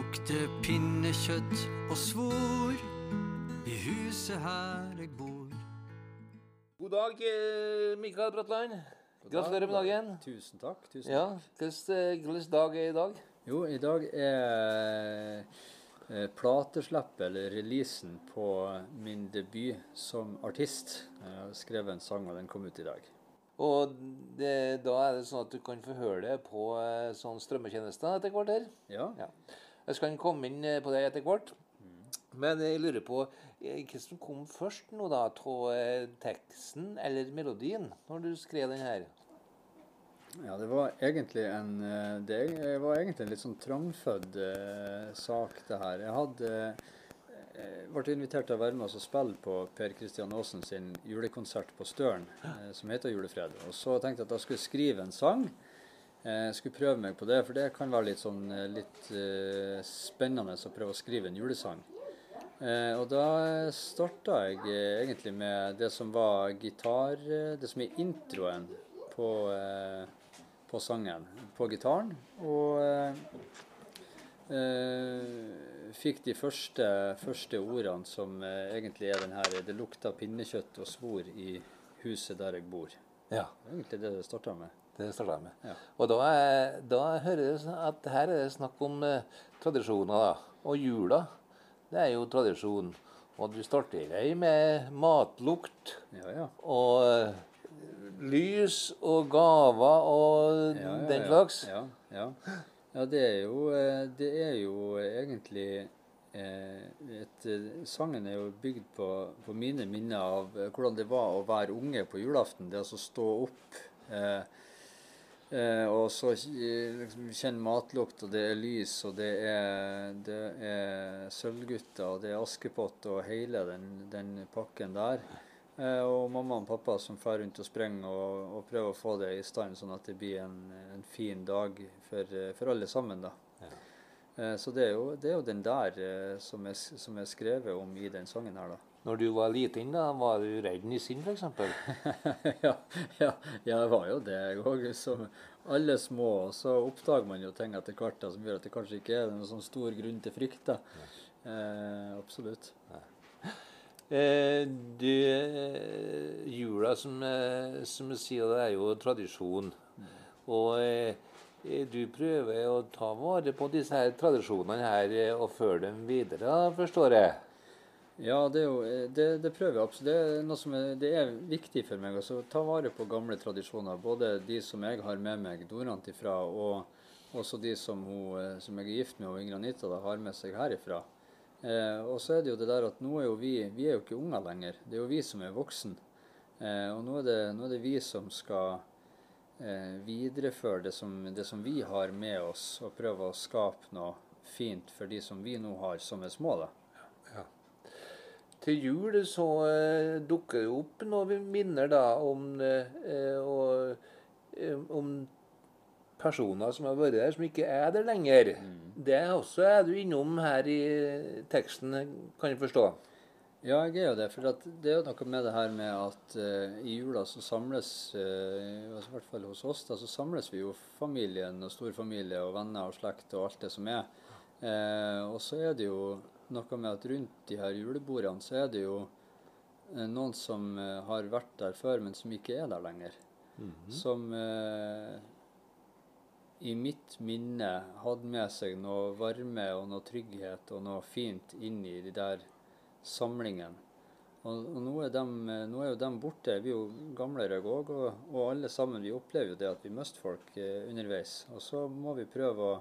lukter pinnekjøtt og svor i huset her jeg bor. God dag, eh, Mikael Bratland. Gratulerer med dagen. Tusen takk. tusen Ja, Hvilken hvilken dag er i dag? Jo, i dag er eh, plateslippet, eller releasen, på min debut som artist. Jeg har skrevet en sang, og den kom ut i dag. Og det, da er det sånn at du kan få høre det på eh, sånn strømmetjenester etter hvert her. Ja. Ja. Jeg skal komme inn eh, på det etter hvert. Men jeg lurer på eh, hva som kom først nå, da? Av eh, teksten eller melodien, når du skrev den her? ja, det var egentlig en Det var egentlig en litt sånn trangfødd sak, det her. Jeg hadde jeg ble invitert til å være med oss og spille på Per Kristian Aasen sin julekonsert på Støren, som heter 'Julefred'. Og så tenkte jeg at jeg skulle skrive en sang. Eh, Jeg skulle prøve meg på det, for det kan være litt sånn eh, litt uh, spennende å prøve å skrive en julesang. Uh, og da starta jeg uh, egentlig med det som var gitar Det som er introen på, på sangen, på gitaren. Og fikk de første, første ordene som egentlig er den her 'Det lukta pinnekjøtt og svor i huset der jeg bor'. Ja, Det er egentlig det det starta med. Det starta jeg med. Ja. Og da, er, da hører jeg at her er det snakk om eh, tradisjoner, da. Og jula, det er jo tradisjon. Og du starter deg med matlukt Ja, ja. og eh, lys og gaver og den slags. Ja, ja. ja det, er jo, eh, det er jo egentlig eh, et, eh, Sangen er jo bygd på, på mine minner av hvordan det var å være unge på julaften. Det altså stå opp eh, og så eh, liksom, kjenne matlukt, og det er lys, og det er, det er Sølvgutter, og det er Askepott og hele den, den pakken der. Eh, og mamma og pappa som drar rundt og sprenger og, og prøver å få det i stand, sånn at det blir en, en fin dag for, eh, for alle sammen. da. Eh, så det er, jo, det er jo den der eh, som, er, som er skrevet om i den sangen her, da. Når du var liten, da, var du redd nissen f.eks.? ja, ja, ja, det var jo det, jeg òg. Som alle små. Så oppdager man jo ting etter hvert da, som gjør at det kanskje ikke er noen sånn stor grunn til frykt. da. Eh, absolutt. Eh, du, eh, jula, som, eh, som jeg sier, det er jo tradisjon. Og eh, eh, du prøver å ta vare på disse her tradisjonene her og føre dem videre, forstår jeg? Ja, det, jo, eh, det, det prøver jeg absolutt. Det er noe som er, det er viktig for meg. å ta vare på gamle tradisjoner. Både de som jeg har med meg Dorant ifra, og også de som, hun, eh, som jeg er gift med, og Ingrid Anita, da, har med seg herifra. Eh, og så er det jo det der at nå er jo vi vi er jo ikke unger lenger. Det er jo vi som er voksen. Eh, og nå er, det, nå er det vi som skal eh, videreføre det som, det som vi har med oss, og prøve å skape noe fint for de som vi nå har, som er små. da. Til jul så eh, dukker det opp noen minner da om, eh, og, eh, om personer som har vært der, som ikke er der lenger. Det er også er du innom her i teksten, kan jeg forstå. Ja, jeg er jo det. For det er jo noe med det her med at uh, i jula så samles uh, I hvert fall hos oss da, så samles vi jo familien og storfamilie og venner og slekt og alt det som er. Uh, og så er det jo noe med at rundt de her julebordene så er det jo eh, noen som eh, har vært der før, men som ikke er der lenger. Som eh, i mitt minne hadde med seg noe varme og noe trygghet og noe fint inn i de der samlingene. Og, og nå, er dem, eh, nå er jo dem borte. Vi er jo gamlere òg, og, og alle sammen vi opplever jo det at vi mister folk eh, underveis. Og så må vi prøve å,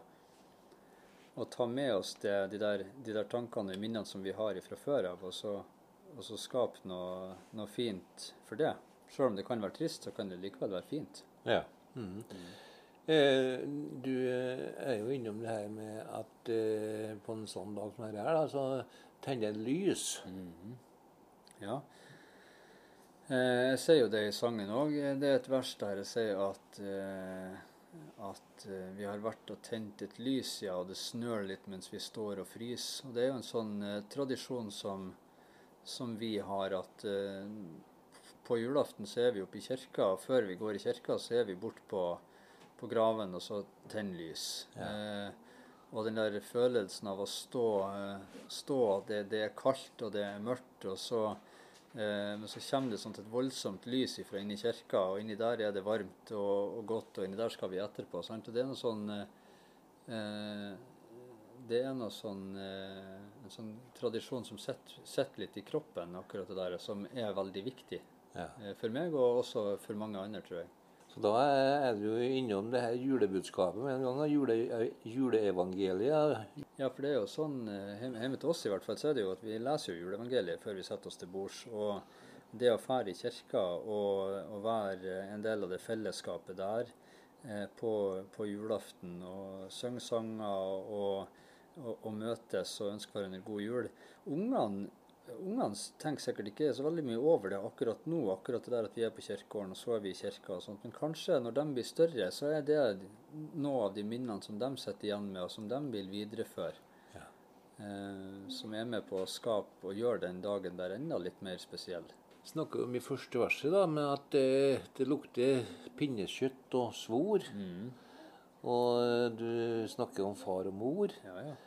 å ta med oss det, de, der, de der tankene og minnene som vi har fra før av, og så, og så skape noe, noe fint for det. Selv om det kan være trist, så kan det likevel være fint. Ja. Mhm. Eh, du eh, er jo innom det her med at eh, på en sånn dag som dette her, da, så tenner jeg lys. Ja. Eh, jeg sier jo det i sangen òg. Det er et vers der jeg sier at, eh, at eh, vi har vært og tent et lys, ja, og det snør litt mens vi står og fryser. Og det er jo en sånn eh, tradisjon som, som vi har at eh, på julaften så er vi oppe i kirka, og før vi går i kirka så er vi bort på, på graven og så tenner lys. Eh, Og den der følelsen av å stå, eh, stå det, det er kaldt og det er mørkt, og så, men så kommer det sånt et voldsomt lys fra inni kirka, og inni der er det varmt og, og godt, og inni der skal vi etterpå. Sant? Og det er noe sånn eh, Det er noe sånn eh, en sånn tradisjon som sitter litt i kroppen, akkurat det der, som er veldig viktig. Ja. Eh, For meg, og også for mange andre, tror jeg. Så da er du innom det her julebudskapet med en gang. Jule, juleevangeliet. Ja, for det er jo sånn eh, hjemme til oss i hvert fall, så er det jo at vi leser jo juleevangeliet før vi setter oss til bords. Og det å fære i kirka og, og være en del av det fellesskapet der eh, på, på julaften og synge sanger og, og, og møtes og ønske hverandre god jul Ungene Ungene tenker sikkert ikke så veldig mye over det akkurat nå, akkurat det der at vi er på kirkegården og så er vi i kirka og sånt. Men kanskje når de blir større, så er det noe av de minnene som de sitter igjen med, og som de vil videreføre. Ja. Eh, som er med på å skape og gjøre den dagen der enda litt mer spesiell. Snakker om i første verset da, med at det, det lukter pinnekjøtt og svor. Mm. Og du snakker om far og mor. Ja, ja.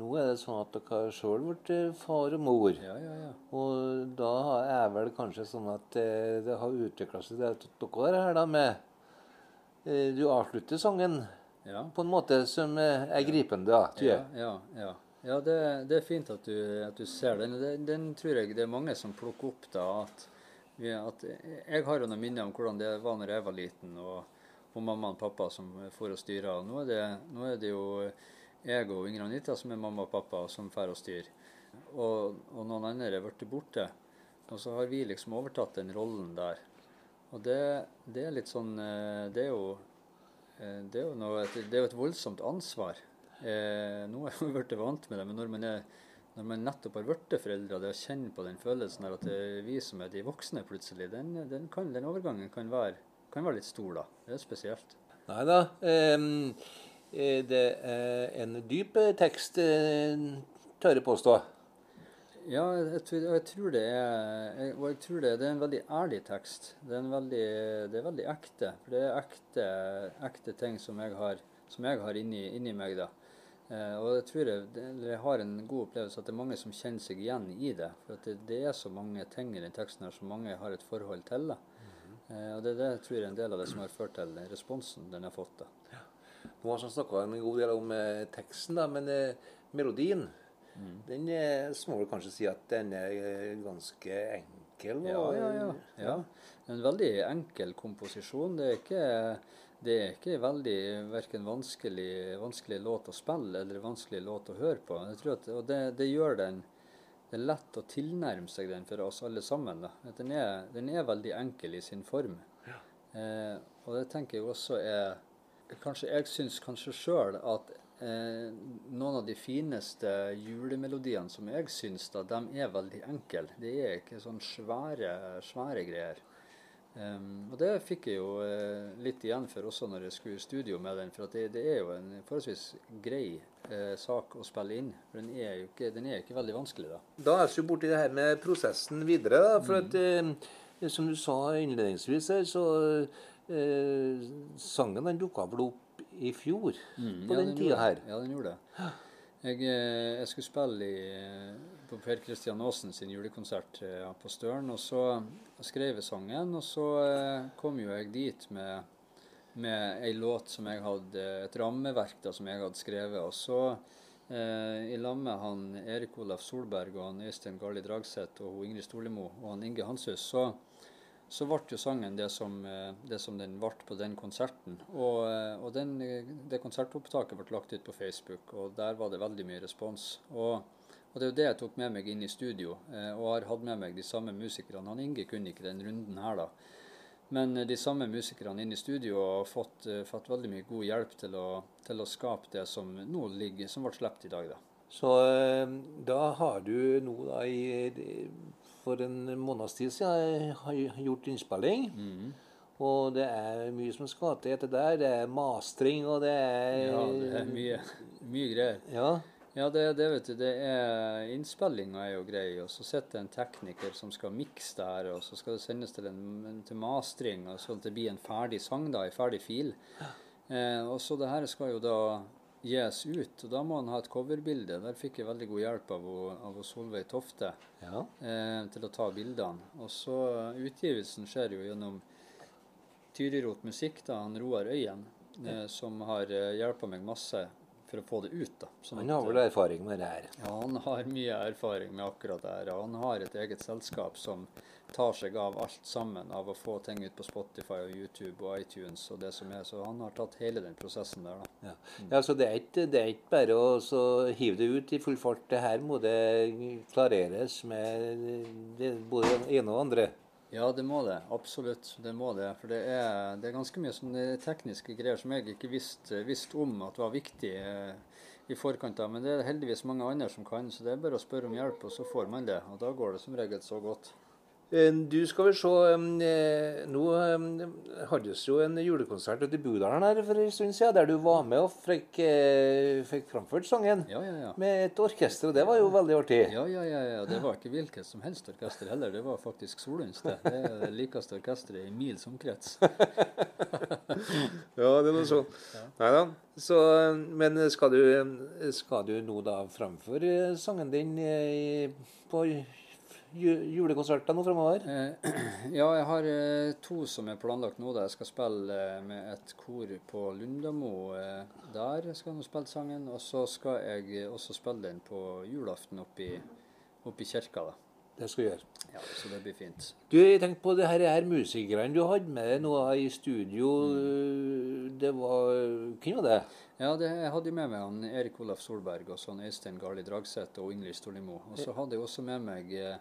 Nå er det sånn at dere sjøl blitt far og mor. Ja, ja, ja. Og da er vel kanskje sånn at eh, det har utvikla seg det at dere her da med eh, Du avslutter sangen Ja, på en måte som eh, er gripende, ja, ja, ja. ja det, det er fint at du, at du ser den. den. Den tror jeg det er mange som plukker opp. da, at, at Jeg har jo noen minner om hvordan det var når jeg var liten, og, og mamma og pappa som for og styra. Nå, er det- nå er det jo jeg og Inger Anita som er mamma og pappa som får og styrer. Og, og noen andre er blitt borte. Og så har vi liksom overtatt den rollen der. Og det, det er litt sånn eh, Det er jo, eh, det er jo, noe, det er jo et voldsomt ansvar. Eh, nå er jeg blitt vant med det, men når man, er, når man nettopp har blitt foreldre, det å kjenne på den følelsen der at det er vi som er de voksne plutselig, den, den, kan, den overgangen kan være, kan være litt stor, da. Det er spesielt. Nei da. ehm, eh, det er en dyp eh, tekst, eh, tør jeg påstå. Ja, jeg, tror- jeg tror det er jeg, Og jeg tror det, det er en veldig ærlig tekst. Det er, en veldig, det er veldig ekte. For det er ekte, ekte ting som jeg har, som jeg har inni, inni meg. da. Eh, og jeg tror jeg, det, jeg har en god opplevelse at det er mange som kjenner seg igjen i det. For det, det er så mange ting i den teksten her som mange har et forhold til. da. Eh, og det, det tror jeg er en del av det som har ført til responsen den har fått. da. Nå har vi snakka en god del om eh, teksten, da, men eh, melodien den er, så må du kanskje si at den er eh, ganske enkel. Ja, ja, ja. ja. En veldig enkel komposisjon. Det er ikke, det er ikke veldig verken vanskelig, vanskelig låt å spille eller vanskelig låt å høre på. At, og det, det gjør den det er lett å tilnærme seg den for oss alle sammen. Den, er, den er veldig enkel i sin form. Eh, og det tenker jeg også er Kanskje jeg syns kanskje sjøl at eh, noen av de fineste julemelodiene som jeg syns, da, de er veldig enkle. Det er ikke sånn svære, svære greier. Um, og det fikk jeg jo eh, litt igjen for også når jeg skulle i studio med den. For at det, det er jo en forholdsvis grei eh, sak å spille inn. For den er jo ikke, den er ikke veldig vanskelig, da. Da er vi jo borti det her med prosessen videre. da, For at, eh, som du sa innledningsvis her, så eh, sangen den dukka vel opp i fjor på Mm, Ja, den den tida her. Ja, den gjorde det. Jeg, eh, jeg skulle spille i, eh, på Per Kristian Aasen sin julekonsert ja, på Støren, og så skrev jeg sangen. Og så eh, kom jo jeg dit med, med ei låt som jeg hadde, et rammeverk da, som jeg hadde skrevet. Og så eh, i lag med han Erik Olaf Solberg og han Øystein Garli Dragseth og Ingrid Storlimo og han Inge Hanshus, så så ble jo sangen det som, eh, det som den ble på den konserten. Og, eh, og den, det konsertopptaket ble lagt ut på Facebook, og der var det veldig mye respons. Og, og det er jo det jeg tok med meg inn i studio, eh, og har hatt med meg de samme musikerne. Han Inge kunne ikke den runden her, da. Men de samme musikerne inne i studio har fått, fått veldig mye god hjelp til å, til å skape det som nå ligger, som ble sluppet i dag, da. Så da har du nå da i For en måneds tid siden eh, har jeg gjort innspilling. Mm. Og det er mye som skal til etter der. Det er mastring, og det er Ja, det er mye, mye greier. Ja. Ja, det, det vet du, det er innspillinga er jo grei, og så sitter en tekniker som skal mikse det her, og så skal det sendes til, en, til mastring, og så det blir en ferdig sang, da, en ferdig fil. Eh, og så det her skal jo da gis ut. Og da må han ha et coverbilde. Der fikk jeg veldig god hjelp av, av Solveig Tofte Ja. eh, til å ta bildene. Og så Utgivelsen skjer jo gjennom Tyrirot Musikk, da, han Roar Øyen, eh, som har eh, hjulpet meg masse for å få det ut. da. Sånn Han har vel erfaring med det her. ja, han har mye erfaring med akkurat det her. Han har et eget selskap som tar seg av alt sammen, av å få ting ut på Spotify og YouTube og iTunes og det som er. Så han har tatt hele den prosessen der, da. Ja, ja så det er, ikke, det er ikke bare å så hive det ut i full fart. Det her må det klareres med det, både det ene og andre. Ja, det må det. Absolutt. Det må det. For det er, det er ganske mye sånne tekniske greier som jeg ikke visste visst om at var viktig eh, i forkant av. Men det er heldigvis mange andre som kan, så det er bare å spørre om hjelp, og så får man det. Og da går det som regel så godt. Eh, Du skal vel se eh, Nå haddes jo en julekonsert ute i Budalen her for en stund siden, der du var med og fikk, eh, fikk framført sangen Ja, ja, ja. med et orkester, og det var jo veldig artig. Ja, ja, ja, ja. Det var ikke hvilket som helst orkester heller. Det var faktisk Solunds, det. Det er det likeste orkesteret i mils omkrets. Ja, det er noe sånn. Nei da. Så, men skal du, skal du nå da framføre sangen din på julekonserter nå framover? Eh, ja, jeg har eh, to som er planlagt nå. da Jeg skal spille eh, med et kor på Lundamo. Der skal jeg nå spille sangen. Og så skal jeg også spille den på julaften oppe i, oppe i kirka. da. Det skal du gjøre. Ja, Så det blir fint. Du, jeg tenkte på det her, her musikerne du hadde med deg nå i studio. Det var Hvem var det? Ja, det, jeg hadde med meg han Erik Olaf Solberg og sånn Øystein Garli Dragseth og Ingrid Storlimo. Og så hadde jeg også med meg eh,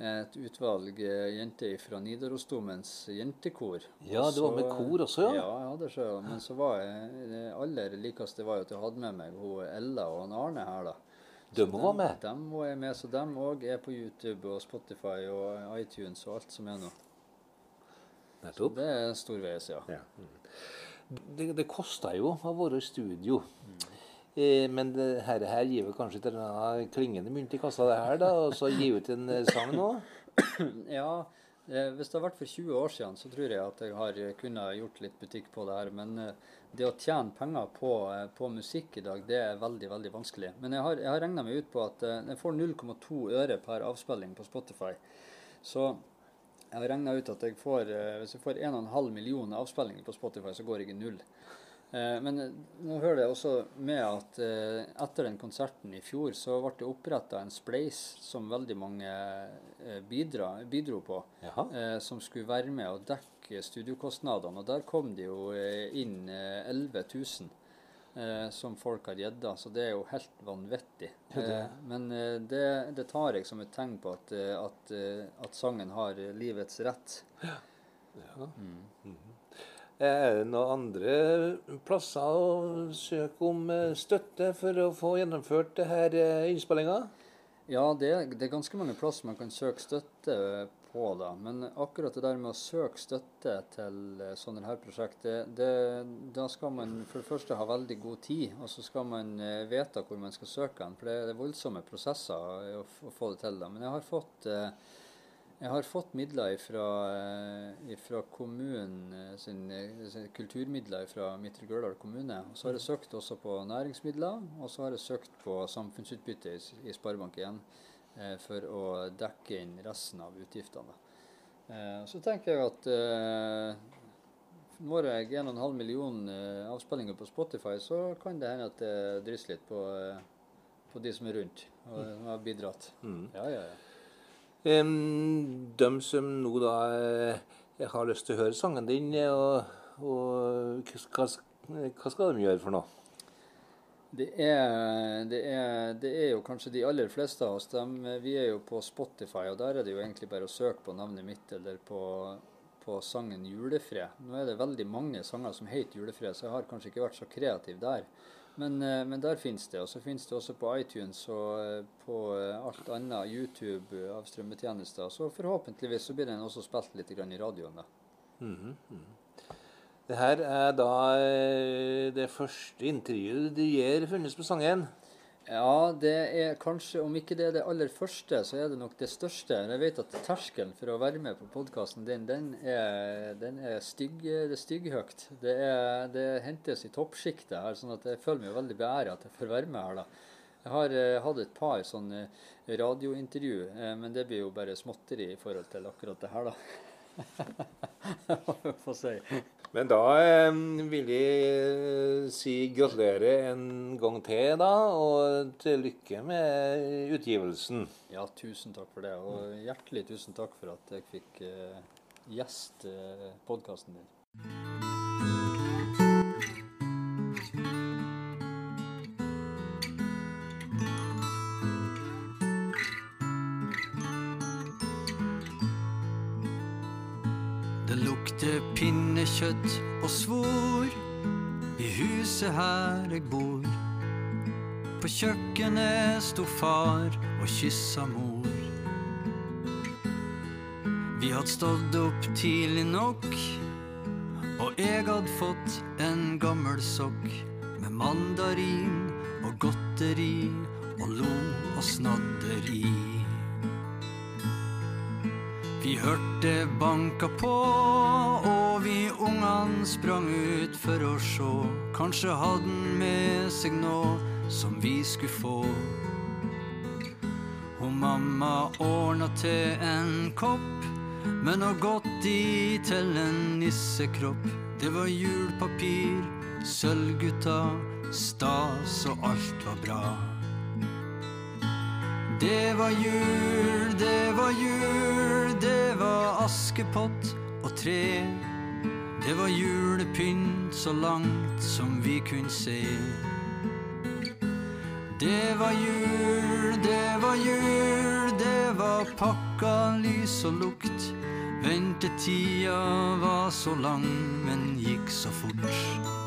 et utvalg eh, jenter fra Nidarosdomens jentekor. Ja, det var med kor også, ja. Ja, jeg hadde selv. Men så var jeg, det aller likeste var jo at jeg hadde med meg hun Ella og han Arne her, da. De må være med. Dem var jeg med, så dem òg er på YouTube og Spotify og iTunes og alt som er nå. Nettopp. Det er storveis, ja. Ja. Det, det koster jo å være i studio. Eh, men det her, gir vel kanskje til denne klingende mynt i kassa, det her, da, og så gi ut en eh, sang nå? Ja, eh, hvis det har vært for 20 år siden, så tror jeg at jeg har eh, kunnet gjort litt butikk på det her. Men eh, det å tjene penger på, eh, på musikk i dag, det er veldig, veldig vanskelig. Men jeg har, jeg har regna meg ut på at eh, jeg får 0,2 øre per avspilling på Spotify. Så jeg har regna ut at jeg får, eh, hvis jeg får 1,5 millioner avspillinger på Spotify, så går jeg i null. Eh, Men eh, nå hører jeg også med at eh, etter den konserten i fjor, så ble det oppretta en spleis som veldig mange bidra, bidro på. Jaha. Som skulle være med og dekke studiokostnadene. Og der kom det jo inn eh, 11 000 eh, som folk har gjedda. Så det er jo helt vanvittig. Ja, det- men det, det tar jeg som et tegn på at, at, at sangen har livets rett. Er det noen andre plasser å søke om eh, støtte for å få gjennomført denne eh, innspillinga? Ja, det er, det er ganske mange plasser man kan søke støtte på, da. Men akkurat det der med å søke støtte til eh, sånne her prosjekt, da skal man for det første ha veldig god tid, og så skal man eh, vite hvor man skal søke den. For det, er voldsomme prosesser eh, å, å få det til. da. Men jeg har fått eh, jeg har fått midler fra, kommunen eh, sin, eh, sin kulturmidler fra Midtre Gørdal kommune. Og så har jeg søkt også på næringsmidler, og så har jeg søkt på samfunnsutbytte i, i Sparebank1 eh, for å dekke inn resten av utgiftene. Eh, så tenker jeg at eh, når jeg 1,5 million eh, avspillinger på Spotify, så kan det hende at det drysser litt på, eh, på de som er rundt og som har bidratt. Ja, ja, ja. De som nå da eh, har lyst til å høre sangen din, eh, og, og hva, hva skal de gjøre for noe? Det er, det, er, det er jo kanskje de aller fleste av oss. De, vi er jo på Spotify, og der er det jo egentlig bare å søke på navnet mitt eller på, på sangen 'Julefred'. Nå er det veldig mange sanger som heter 'Julefred', så jeg har kanskje ikke vært så kreativ der. Men, eh, men der finnes det. Og så finnes det også på iTunes og eh, på eh, alt annet YouTube av strømmetjenester. Så forhåpentligvis så blir den også spilt litt i radioen. da. Det her er da det første intervjuet du gir funnes på sangen. Ja, det er kanskje, om ikke det er det aller første, så er det nok det største. Jeg vet at terskelen for å være med på podkasten din, den er, den er stygg, det er stygghøyt. Det, det hentes i toppsjiktet her, sånn at jeg føler meg veldig beæret at jeg får være med her. da. Jeg har eh, hatt et par sånne radiointervju, eh, men det blir jo bare småtteri i forhold til akkurat det her, da. Få si. Men da eh, vil jeg eh, si gratulerer en gang til, da. Og til lykke med utgivelsen. Ja, tusen takk for det. Og hjertelig tusen takk for at jeg fikk eh, gjeste eh, podkasten din. Pinnekjøtt og svor i huset her jeg bor. På kjøkkenet sto far og kyssa mor. Vi hadde stått opp tidlig nok, og jeg hadde fått en gammel sokk med mandarin og godteri og lo og snadderi. Vi hørte banka på, og vi ungene sprang ut for å sjå. Kanskje hadde han med seg noe som vi skulle få. Og mamma ordna til en kopp med noe godt i til en nissekropp. Det var julpapir, sølvgutta, stas og alt var bra. Det var jul, det var jul, det var askepott og tre. Det var julepynt så langt som vi kunne se. Det var jul, det var jul, det var pakka lys og lukt. Ventetida var så lang, men gikk så fort.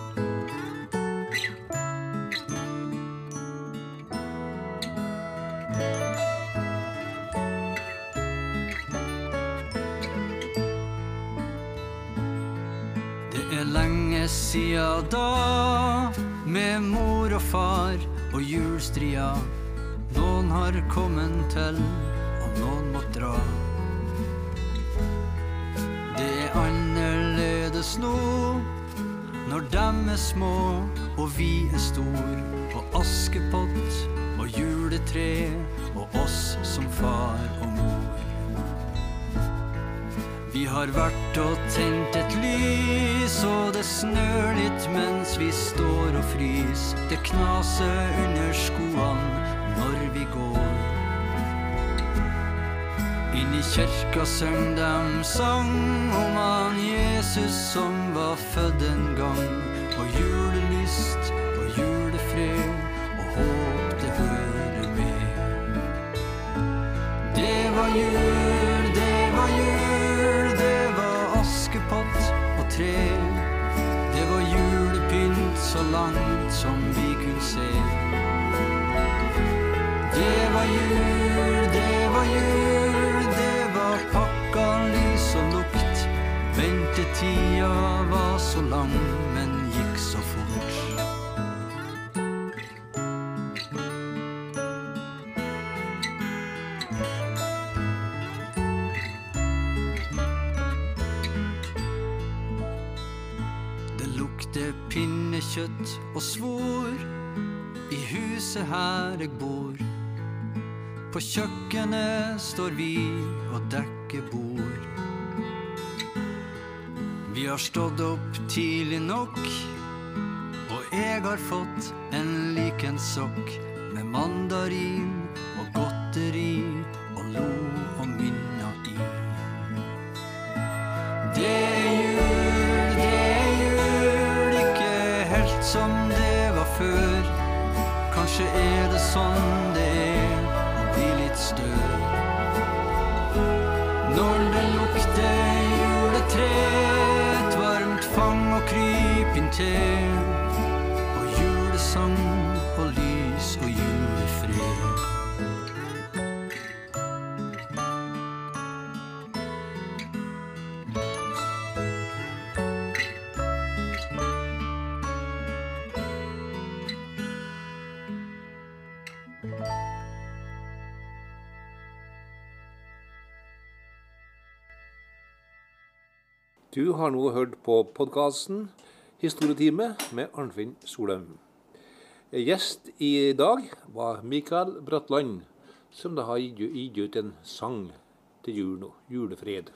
Sia da, med mor og far og julstria. Noen har kommet til, og noen må dra. Det er annerledes nå, når dem er små og vi er stor. Og Askepott og juletre og oss som far og mor. Vi har vært og tent et lys, og det snør litt mens vi står og frys. Det knaser under skoene når vi går. Inn i kirka søng dem sang om han Jesus som var født en gang. Og julelyst og julefred og håp det hører med. Det var jul, langt som vi kunne se. Det var jul, det var jul, det var pakka lys og lukt. Ventetida var så lang, pinnekjøtt og svor i huset her jeg bor. På kjøkkenet står vi og dekker bord. Vi har stått opp tidlig nok, og jeg har fått en liken sokk med mandarin og godteri og lo og minner i. Det Kanskje er det sånn det er å bli litt støl. Når det lukter juletre, et varmt fang og kryp inntil. Og julesang og lys Du har nå hørt på podkasten Historietime med Arnfinn Solheim. Gjest i dag var Mikael Bratland, som da har gitt ut en sang til jul nå. Julefred.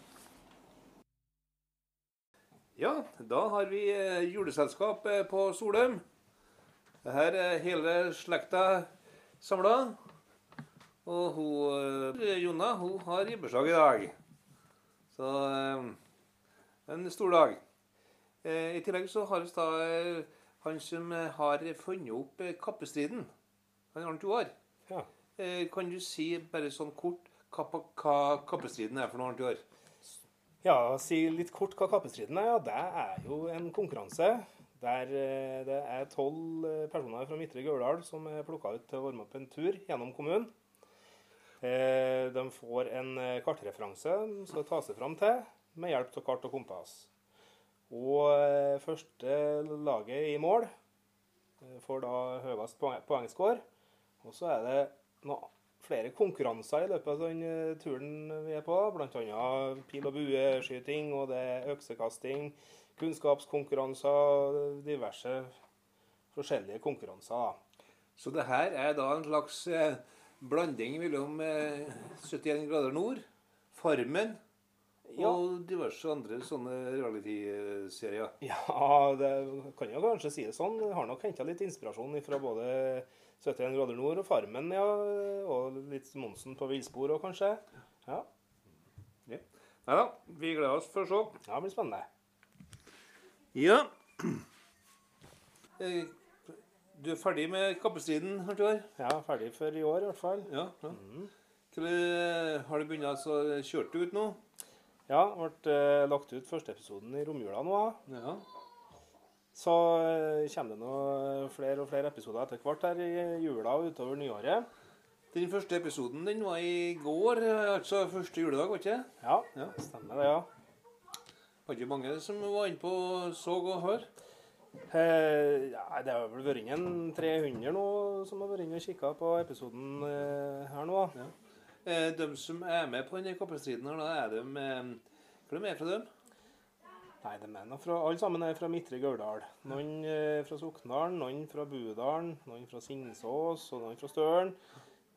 Ja, da har vi eh, juleselskap eh, på Solheim. Her er hele slekta samla. Og hun, eh, Jonna hun har gibbersdag i dag. Så en stor dag. I tillegg så har vi da han som har funnet opp kappestriden. Han Arnt år. Ja. Kan du si bare sånn kort hva, hva kappestriden er for noe, Arnt år? Ja, si litt kort hva kappestriden er. Ja, det er jo en konkurranse der eh, det er tolv eh, personer fra Midtre Gauldal som er plukka ut til å varme opp en tur gjennom kommunen. Eh, de får en kartreferanse som skal ta seg fram til med hjelp av kart og kompass. Og første laget i mål får da høyest poengscore. Og så er det noe flere konkurranser i løpet av den eh, turen vi er på. Bl.a. pil og bueskyting, og det er øksekasting, kunnskapskonkurranser, diverse forskjellige konkurranser. Så det her er da en slags eh, blanding mellom eh, 71 grader nord, Farmen ja. og diverse andre sånne reality-serier? Ja, det kan jo kanskje si det sånn. Jeg har nok henta litt inspirasjon fra både 71 grader nord og Farmen, ja. Og litt Monsen på villspor òg, kanskje. Ja. ja. Nei da, vi gleder oss for å se. Ja, det blir spennende. Ja. Eh, du er ferdig med kappestriden, Arthur? Ja, ferdig for i år i hvert fall. Ja, ja. Mm. Har du begynt å kjøre ut nå? Ja, ble uh, lagt ut første episoden i romjula nå. Ja. Så eh, kommer det noe flere og flere episoder etter hvert her i jula og utover nyåret. Den første episoden den var i går, altså første juledag, var ikke det? Ja, ja. stemmer det, ja. Var ikke mange som var inne på så og hør? Eh, ja, det har vel vært inn 300 nå som har vært inne og kikka på episoden eh, her nå. Ja. Eh, de som er med på denne kappestriden er de eh, Hvor er de fra dem? Nei, de er fra, alle sammen er fra Midtre Gauldal. Noen eh, fra Sokndalen, noen fra Budalen, noen fra Singsås og noen fra Støren.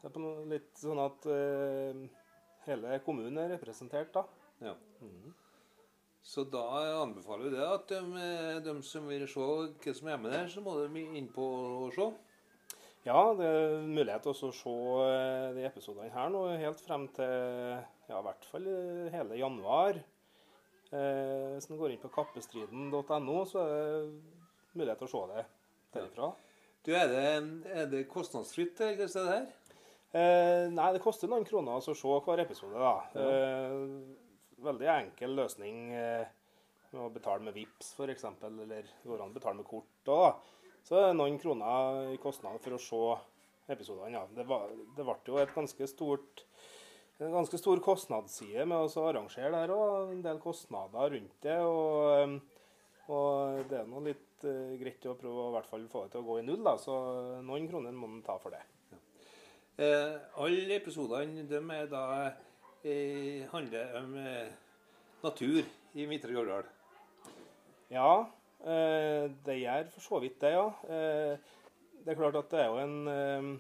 Det er på noe, litt sånn at uh, hele kommunen er representert, da. Ja. Mm. Så da anbefaler vi det at de, eh, de, som vil se hva som er med der, så må de inn på og se. Ja, det er mulighet til å se eh, de episodene her nå helt frem til ja, i hvert fall hele januar. Eh, hvis en går inn på kappestriden.no, så er det mulighet til å se det derifra. Du, er, det, er det kostnadsfritt, det stedet her? Eh, nei, det koster noen kroner å se hver episode. da. Ja. Eh, veldig enkel løsning eh, med å betale med VIPS f.eks., eller går an å betale med kort. Da. Så det er noen kroner i kostnad for å se episodene. Ja. Det, var, det ble jo et ganske stort en ganske stor kostnadsside med å arrangere det her òg. En del kostnader rundt det. Og, og det er noe litt uh, greit å prøve å hvert fall få det til å gå i null, da. Så noen kroner må man ta for det. Ja. Eh, alle episodene de er da eh, handler om eh, natur i Midtre Gauldal. Ja, det gjør for så vidt det, ja. Eh, det er klart at det er jo en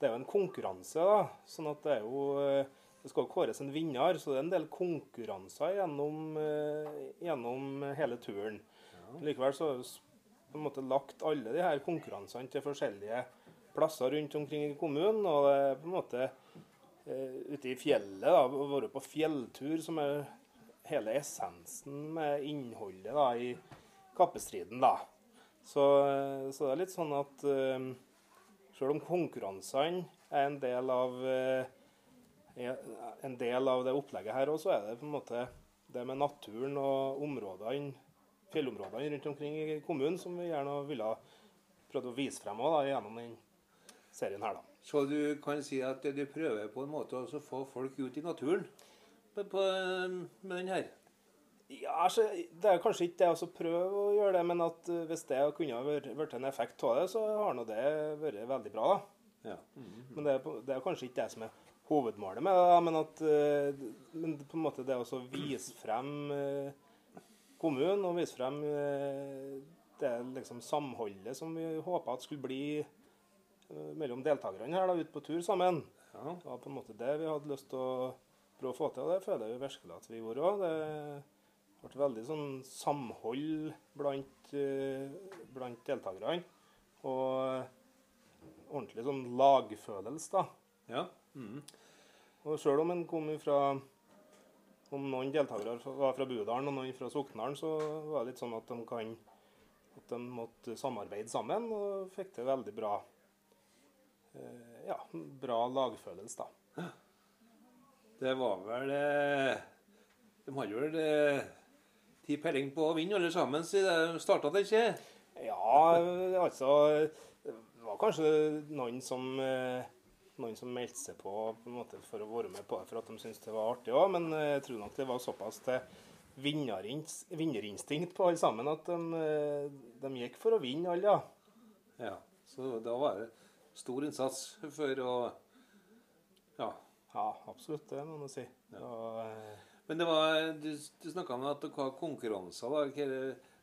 det er jo en konkurranse, da. Sånn at det er jo eh, Det skal kåres en vinner, så det er en del konkurranser gjennom, eh, gjennom hele turen. Ja. Likevel så har vi på en måte lagt alle de her konkurransene til forskjellige plasser rundt omkring i kommunen. Og det er på en måte ute i fjellet, da, å være på fjelltur, som er hele essensen med innholdet da, i kappestriden. da. Så, så, det er litt sånn at uh, selv om konkurransene er en del av, eh, en del av det opplegget her, så er det på en måte det med naturen og områdene, fjellområdene rundt omkring i kommunen som vi gjerne ville prøvd å vise frem også, da, gjennom den serien her. da. Så du kan si at du prøver på en måte å få folk ut i naturen på, på, med den her? Ja, altså, Det er kanskje ikke det å prøve å gjøre det, men at uh, hvis det kunne vært en effekt av det, så har nå det vært veldig bra. da. Ja. Mm -hmm. Men det er, det er, kanskje ikke det som er hovedmålet med det, men at uh, men på en måte det å vise frem uh, kommunen og vise frem eh, det liksom samholdet som vi håpa at skulle bli eh, mellom deltakerne her da, ute på tur sammen. Ja. Det var på en måte det vi hadde lyst til å prøve å få til, og det føler jeg virkelig at vi gjorde òg. Det ble veldig sånn samhold blant, eh, blant deltakerne. Og ordentlig sånn lagfølelse, da. ja. Mm. Og sjøl om en kom fra Om noen deltakere var fra Budalen og noen fra Soknaren, så var det litt sånn at de kan at de måtte samarbeide sammen, og fikk til veldig bra eh, ja, bra lagfølelse, da. Det var vel eh, De hadde vel ti peiling på å vinne alle sammen siden de starta det, ikke? Ja, altså Det var kanskje noen som eh, noen som meldte seg på, på en måte, for å være med på det for at de syntes det var artig òg, men eh, jeg tror nok det var såpass til vinnerinstinkt på alle sammen at de, eh, de gikk for å vinne alle, ja. Ja. Så da var det stor innsats for å Ja. Ja, absolutt. Det må man si. Og, eh, Men det var, du, du snakka om at dere har konkurranser. da.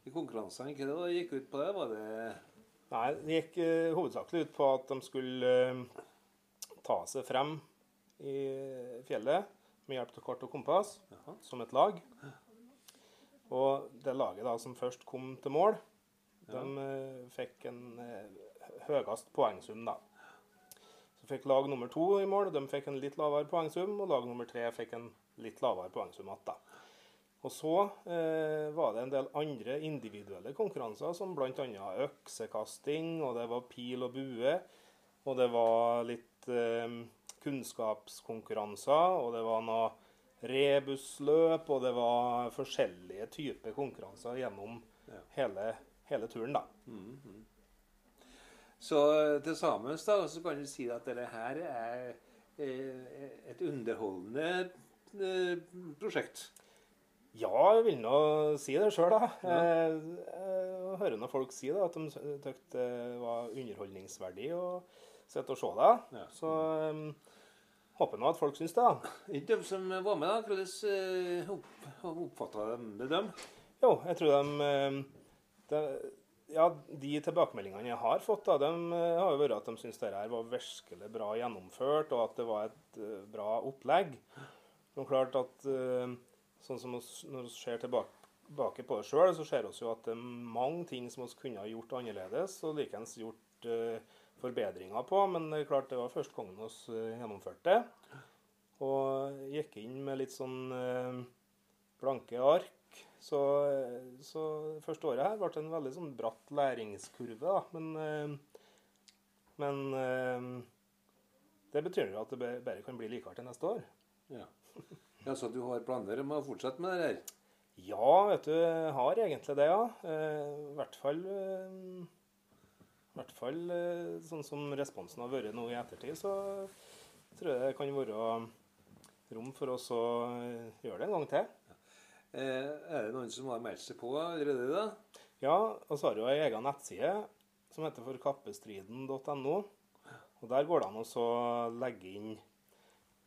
Hva konkurransene, hva det gikk ut på det? Var det Nei, det gikk uh, hovedsakelig ut på at de skulle uh, ta seg frem i fjellet med hjelp av kart og kompass Jaha. som et lag. Og det laget da som først kom til mål, de uh, fikk en høyest poengsum, da. Så fikk lag nummer to i mål, de fikk en litt lavere poengsum, og lag nummer tre fikk en litt lavere poengsum igjen, da. Og så eh, var det en del andre individuelle konkurranser, som bl.a. øksekasting, og det var pil og bue, og det var litt eh, kunnskapskonkurranser, og det var noe rebusløp, og det var forskjellige typer konkurranser gjennom Ja. hele, hele turen, da. Så til sammen da, så kan du si at dette her er eh, et underholdende eh, prosjekt. Ja, jeg vil nå si det sjøl, da. Jeg, jeg hører nå folk si da, at de syntes det var underholdningsverdig å sitte og se det. Ja. Så um, håper nå at folk syns det. de som var med, da? Hvordan eh, opp, oppfatta de det, dem? Jo, jeg tror de, de Ja, de tilbakemeldingene jeg har fått, da, de har jo vært at de syns det her var virkelig bra gjennomført, og at det var et bra opplegg. Men klart at uh, sånn som oss, når vi ser tilbake, på det sjøl, så ser vi jo at det er mange ting som vi kunne ha gjort annerledes, og likeens gjort uh, forbedringer på. Men det er klart det var første gangen vi uh, gjennomførte det. Og gikk inn med litt sånn blanke ark. Så, så første året her ble det en veldig sånn bratt læringskurve, da. Men, eh, men eh, det betyr jo at det bare kan bli likere til neste år. Ja. Ja, Så du har planer om å fortsette med det her? Ja, vet du, jeg har egentlig det, ja. Eh, I hvert fall eh, i hvert fall eh, sånn som responsen har vært nå i ettertid, så tror jeg det kan være rom for oss å gjøre det en gang til. Eh, er det noen som har meldt seg på allerede? da? Ja, og så har jo ei egen nettside som heter forkappestriden.no. Og Der går det an å legge inn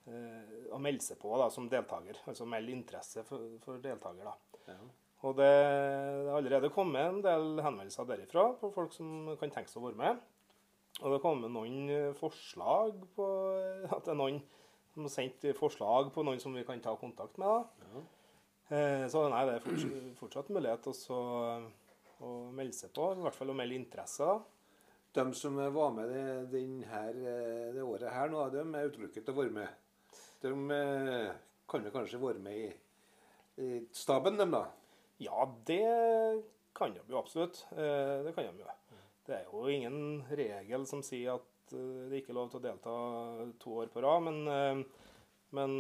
eh, og melde seg på da, som deltaker. Altså melde interesse for, for deltaker. da. Ja. Og det har allerede kommet en del henvendelser derifra på folk som kan tenke seg å være med. Og det har kommet noen eh, forslag på at det er noen som har sendt forslag på noen som vi kan ta kontakt med. da. Ja. Eh, Så nei, det er fortsatt, fortsatt mulighet også å melde seg på, i hvert fall å melde interesse. da. De som var med det, her, eh, det året her nå, de er utelukket til å være med. De eh, kan jo kanskje være med i, staben, dem da? Ja, det kan de jo absolutt. Eh, Det kan de jo. Det er jo ingen regel som sier at eh, det ikke er lov til å delta to år på rad, men, men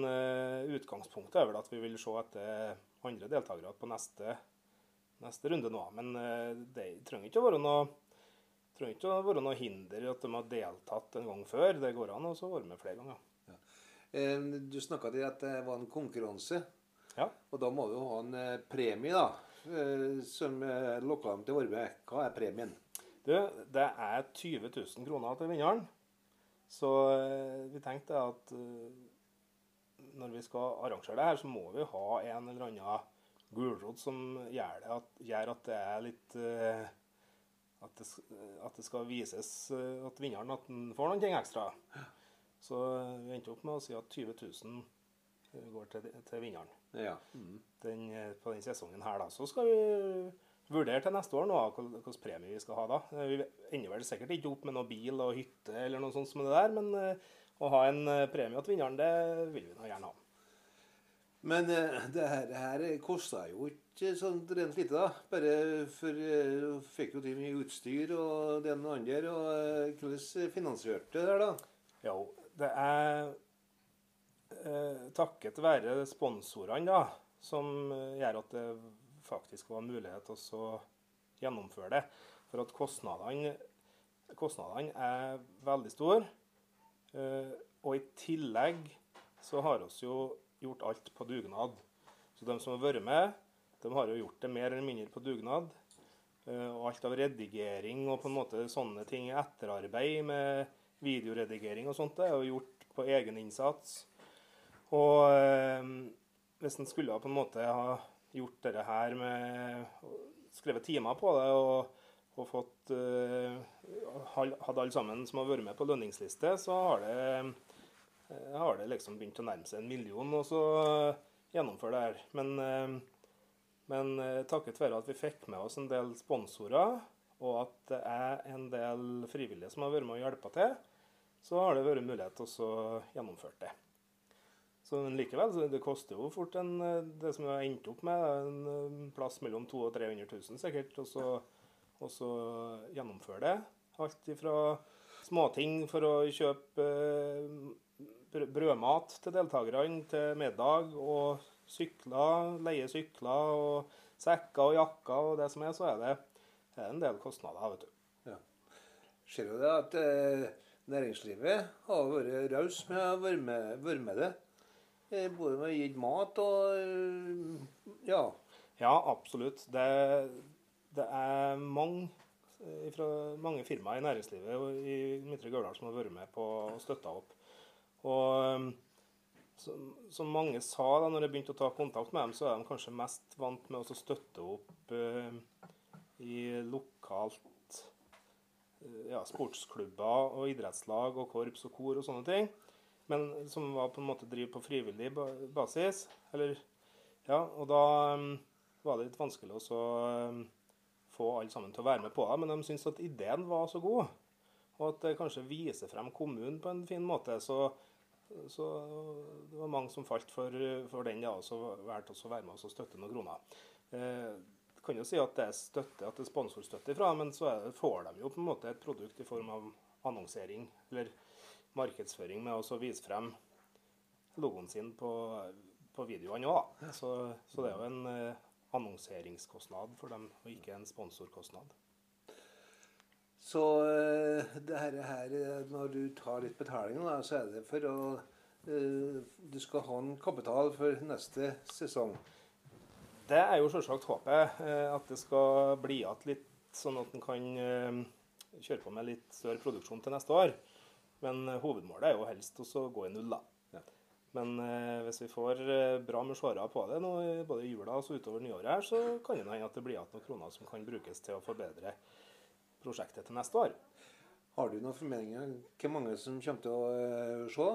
utgangspunktet er vel at vi vil se etter andre deltakere på neste, neste runde nå. Men det trenger ikke å være noe trenger ikke å være noe hinder at de har deltatt en gang før. Det går an å være med flere ganger. Eh, Du snakka til at det var en konkurranse. Ja. Og da må du ha en eh, premie, da. eh, Som lokka dem til med. Hva er premien? Du, det er 20 000 kroner til vinneren. Så vi tenkte at når vi skal arrangere det her, så må vi ha en eller annen gulrot som gjør, det at, gjør at det er litt at, det, at det skal vises at vinneren at den får noen ting ekstra. Så vi endte opp med å si at 20 000 eh, går til, til vinneren Ja. den, eh, på den sesongen her. da. Så skal vi vurdere til neste år nå hva premie vi skal ha da. Eh, Vi ender vel sikkert ikke opp med noe bil og hytte eller noe sånt som det der, men å ha en premie til vinneren, det vil vi nå gjerne ha. Men det her, her kosta jo ikke sånn rent lite, da. Bare for du fikk jo til mye utstyr og det ene og det andre. Og hvordan finansierte det der, da? Jo, det er eh, takket være sponsorene da, som eh, gjør at det faktisk var mulighet til å gjennomføre det. For at kostnadene, kostnadene er veldig store. Eh, og i tillegg så har vi jo gjort alt på dugnad. Så de som har vært med, de har jo gjort det mer eller mindre på dugnad. Eh, og alt av redigering og på en måte sånne ting, etterarbeid med videoredigering og sånt, det er jo gjort på egen innsats. Og eh, hvis en skulle på en måte ha gjort dette her med Skrevet timer på det og, og fått eh, Hadde alle sammen som har vært med på lønningsliste, så har det, eh, har det liksom begynt å nærme seg en million og så gjennomføre det her. Men, eh, men eh, takket være at vi fikk med oss en del sponsorer, og at det er en del frivillige som har vært med og hjulpet til, så har det vært mulighet til å gjennomføre det. Så men likevel, det koster jo fort en, eh, det som har endt opp med, en eh, plass mellom 200 og 300 000 sikkert, og så, og så gjennomføre det. Alt ifra småting for å kjøpe eh, brødmat til deltakerne, til middag, og sykler, leie sykler, og sekker og jakker og det som er, så er det, det er en del kostnader, vet du. Ser jo det at eh, næringslivet har vært raus med å være med, det. Eh, både med å gi mat og eh, Ja. Ja, absolutt. Det, det er mange, eh, fra mange firmaer i næringslivet i Midtre Gauldal som har vært med på å støtte opp. Og som, mange sa da når jeg begynte å ta kontakt med dem, så er de kanskje mest vant med å støtte opp i lokalt ja, sportsklubber og idrettslag og korps og kor og sånne ting. Men som var på en måte driver på frivillig basis. Eller, ja, og da um, var det litt vanskelig å um, få alle sammen til å være med på det. Men de syntes at ideen var så god, og at det kanskje viser frem kommunen på en fin måte. Så, så det var mange som falt for, for den, ja, og så valgte å være med og støtte noen kroner. Eh, kan jo si at det er støtte, at det er sponsorstøtte ifra, men så det, får de jo på en måte et produkt i form av annonsering eller markedsføring med å vise frem logoen sin på, på videoene òg. Så, så det er jo en eh, annonseringskostnad for dem, og ikke en sponsorkostnad. Så eh, det her, her eh, når du tar litt betaling, da, så er det for å Du skal ha en kapital for neste sesong. Det er jo selvsagt håpet, eh, at det skal bli igjen litt, sånn at en kan eh, kjøre på med litt større produksjon til neste år. Men eh, hovedmålet er jo helst å gå i null, da. Ja. Men hvis vi får bra med seere på det nå, både i jula og så utover nyåret, her, så kan det hende at det blir igjen noen kroner som kan brukes til å forbedre prosjektet til neste år. Har du noen formeninger om hvor mange som kommer til å se?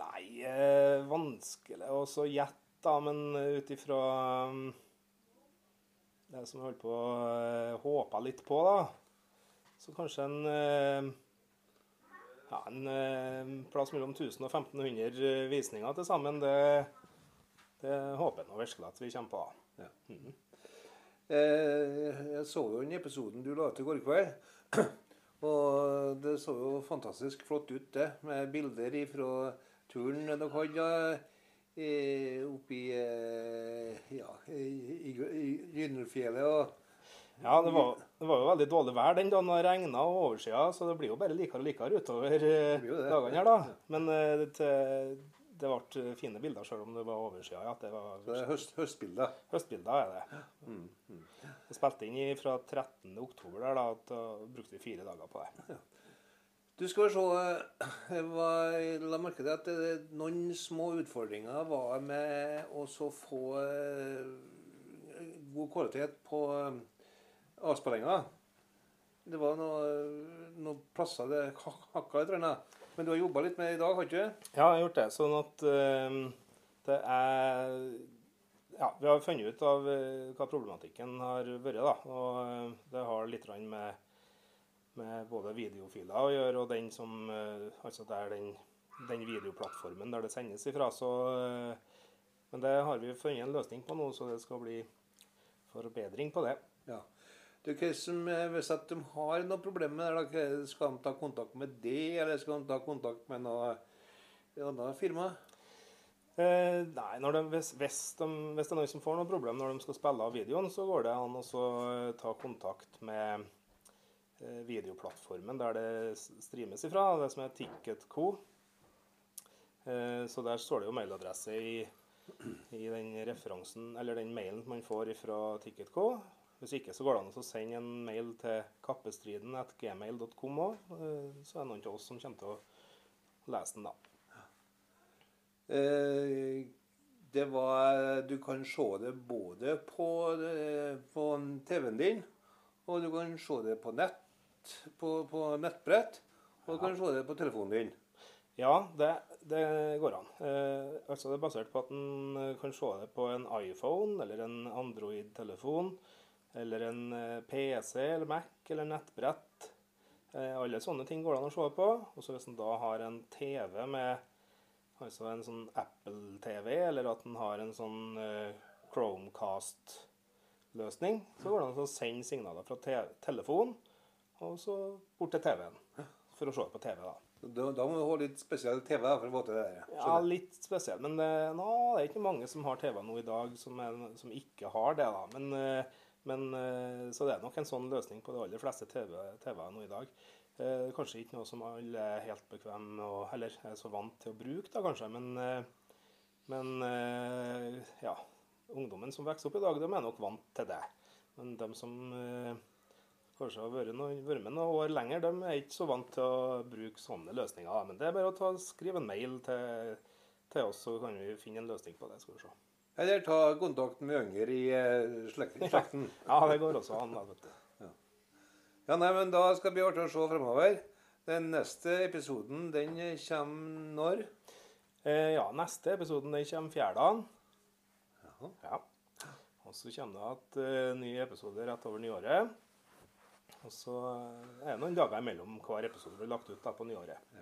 Nei, vanskelig å så gjette, da, men ut ifra um, det som jeg holdt på å uh, håpe litt på, da, så kanskje en eh, ja, en eh, plass mellom 1000 og 1500 visninger til sammen, det, det håper jeg nå virkelig at vi kommer på. da. -hmm. jeg så jo den episoden du la ut i går kveld. Og det så jo fantastisk flott ut, det. Med bilder fra turen dere hadde eh, oppe eh, ja, i, i, Gyldendalfjellet. Og Ja, det var, det var jo veldig dårlig vær den dagen det regna og oversida, så det blir jo bare likere og likere utover eh, dagene her, da. Men det, det ble fine bilder selv om det var oversida. Ja, det var det er høst, høstbilder. høstbilder, er det. Vi spilte inn fra 13. oktober der, da, og brukte fire dager på det. Du skal se eh, var- la merke til at det, noen små utfordringer var med å få eh, god kvalitet på eh, avspillinga. Det var noe- noen plasser det hak- hakka litt. grann. Men du har jobba litt med det i dag, har du ikke? Ja, jeg har gjort det. Sånn at øh, det er Ja, vi har funnet ut av eh, hva problematikken har vært, da. Og eh, det har litt med, med både videofiler å gjøre, og den som eh, Altså det er den, den videoplattformen der det sendes ifra. Så eh, Men det har vi funnet en løsning på nå, så det skal bli forbedring på det. Ja. Du, som, eh, hvis at de har noe problem med det, skal de ta kontakt med det, eller skal de ta kontakt med noe annet firma? Eh, nei, de, hvis, hvis, de, hvis det er noen som får noe problem når de skal spille av videoen, så går det an å ta kontakt med videoplattformen der det streames ifra, det som er Ticketco. Eh, så der står det jo mailadresse i, i den referansen, eller den mailen man får fra Ticketco. Hvis ikke så går det an å sende en mail til kappestriden.gmail.com òg. Eh, så er det noen av oss som kommer til å lese den da. Eh, det var Du kan se det både på, eh, på TV-en din, og du kan se det på nett, på, på nettbrett, og du kan se det på telefonen din. Ja, det, det går an. Eh, altså Det er basert på at en eh, kan se det på en iPhone eller en Android-telefon. Eller en eh, PC eller Mac eller nettbrett. Eh, alle sånne ting går det an å se på. Og så hvis en da har en TV med altså en sånn Apple-TV, eller at en har en sånn eh, Chromecast-løsning, så går det an å sende signaler fra te telefonen og så bort til TV-en. For å se på TV, da. Da, da må du ha litt spesiell TV da, for å få til det der. Ja, litt spesiell. Men det, nå, det er ikke mange som har TV nå i dag som, er, som ikke har det. da. Men, eh, men, eh, så det er nok en sånn løsning på de aller fleste TV-er TV nå i dag. Eh, kanskje ikke noe som alle er helt bekvem og heller eller er så vant til å bruke, da kanskje. Men, eh, men eh, ja, ungdommen som vokser opp i dag, de er nok vant til det. Men de som eh, kanskje har vært, noen, vært med noen år lenger, de er ikke så vant til å bruke sånne løsninger. Men det er bare å ta, skrive en mail til, til oss, så kan vi finne en løsning på det. skal vi se. Eller ta kontakt med yngre i eh, slekten. Ja, det går også an. vet du. Ja, nei, men da skal det bli artig å se fremover. Den neste episoden, den kommer når? Eh, ja, neste episoden den kommer fjerdagen. Ja. Og så kommer det at nye ny episode rett over nyåret. Og så er det noen dager imellom hver episode blir lagt ut da på nyåret.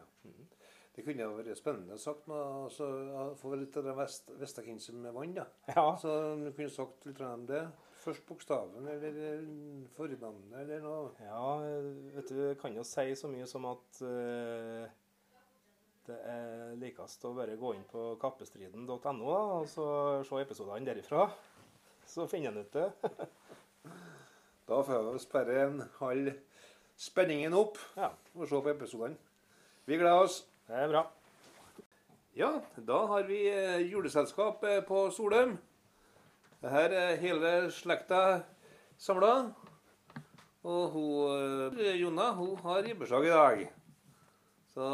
Det kunne vært spennende sagt noe, altså, får få litt av det vest, veste med vann. da. Ja, Så du kunne sagt litt om det. Først bokstaven, eller eh, fornavnet, eller noe. ja vet du, kan jo si så mye som at eh, det er likest å bare gå inn på kappestriden.no og så se episodene derifra. Så finner en ut det. Da får vi sperre en halv spenningen opp Ja, og se på episodene. Vi gleder oss. det er bra. Ja, da har vi eh, juleselskap eh, på Solheim. Her er hele slekta samla. Og hun, eh, Jonna hun har ribbeslag i dag. Så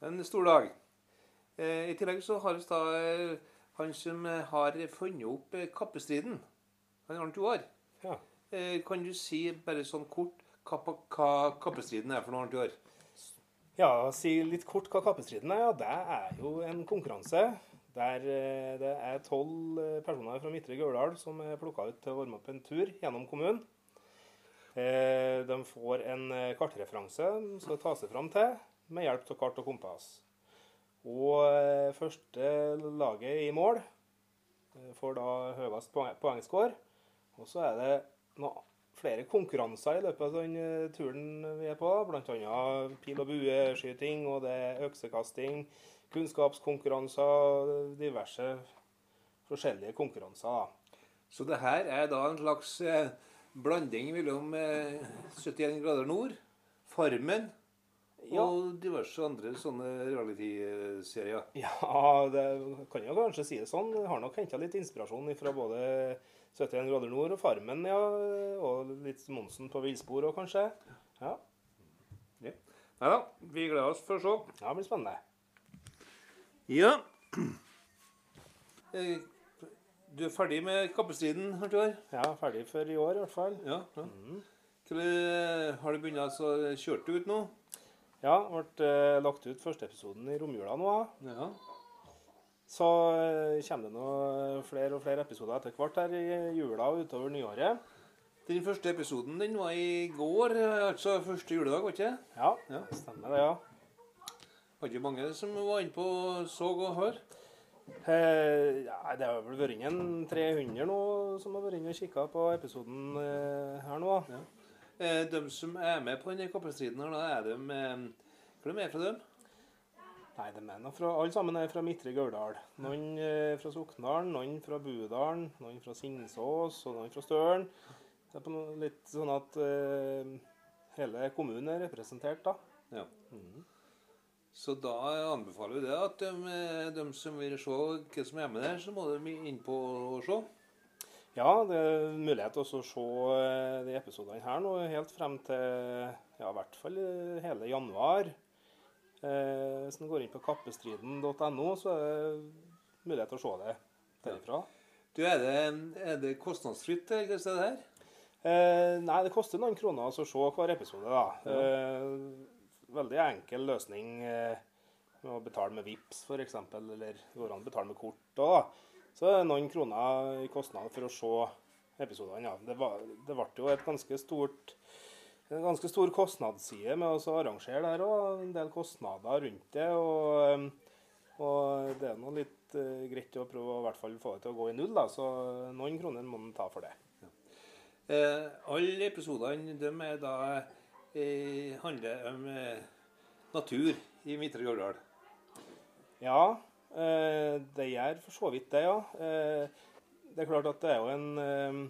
en stor dag. Eh, I tillegg så har vi da eh, han som eh, har funnet opp kappestriden. Han er Arnt år. Ja. Kan du si bare sånn kort hva, hva kappestriden er for noe, Arnt år? Ja, si litt kort hva kappestriden er. Ja, det er jo en konkurranse der det er tolv personer fra Midtre Gauldal som er plukka ut til å varme opp en tur gjennom kommunen. De får en kartreferanse de skal ta seg fram til med hjelp av kart og kompass. Og eh, første laget i mål eh, får da høyest poeng- poengscore. Og så er det flere konkurranser i løpet av den eh, turen vi er på. Bl.a. pil- og bueskyting, og det er øksekasting, kunnskapskonkurranser, diverse forskjellige konkurranser. da. Så det her er da en slags blanding mellom eh, 71 grader nord, Farmen Ja. og diverse andre sånne reality-serier. Ja, det kan jo kanskje si det sånn. Jeg har nok henta litt inspirasjon fra både 71 grader nord og Farmen, ja. Og litt Monsen på villspor òg, kanskje. Ja. Nei da, vi gleder oss for å se. Ja, det blir spennende. Ja. Eh, Du er ferdig med kappestriden, Arthur? Ja, ferdig for i år i hvert fall. Ja. ja. Hva- Har du begynt å kjøre ut nå? Ja, ble eh, lagt ut første episoden i romjula nå. Ja. Så eh, kommer det nå flere og flere episoder etter hvert her i jula og utover nyåret. Den første episoden den var i går, altså første juledag, var ikke det? Ja, Ja. stemmer det, ja. Var ikke mange som var inne på så og hør? Eh, ja, det har vel vært inn en 300 nå som har vært inne og kikka på episoden eh, her nå. da. Eh, de som er med på denne kappestriden er de er de er fra dem? Nei, de er fra, alle sammen er fra Midtre Gauldal. Noen eh, fra Sokndalen, noen fra Budalen, noen fra Singsås og noen fra Støren. Det er litt sånn at eh, hele kommunen er representert, da. Ja. Mhm. Så da anbefaler vi det at de, de som vil se hva som er med der, så må de inn på og se. Ja, det er mulighet til å se eh, de episodene her nå helt frem til ja, i hvert fall eh, hele januar. Eh, hvis en går inn på kappestriden.no, så er det mulighet til å se det derifra. Du, er det, er det kostnadsfritt, det her? Eh, nei, det koster noen kroner å se hver episode, da. Eh, veldig enkel løsning eh, med å betale med VIPS f.eks., eller går an å betale med kort òg, Så er noen kroner i kostnad for å se episodene. Ja. Det, var, det ble jo et ganske stort en ganske stor kostnadsside med å arrangere det her òg. En del kostnader rundt det. Og, eh, og det er nå litt uh, greit å prøve å i hvert fall få det til å gå i null, da. Så noen kroner må man ta for det. Eh, alle episodene de er da eh, handler om eh, natur i Midtre Gauldal. Ja, det gjør for så vidt det, ja. Eh, det er klart at det er jo en eh,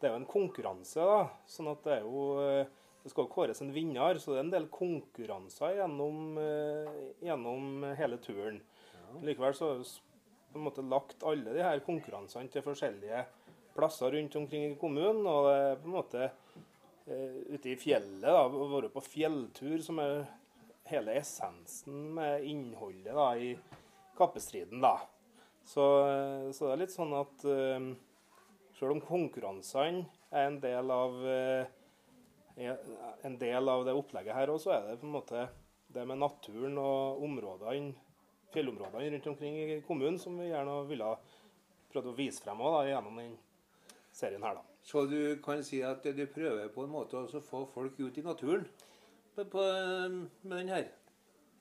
det er jo en konkurranse, da. Sånn at det er jo eh, Det skal kåres en vinner, så det er en del konkurranser gjennom, eh, gjennom hele turen. Likevel så har vi på en måte lagt alle de her konkurransene til forskjellige plasser rundt omkring i kommunen. Og det er på en måte eh, ute i fjellet, da, å være på fjelltur, som er hele essensen med innholdet da, i kappestriden. da. Så, eh, så det er litt sånn at eh, selv om konkurransene er en del av eh, en del av det opplegget her så er det på en måte det med naturen og områdene, fjellområdene rundt omkring i kommunen som vi gjerne ville prøvd å vise frem også, da, gjennom den serien her. da. Så du kan si at du prøver på en måte å få folk ut i naturen på, på, med den her.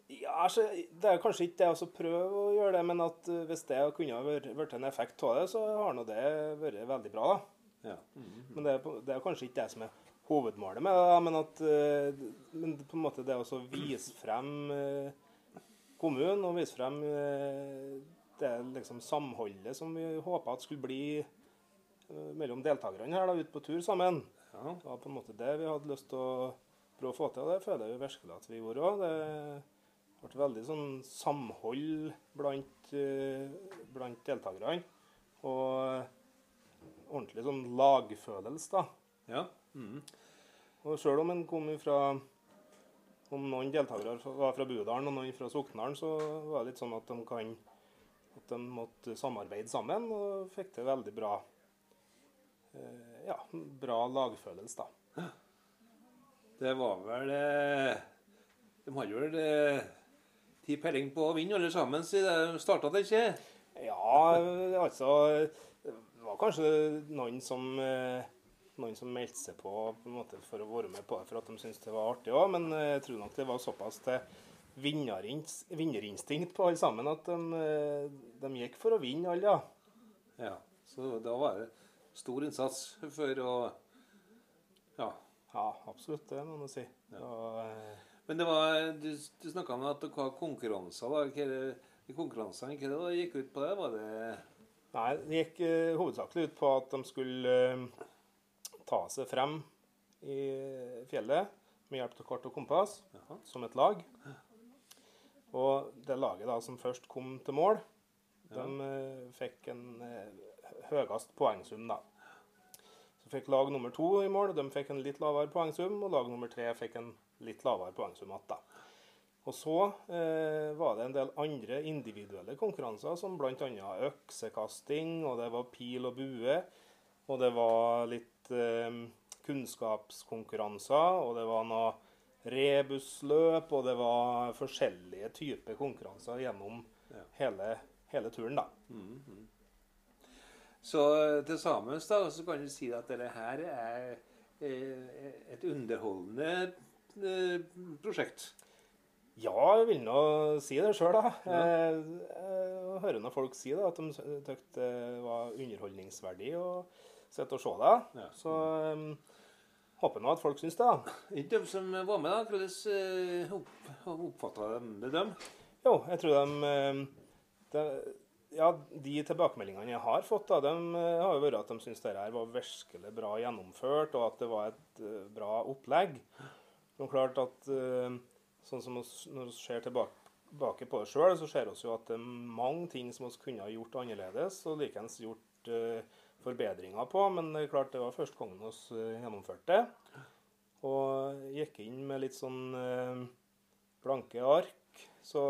Ja, altså, Det er kanskje ikke det å prøve å gjøre det, men at eh, hvis det kunne ha vært, en effekt av det, så har nå det vært veldig bra. da. Ja. Men det er, det er kanskje ikke det som er hovedmålet med det, men at eh, men på en måte det å vise frem eh, kommunen og vise frem det liksom samholdet som vi håpa skulle bli mellom deltakerne her da, ute på tur sammen. Ja. Det var på en måte det vi hadde lyst til å prøve å få til, og det føler jeg virkelig at vi gjorde òg. Det ble veldig sånn samhold blant, eh, blant deltakerne. Og ordentlig sånn lagfølelse, da. ja. Mm. Og sjøl om en kom fra Om noen deltakere var fra Budalen og noen fra Soknaren, så var det litt sånn at de kan at de måtte samarbeide sammen og fikk til veldig bra eh, ja, bra lagfølelse, da. Det var vel eh, De hadde vel eh, ti peiling på å vinne alle sammen siden de starta ikke? Ja, altså Det var kanskje noen som eh, noen som meldte seg på, på måte, for å være med på det for at de syntes det var artig òg, men eh, jeg tror nok det var såpass til vinnerinstinkt på alle sammen at de, eh, de gikk for å vinne alle, ja. Ja. Så da var det stor innsats for å Ja. Ja, absolutt, det må man si. Og, eh, Men det var, du, du snakka om at dere har konkurranser. da. Hva det, konkurransene, hva det gikk ut på det? Var det Nei, det gikk uh, hovedsakelig ut på at de skulle uh, ta seg frem i fjellet med hjelp av kart og kompass Jaha. som et lag. Og det laget da som først kom til mål, de uh, fikk en høyest poengsum, da. Så fikk lag nummer to i mål, de fikk en litt lavere poengsum, og lag nummer tre fikk en litt lavere poengsum igjen. da. Og så eh, var det en del andre individuelle konkurranser, som bl.a. øksekasting, og det var pil og bue. Og det var litt eh, kunnskapskonkurranser, og det var noe rebusløp, og det var forskjellige typer konkurranser gjennom Ja. hele, hele turen, da. Så eh, til sammen da, så kan du si at dette her er eh, et underholdende prosjekt. Ja, jeg vil nå si det sjøl, da. Jeg, jeg hører nå folk si det, at de syntes det var underholdningsverdig å sitte og se det. Ja. Så um, håper nå at folk syns det. da. De som var med, da. Hvordan eh, opp, oppfatta de det, dem? Jo, jeg tror de, de Ja, de tilbakemeldingene jeg har fått, da, de har jo vært at de syns dette var virkelig bra gjennomført, og at det var et bra opplegg. Det er klart at uh, sånn som oss, når vi ser tilbake, på oss sjøl, så ser vi jo at det er mange ting som vi kunne ha gjort annerledes, og likeens gjort uh, forbedringer på. Men det er klart det var første gangen vi uh, gjennomførte. Og gikk inn med litt sånn blanke ark. Så,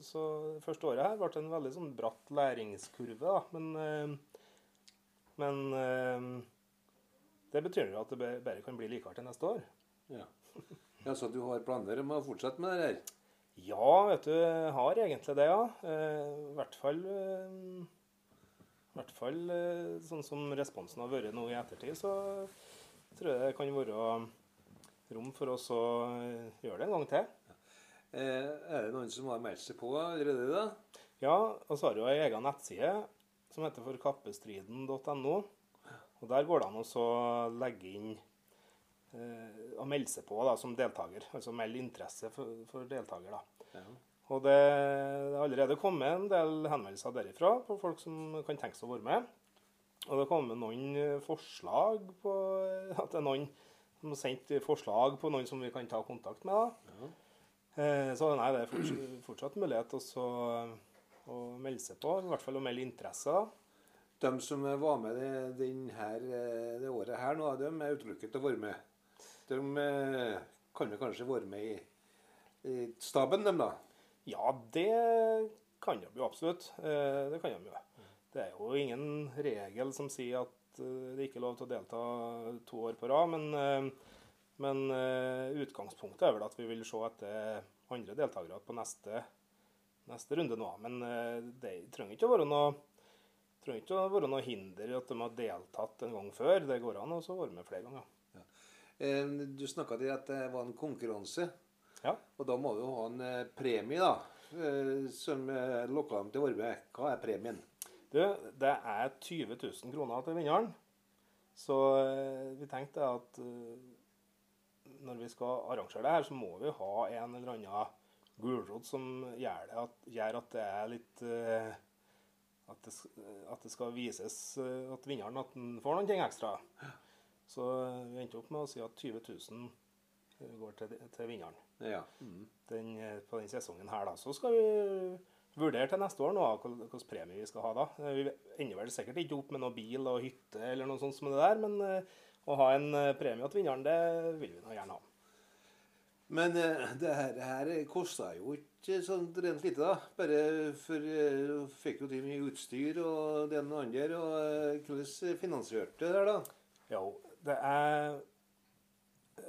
så første året her ble en veldig sånn bratt læringskurve, da. Men, men det betyr jo at det bare kan bli likere neste år. Ja. Ja, Så du har planer om å fortsette med det her? Ja, vet du, jeg har egentlig det, ja. Eh, I hvert fall eh, I hvert fall eh, sånn som responsen har vært nå i ettertid, så tror jeg det kan være rom for oss å gjøre det en gang til. Er det noen som har meldt seg på allerede? da? Ja, og så har jo ei egen nettside som heter forkappestriden.no. Og der går det an å legge inn eh, og melde seg på da, som deltaker. Altså melde interesse for, for deltaker. da. Ja. Og det det har allerede kommet en del henvendelser derifra på folk som kan tenke seg å være med. Og det har kommet noen eh, forslag på at det er noen som har sendt forslag på noen som vi kan ta kontakt med. da. Ja. Eh, Så nei, det er fortsatt, fortsatt mulighet også å melde seg på, i hvert fall å melde interesse. da. De som var med det, her, eh, det året her nå, de er utelukket til å være med. De eh, kan jo kanskje være med i, staben, dem da? Ja, det kan de jo absolutt. Eh, Det kan de jo. Det er jo ingen regel som sier at eh, det ikke er lov til å delta to år på rad, men, men utgangspunktet er vel at vi vil se etter andre deltakere på neste, neste runde nå. Men det trenger ikke å være noe trenger ikke å være noe hinder i at de har deltatt en gang før. Det går an å være med flere ganger. Eh, Du snakka til at det var en konkurranse. Ja. Og da må du ha en eh, premie, da. eh, Som lokka dem til være. Hva er premien? Du, det er 20 000 kroner til vinneren. Så vi tenkte at når vi skal arrangere det her, så må vi ha en eller annen gulrot som gjør, det at, gjør at det er litt at, det, at det skal vises at vinneren at den får noen ting ekstra. Så eh, vi endte opp med å si at 20 000 går til, til vinneren Ja. Mm. den, eh, på den sesongen her. Da. Så skal vi vurdere til neste år nå hvilken premie vi skal ha da. Eh, Vi ender vel sikkert ikke opp med noe bil og hytte eller noe sånt som det der, men eh, å ha en eh, premie til vinneren, det vil vi nå gjerne ha. Men eh, det her, her kosta jo ikke sånn rent lite, da. Bare for eh, du fikk jo til mye utstyr og det ene og andre. Og eh, hvordan finansierte det der, da? Jo, det er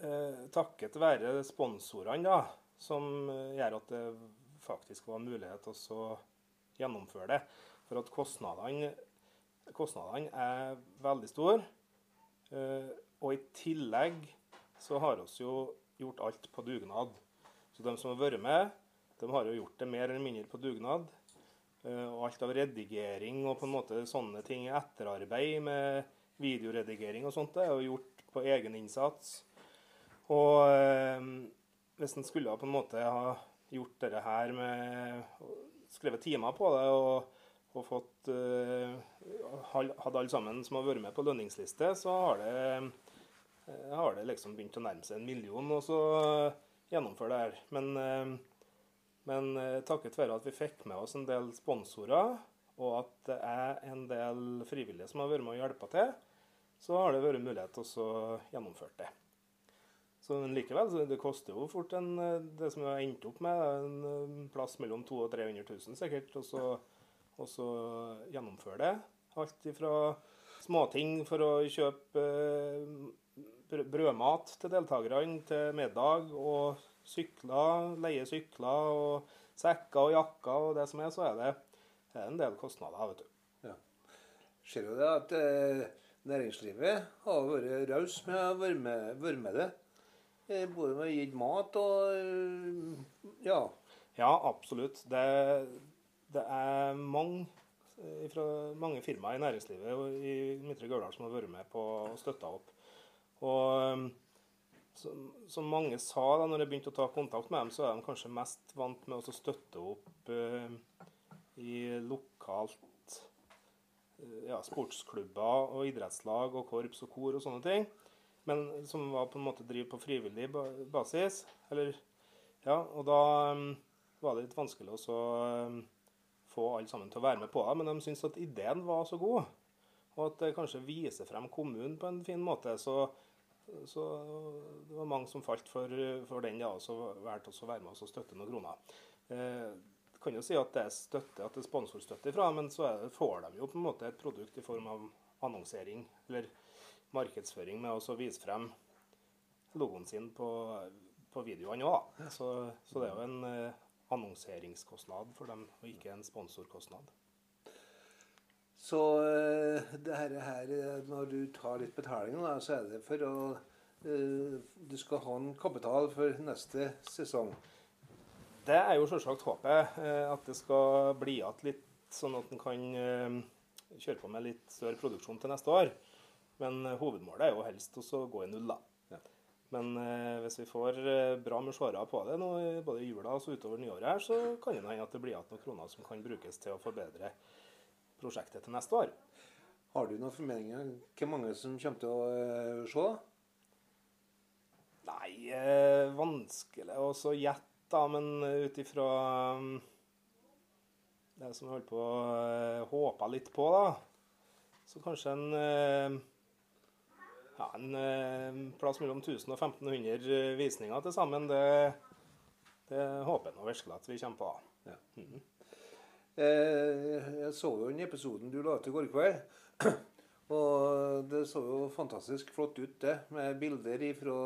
eh, takket være sponsorene da, som eh, gjør at det faktisk var mulighet til å gjennomføre det. For at kostnadene, kostnadene er veldig store. Eh, og i tillegg så har vi jo gjort alt på dugnad. Så de som har vært med, de har jo gjort det mer eller mindre på dugnad. Eh, og alt av redigering og på en måte sånne ting, etterarbeid med videoredigering og sånt, det er jo gjort på egen innsats. Og eh, hvis en skulle på en måte ha gjort dette her med Skrevet timer på det og, og fått eh, Hadde alle sammen som har vært med på lønningsliste, så har det, eh, har det liksom begynt å nærme seg en million og så gjennomføre det her. Men, eh, men eh, takket være at vi fikk med oss en del sponsorer, og at det er en del frivillige som har vært med og hjulpet til, så har det vært mulighet til å gjennomføre det. Så likevel, det koster jo fort en, det som vi har endt opp med, en eh, plass mellom 200 og 300 000 sikkert. Og så, og gjennomføre det. Alt ifra småting for å kjøpe eh, brødmat til deltakerne, til middag og sykler, leie sykler og sekker og jakker og det som er, så er det, er en del kostnader, vet du. Ser du det at eh, næringslivet har vært raus med å være med, det. Eh, både med å gi mat og ja. Ja, absolutt. Det, det er mange, eh, fra mange firmaer i næringslivet i Midtre Gauldal som har vært med på å støtte opp. Og um, som, mange sa da når jeg begynte å ta kontakt med dem, så er de kanskje mest vant med å støtte opp eh, i lokalt ja, sportsklubber og idrettslag og korps og kor og sånne ting. Men som var på en måte driver på frivillig basis. Eller, ja, og da um, var det litt vanskelig å um, få alle sammen til å være med på det. Men de syntes at ideen var så god, og at det kanskje viser frem kommunen på en fin måte. Så, så det var mange som falt for, for den, ja, og så valgte å være med oss og støtte noen kroner. Eh, jeg kan jo si at det er støtte, at det er sponsorstøtte fra, men så det, får de jo på en måte et produkt i form av annonsering eller markedsføring med å vise frem logoen sin på, på videoene òg. Så, så det er jo en eh, annonseringskostnad for dem, og ikke en sponsorkostnad. Så eh, det her, når du tar litt betaling, da, så er det for å eh, Du skal ha en kapital for neste sesong. Det er jo selvsagt håpet, eh, at det skal bli igjen litt, sånn at en kan eh, kjøre på med litt større produksjon til neste år. Men eh, hovedmålet er jo helst å gå i null, da. Ja. Men eh, hvis vi får eh, bra med seere på det nå, både i jula og så utover nyåret, her, så kan det hende at det blir igjen noen kroner som kan brukes til å forbedre prosjektet til neste år. Har du noen formeninger om hvor mange som kommer til å eh, se? Nei, vanskelig å så gjette, da, men ut ifra um, det som jeg holdt på å eh, håpe litt på, da, så kanskje en eh, ja, en eh, plass mellom 1000 og 1500 visninger til sammen. Det, det håper jeg nå virkelig at vi kommer på. da. Eh, jeg så jo den episoden du la ut i går kveld. Og det så jo fantastisk flott ut, det. Med bilder fra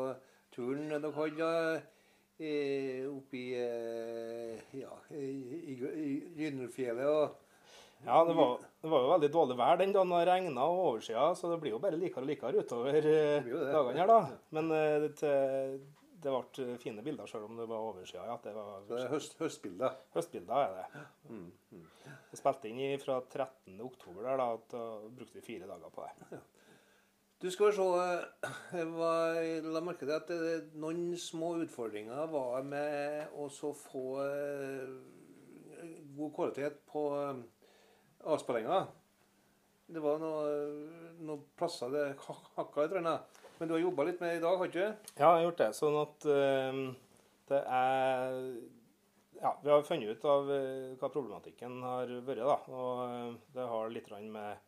turen dere hadde eh, oppi eh, ja, i, i, i Og Ja, det var, det var jo veldig dårlig vær den dagen det regna og oversida, så det blir jo bare likere og likere utover eh, dagene her, da. Men eh, det, til- det ble fine bilder selv om det var oversida. Ja, det var det er høst, høstbilder. høstbilder, er det. Vi spilte inn fra 13. oktober der, da, og brukte vi fire dager på det. Du skal se eh, var- la merke til at det, noen små utfordringer var med å få eh, god kvalitet på eh, avspillinga. Det var noe- noen plasser det hak- hakka i trærne. Men du har jobba litt med det i dag, har du ikke? Ja, jeg har gjort det. Sånn at eh, det er Ja, vi har funnet ut av hva problematikken har vært, da. Og det har litt med,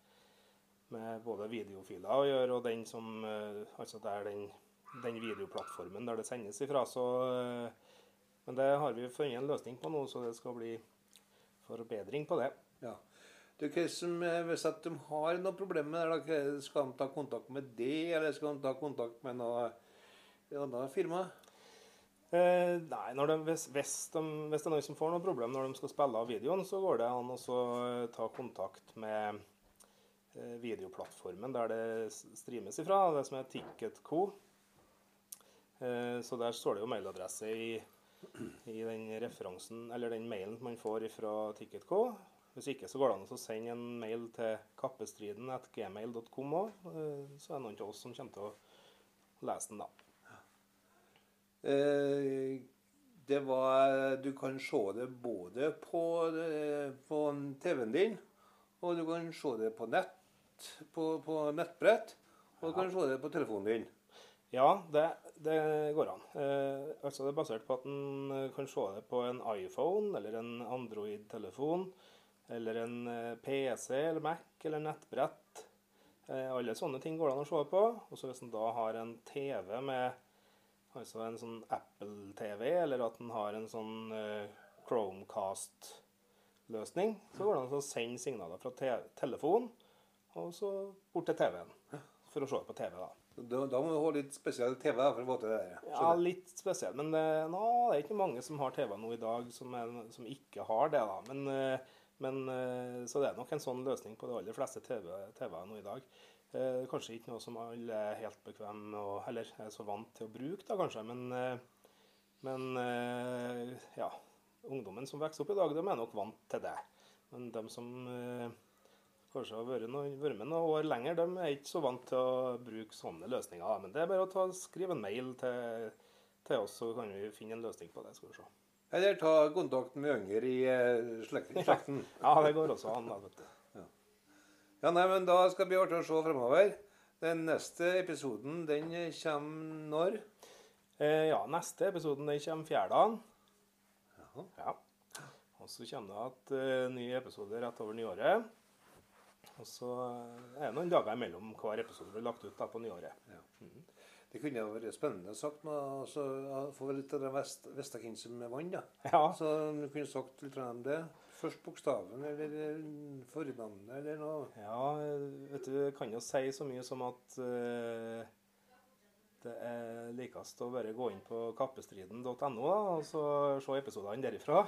med både videofiler å gjøre, og den som eh, Altså det er den, den videoplattformen der det sendes ifra. Så eh, Men det har vi funnet en løsning på nå, så det skal bli forbedring på det. Ja. Hva som, eh, hvis de har noe problem med det, skal de ta kontakt med det, eller skal de ta kontakt med noe et annet firma? Eh, nei, de, hvis, hvis, de, hvis det er noen som får noe problem når de skal spille av videoen, så går det an å ta kontakt med videoplattformen der det streames ifra, det som er Ticketco. Eh, så der står det jo mailadresse i, i den referansen, eller den mailen man får fra Ticketco. Hvis ikke så går det an å sende en mail til kappestriden.gmail.com òg. Eh, så er det noen av oss som kommer til å lese den, da. Eh, det var Du kan se det både på, eh, på TV-en din, og du kan se det på nett, på, på nettbrett, og du kan se det på telefonen din. Ja, det, det går an. Eh, altså Det er basert på at en eh, kan se det på en iPhone eller en Android-telefon. Eller en eh, PC eller Mac eller nettbrett. Eh, alle sånne ting går det an å se på. Og så hvis en da har en TV med altså en sånn Apple-TV, eller at en har en sånn eh, Chromecast-løsning, så går det an å sende signaler fra te telefon og så bort til TV-en. For å se på TV, da. Da, da må du ha litt spesiell TV for å få til det der. Ja, litt spesielt. Men det, nå, det er ikke mange som har TV nå i dag som, er, som ikke har det. da. Men, eh, men, eh, så det er nok en sånn løsning på de aller fleste TV-er TV nå i dag. Eh, kanskje ikke noe som alle er helt bekvemme og, eller er så vant til å bruke, da kanskje. Men, eh, men eh, ja, ungdommen som vokser opp i dag, de er nok vant til det. Men de som eh, kanskje har vært, noen, vært med noen år lenger, de er ikke så vant til å bruke sånne løsninger. Men det er bare å ta, skrive en mail til, til oss, så kan vi finne en løsning på det. skal vi se. Eller ta kontakt med yngre i eh, slekten. slekten. Ja, det går også an. vet du. Ja, nei, men Da skal det bli artig å se fremover. Den neste episoden den kommer når? Eh, ja, neste episoden den kommer fjerdagen. Ja. Og så kommer det at uh, ny episode rett over nyåret. Og så eh, er det noen dager imellom hver episode blir lagt ut da på nyåret. Det kunne jo vært spennende sagt altså, få litt av det vest, hvem som vant, da. Ja, Så du kunne sagt litt om det. Først bokstaven eller fornavnet eller noe. ja vet du, jeg kan jo si så mye som at uh, det er likest å bare gå inn på kappestriden.no og så se episodene derifra.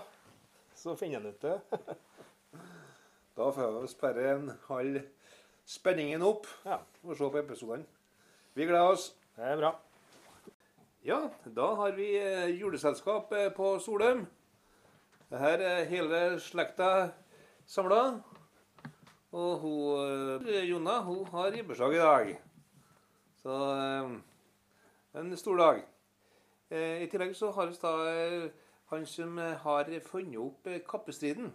Så finner en ut det. Da får vi sperre en halv spenningen opp Ja, og se på episodene. Vi gleder oss. det er bra. Ja, da har vi eh, juleselskap eh, på Solheim. Her er hele slekta samla. Og hun, eh, Jonna hun har ribbeslag i dag. Så en stor dag. I tillegg så har vi da han som har funnet opp kappestriden.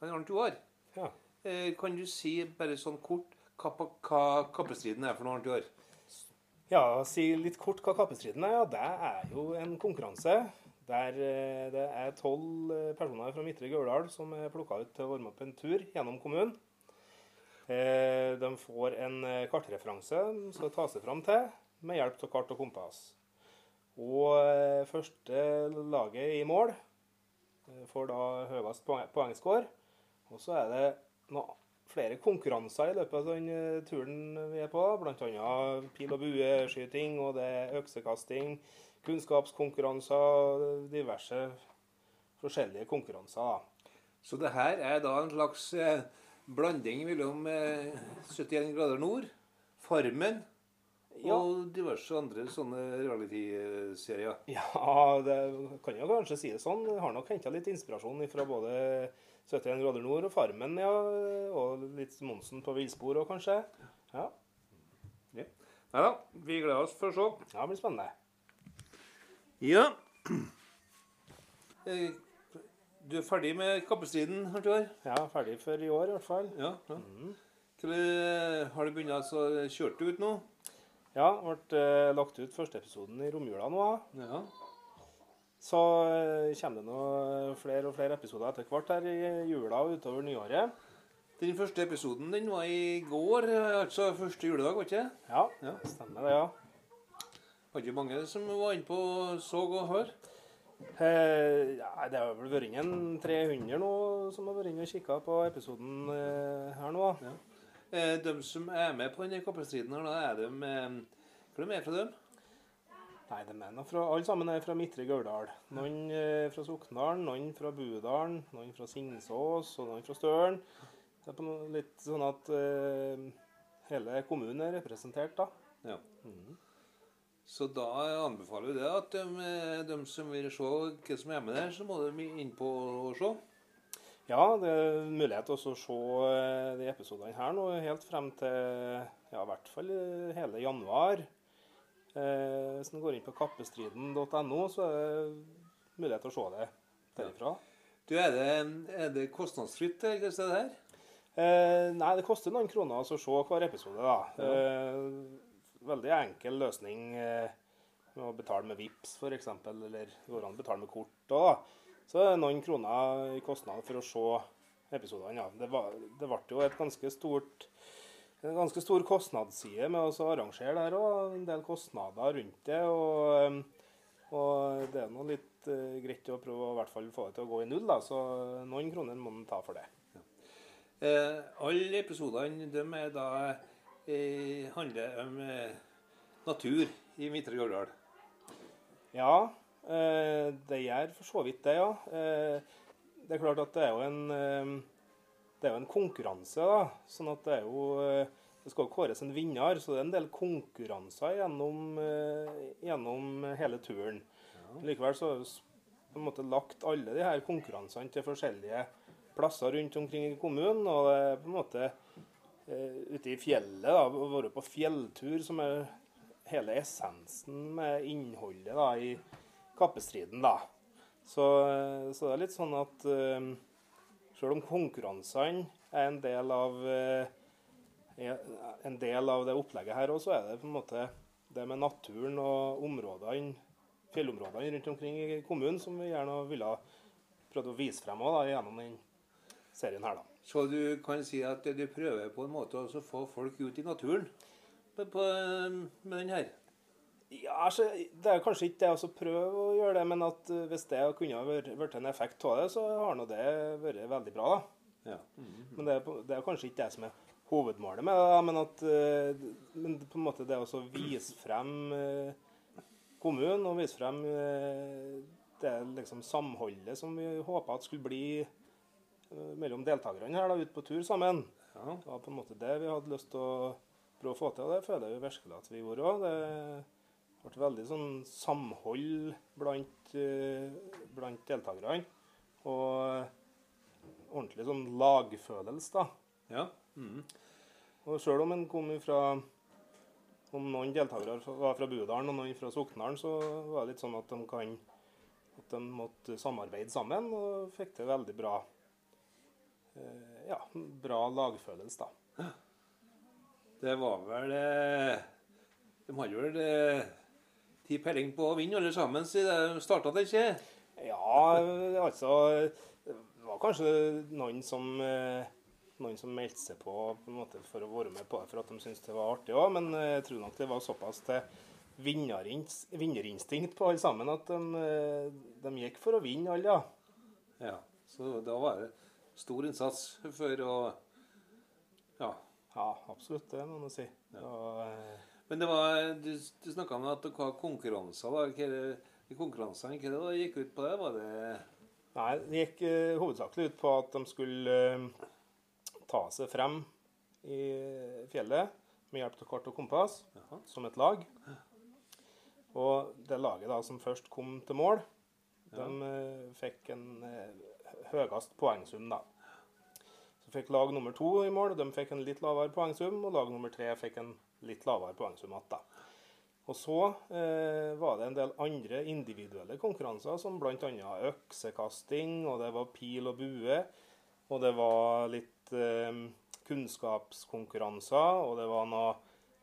Han Arnt Joar. Ja. Eh, kan du si bare sånn kort hva, hva kappestriden er for noe, annet i år? Ja, si litt kort hva kappestriden er. Ja, det er jo en konkurranse der eh, det er tolv eh, personer fra Midtre Gauldal som er plukka ut til å varme opp en tur gjennom kommunen. De får en kartreferanse de skal ta seg fram til med hjelp av kart og kompass. Og første laget i mål får da høyest poeng- poengscore. Og så er det noe flere konkurranser i løpet av den eh, turen vi er på. Bl.a. pil- og bueskyting, og det er øksekasting, kunnskapskonkurranser, diverse forskjellige konkurranser. Så det her er da en slags eh, blanding mellom eh, 71 grader nord, Farmen Ja. og diverse andre sånne reality-serier. Ja, det kan jo kanskje si det sånn. Jeg har nok henta litt inspirasjon fra både 71 grader nord og Farmen, ja. Og litt Monsen på villspor òg, kanskje. Ja, Nei da, vi gleder oss for å se. ja det blir spennende. Ja. Eh, Du er ferdig med kappestriden, år? Ja, ferdig for i år i hvert fall. Ja. ja. Eh, har du begynt å kjøre ut nå? Ja, ble eh, lagt ut første episoden i romjula nå. Ja. Så eh, kommer det nå flere og flere episoder etter hvert her i jula og utover nyåret. Den første episoden den var i går, eh, altså første juledag, var ikke det? Ja, Ja. stemmer det, ja. Var ikke mange som var inne på så og hør? Eh, ja, det har vel vært en 300 nå som har vært inne og kikka på episoden eh, her nå. Ja. Eh, de som er med på denne kappestriden, her, da er de eh, Hvor er de fra dem? Nei, de er fra, alle sammen er fra Midtre Gauldal. Noen eh, fra Sokndalen, noen fra Budalen, noen fra Singsås og noen fra Støren. Det er på noe, litt sånn at eh, hele kommunen er representert, da. Ja. Så da anbefaler vi det at de, eh, de som vil se hva som er med der, så må de inn på og se. Ja, det er mulighet til å se eh, de episodene her nå helt frem til ja, i hvert fall eh, hele januar. Eh, hvis en går inn på kappestriden.no, så er det mulighet til å se det derifra. Du, er det, er det kostnadsfritt, det her? Eh, nei, det koster noen kroner å se hver episode, da. Eh, veldig enkel løsning eh, med å betale med VIPS f.eks., eller går an å betale med kort òg, da. Så det er noen kroner i kostnad for å se episodene. Ja. Det, var, det ble jo et ganske stort en ganske stor kostnadsside med å arrangere arrangere der og en del kostnader rundt det. og eh, Og det er nå litt uh, greit å prøve å i hvert fall få det til å gå i null, da. Så noen kroner må man ta for det. Eh, alle episodene de er da eh, handler om eh, natur i Midtre Gauldal. Ja, eh, det gjør for så vidt det, ja. Eh, det er klart at det er jo en, det er jo en konkurranse, da. Sånn at det er jo eh, Det skal jo kåres en vinner, så det er en del konkurranser gjennom, eh, gjennom hele turen. Likevel så har vi på en måte lagt alle de her konkurransene til forskjellige plasser rundt omkring i kommunen. Og det er på en måte eh, ute i fjellet, da, å være på fjelltur, som er hele essensen med innholdet da, i kappestriden. da. Så, så det er litt sånn at selv om konkurransene er en del av eh, en del av det opplegget her òg, så er det på en måte det med naturen og områdene, fjellområdene rundt omkring i kommunen som vi gjerne ville prøvd å vise frem også, da, gjennom den serien her. da. Så du kan si at du prøver på en måte å få folk ut i naturen med den her? Ja, altså, Det er kanskje ikke det å prøve å gjøre det, men at eh, hvis det kunne vært en effekt av det, så har nå det vært veldig bra. da. Ja. Men det er, det er kanskje ikke det som er hovedmålet med det, men at eh, men på en måte det å vise frem eh, kommunen og vise frem det liksom samholdet som vi håpa at skulle bli mellom deltakerne her da, ute på tur sammen. Ja. Det var på en måte det vi hadde lyst til å prøve å få til, og det føler jeg virkelig at vi gjorde òg. Ble veldig sånn samhold blant, eh, blant deltakerne. Og ordentlig sånn lagfølelse, da. ja. Mm. Og sjøl om en kom fra Om noen deltakere var fra Budalen og noen fra Soknaren, så var det litt sånn at de kan at de måtte samarbeide sammen, og fikk til veldig bra eh, ja, bra lagfølelse, da. Det var vel eh, De hadde vel ti peiling på å vinne alle sammen, siden de starta det ikke? Ja, altså Det var kanskje noen som eh, noen som meldte seg på, på en måte, for å være med på det for at de syntes det var artig òg, men eh, jeg tror nok det var såpass til vinnerins- vinnerinstinkt på alle sammen at de, eh, de gikk for å vinne alle, ja. Ja. Så da var det stor innsats for å Ja. Ja, absolutt, det må man si. Og, eh, Men det var, du, du snakka om at dere har konkurranser. da. Hva de konkurransene, hva det gikk ut på det? Var det Nei, det gikk uh, hovedsakelig ut på at de skulle uh, ta seg frem i fjellet med hjelp av kart og kompass Jaha. som et lag. Og det laget da som først kom til mål, de uh, fikk en høyest poengsum, da. Så fikk lag nummer to i mål, de fikk en litt lavere poengsum, og lag nummer tre fikk en litt lavere poengsum igjen, da. Og så eh, var det en del andre individuelle konkurranser, som bl.a. øksekasting, og det var pil og bue, og det var litt eh, kunnskapskonkurranser, og det var noe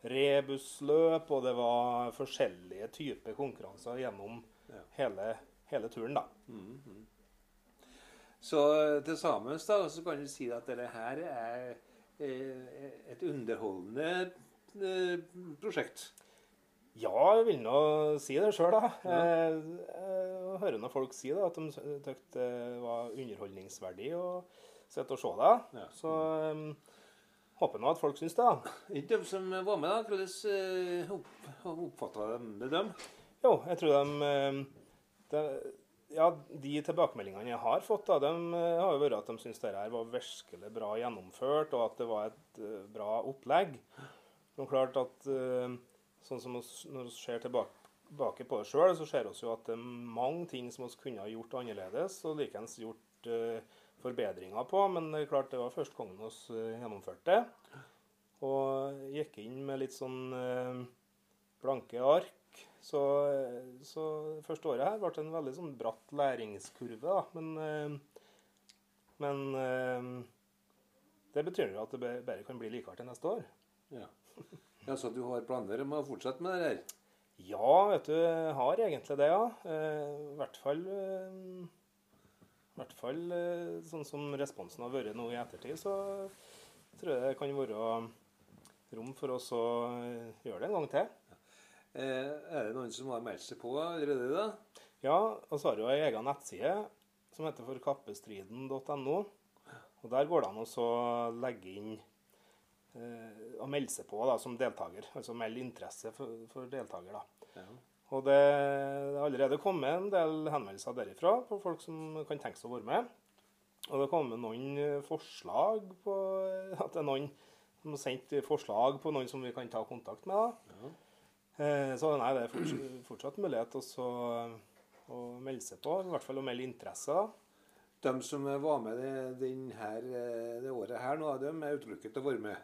rebusløp, og det var forskjellige typer konkurranser gjennom Ja. hele, hele turen, da. Så til sammen da, så kan du si at dette her er eh, et underholdende eh, prosjekt. Ja, jeg vil nå si det sjøl, da. Jeg, jeg hører nå folk si det, at de syntes det var underholdningsverdig å sitte og se det. Ja. Så um, håper nå at folk syns det. da. De som var med, da? Hvordan eh, opp, oppfatta de det, dem? Jo, jeg tror de, de Ja, de tilbakemeldingene jeg har fått, da, de har jo vært at de syns dette var virkelig bra gjennomført, og at det var et bra opplegg. Men klart at uh, sånn som oss, når vi ser tilbake, på det sjøl, så ser vi jo at det er mange ting som vi kunne ha gjort annerledes, og likeens gjort uh, forbedringer på. Men det er klart det var første gangen vi uh, gjennomførte det. Og gikk inn med litt sånn blanke ark. Så, så første året her ble det en veldig sånn bratt læringskurve, da. Men, eh, men eh, det betyr jo at det bare kan bli likere til neste år. Ja. ja, Så du har planer om å fortsette med det her? Ja, vet du, jeg har egentlig det, ja. Eh, I hvert fall eh, i hvert fall eh, sånn som responsen har vært nå i ettertid, så tror jeg det kan være rom for oss å gjøre det en gang til. Eh, er det noen som har meldt seg på allerede, da? Ja, og så har jo ei egen nettside som heter for kappestriden.no. Og Der går det an å legge inn eh, og melde seg på da, som deltaker. Altså melde interesse for, for deltaker. da. Ja. Og det har allerede kommet en del henvendelser derifra på folk som kan tenke seg å være med. Og det har kommet noen eh, forslag på at det er noen som har sendt forslag på noen som vi kan ta kontakt med. da. Eh, Så nei, det er fortsatt, fortsatt mulighet også å melde seg på, i hvert fall å melde interesse. da. De som var med det, den her, eh, det året her nå, de er utelukket til å være med.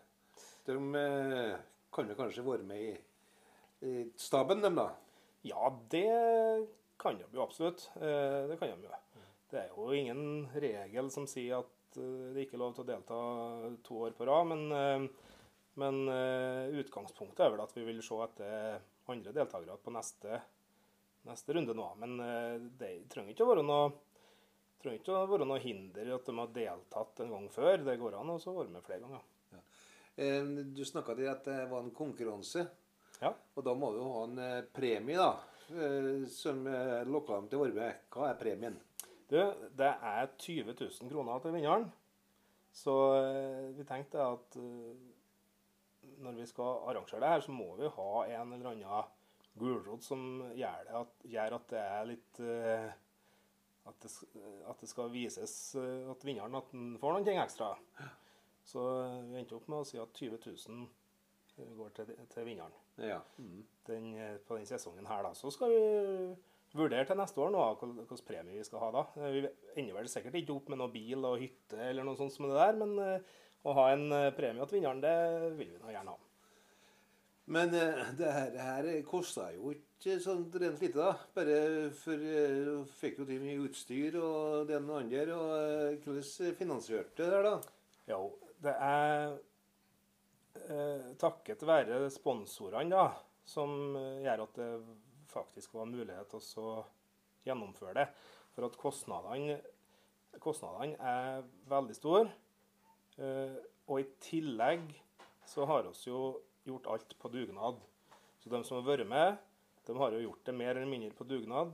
De eh, kan jo kanskje være med i, staben, dem da. Ja, det kan de jo absolutt. Eh, Det kan de jo. Det er jo ingen regel som sier at eh, det ikke er lov til å delta to år på rad, men, men utgangspunktet er vel at vi vil se etter andre deltakere på neste, neste runde nå. Men det trenger ikke å være noe trenger ikke å være noe hinder at de har deltatt en gang før. Det går an å være med flere ganger. Eh, Du snakka til at det var en konkurranse. Ja. Og da må du ha en eh, premie, da. eh, Som lokka dem til å. Hva er premien? Du, det er 20 000 kroner til vinneren. Så vi tenkte at når vi skal arrangere det her, så må vi ha en eller annen gulrot som gjør, det at, gjør at det er litt at, det, at det skal vises at vinneren at den får noe ekstra. Så eh, vi endte opp med å si at 20 000 går til, til vinneren Ja. Mm. den, eh, på den sesongen her. da. Så skal vi vurdere til neste år nå, hvilken premie vi skal ha da. Eh, Vi ender vel sikkert ikke opp med noe bil og hytte eller noe sånt som det der, men eh, å ha en eh, premie til vinneren, det vil vi nå gjerne ha. Men eh, det her, her kosta jo ikke sånn rent lite, da. Bare for eh, du fikk jo til mye utstyr og det ene og det andre. Og eh, hvordan finansierte det der, da? Jo, det er eh, takket være sponsorene da, som eh, gjør at det faktisk var mulighet til å gjennomføre det. For at kostnadene, kostnadene er veldig store. Eh, og i tillegg så har vi jo gjort alt på dugnad. Så de som har vært med, de har jo gjort det mer eller mindre på dugnad.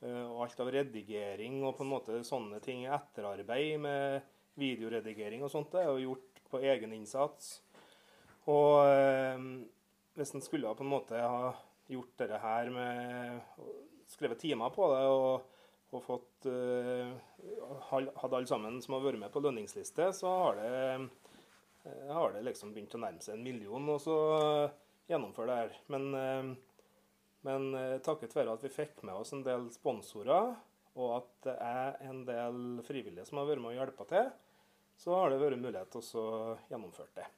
Eh, og alt av redigering og på en måte sånne ting, etterarbeid med videoredigering og sånt, det er jo gjort på egen innsats. Og eh, hvis en skulle på en måte ha gjort dette her med Skrevet timer på det og, og fått eh, Hadde alle sammen som har vært med på lønningsliste, så har det, eh, har det liksom begynt å nærme seg en million og så gjennomføre det her. Men, eh, men eh, takket være at vi fikk med oss en del sponsorer, og at det er en del frivillige som har vært med og hjulpet til, så har det vært mulighet til å gjennomføre det.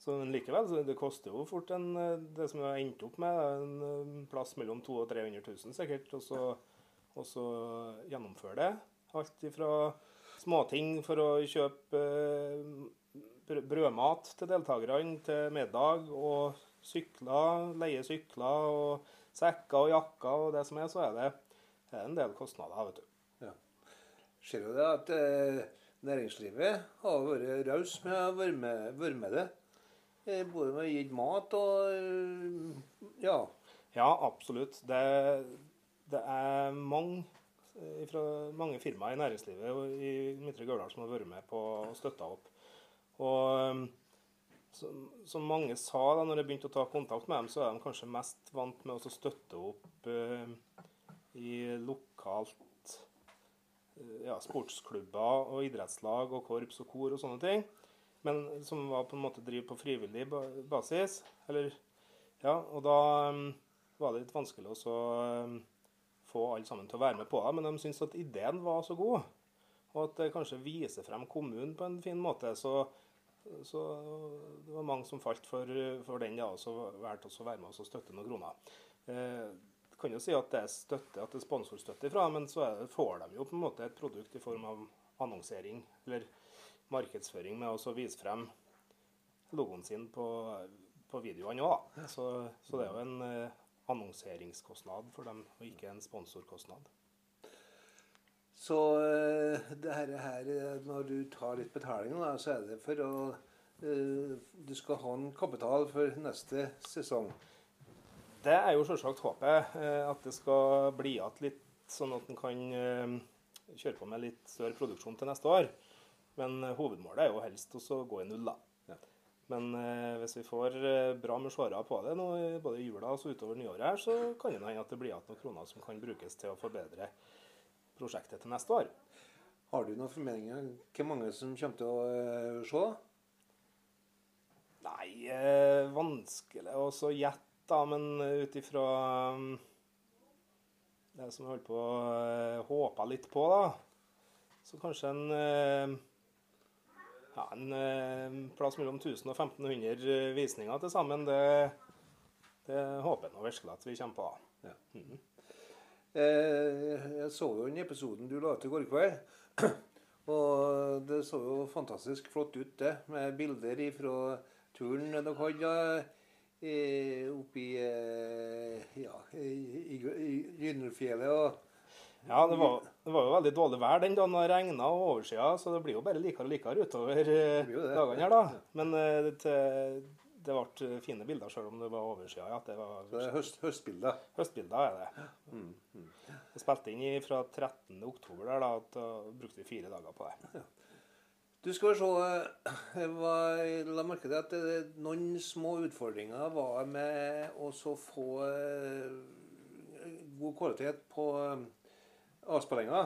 Så likevel, det koster jo fort en, eh, det som vi har endt opp med, en eh, plass mellom 200 og 300 000 sikkert, og så, og gjennomføre det. Alt ifra småting for å kjøpe eh, brødmat til deltakerne, til middag, og sykler, leie sykler, og sekker og jakker og det som er, så er det, en del kostnader, vet du. Ser jo det at eh, næringslivet har vært raus med å være med, det. Eh, både med å gi mat og eh, Ja. Ja, absolutt. Det, det er mange, eh, fra mange firmaer i næringslivet i Midtre Gauldal som har vært med på å støtte opp. Og som, mange sa da når jeg begynte å ta kontakt med dem, så er de kanskje mest vant med å støtte opp i lokalt ja, sportsklubber og idrettslag og korps og kor og sånne ting. Men som var på en måte driver på frivillig basis. Eller, ja, og da um, var det litt vanskelig å um, få alle sammen til å være med på det. Men de syntes at ideen var så god, og at det kanskje viser frem kommunen på en fin måte. Så, så det var mange som falt for, for den, ja, og så valgte også å være med oss og støtte noen kroner. Eh, kan jo si at det er støtte, at det er sponsorstøtte ifra, men så det, får de jo på en måte et produkt i form av annonsering eller markedsføring med å vise frem logoen sin på, på videoene òg. Så, så det er jo en eh, annonseringskostnad for dem, og ikke en sponsorkostnad. Så eh, det her, her eh, når du tar litt betaling, da, så er det for å Du skal ha en kapital for neste sesong. Det er jo selvsagt håpet. eh, At det skal bli igjen litt, sånn at en kan eh, kjøre på med litt større produksjon til neste år. Men eh, hovedmålet er jo helst å gå i null, da. Ja. Men hvis vi får bra med seere på det nå, både i jula og så utover nyåret, her, så kan det hende at det blir igjen noen kroner som kan brukes til å forbedre prosjektet til neste år. Har du noen formeninger om hvor mange som kommer til å se? Nei, vanskelig å så gjette, da, men ut ifra um, det som jeg holdt på å uh, håpe litt på, da, så kanskje en eh, ja, en eh, plass mellom 1000 og 1500 visninger til sammen. Det, det håper jeg nå virkelig at vi kommer på. da. -hmm. jeg så jo den episoden du la ut i går kveld. Og det så jo fantastisk flott ut, det. Med bilder fra turen dere hadde eh, oppe eh, ja, i, i. Og Ja, det var, det var jo veldig dårlig vær den dagen det regna og oversida, så det blir jo bare likere og likere utover eh, dagene her, da. Men det, det ble fine bilder selv om det var oversida. Ja, det var det er høst, høstbilder. høstbilder, er det. Jeg spilte inn fra 13. oktober der, da, og brukte fire dager på det. Du skal se eh, var- la merke til at det, noen små utfordringer var med å få eh, god kvalitet på eh, avspillinga.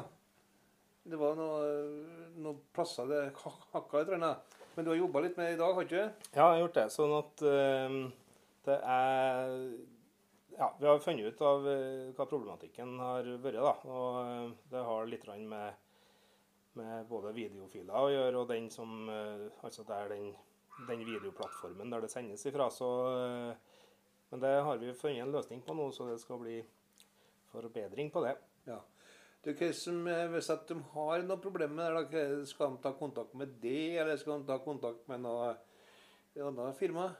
Det var noe- noen plasser det hak- hakka litt. Men du har jobba litt med det i dag, har du ikke? Ja, jeg har gjort det. Sånn at øh, det er Ja, vi har funnet ut av eh, hva problematikken har vært, da. Og eh, det har litt med, med både videofiler å gjøre, og den som eh, Altså det er den, den videoplattformen der det sendes ifra. Så eh, Men det har vi funnet en løsning på nå, så det skal bli forbedring på det. Ja. Du, som, eh, hvis de har noe problem med det, skal de ta kontakt med det, eller skal de ta kontakt med noe et annet firma?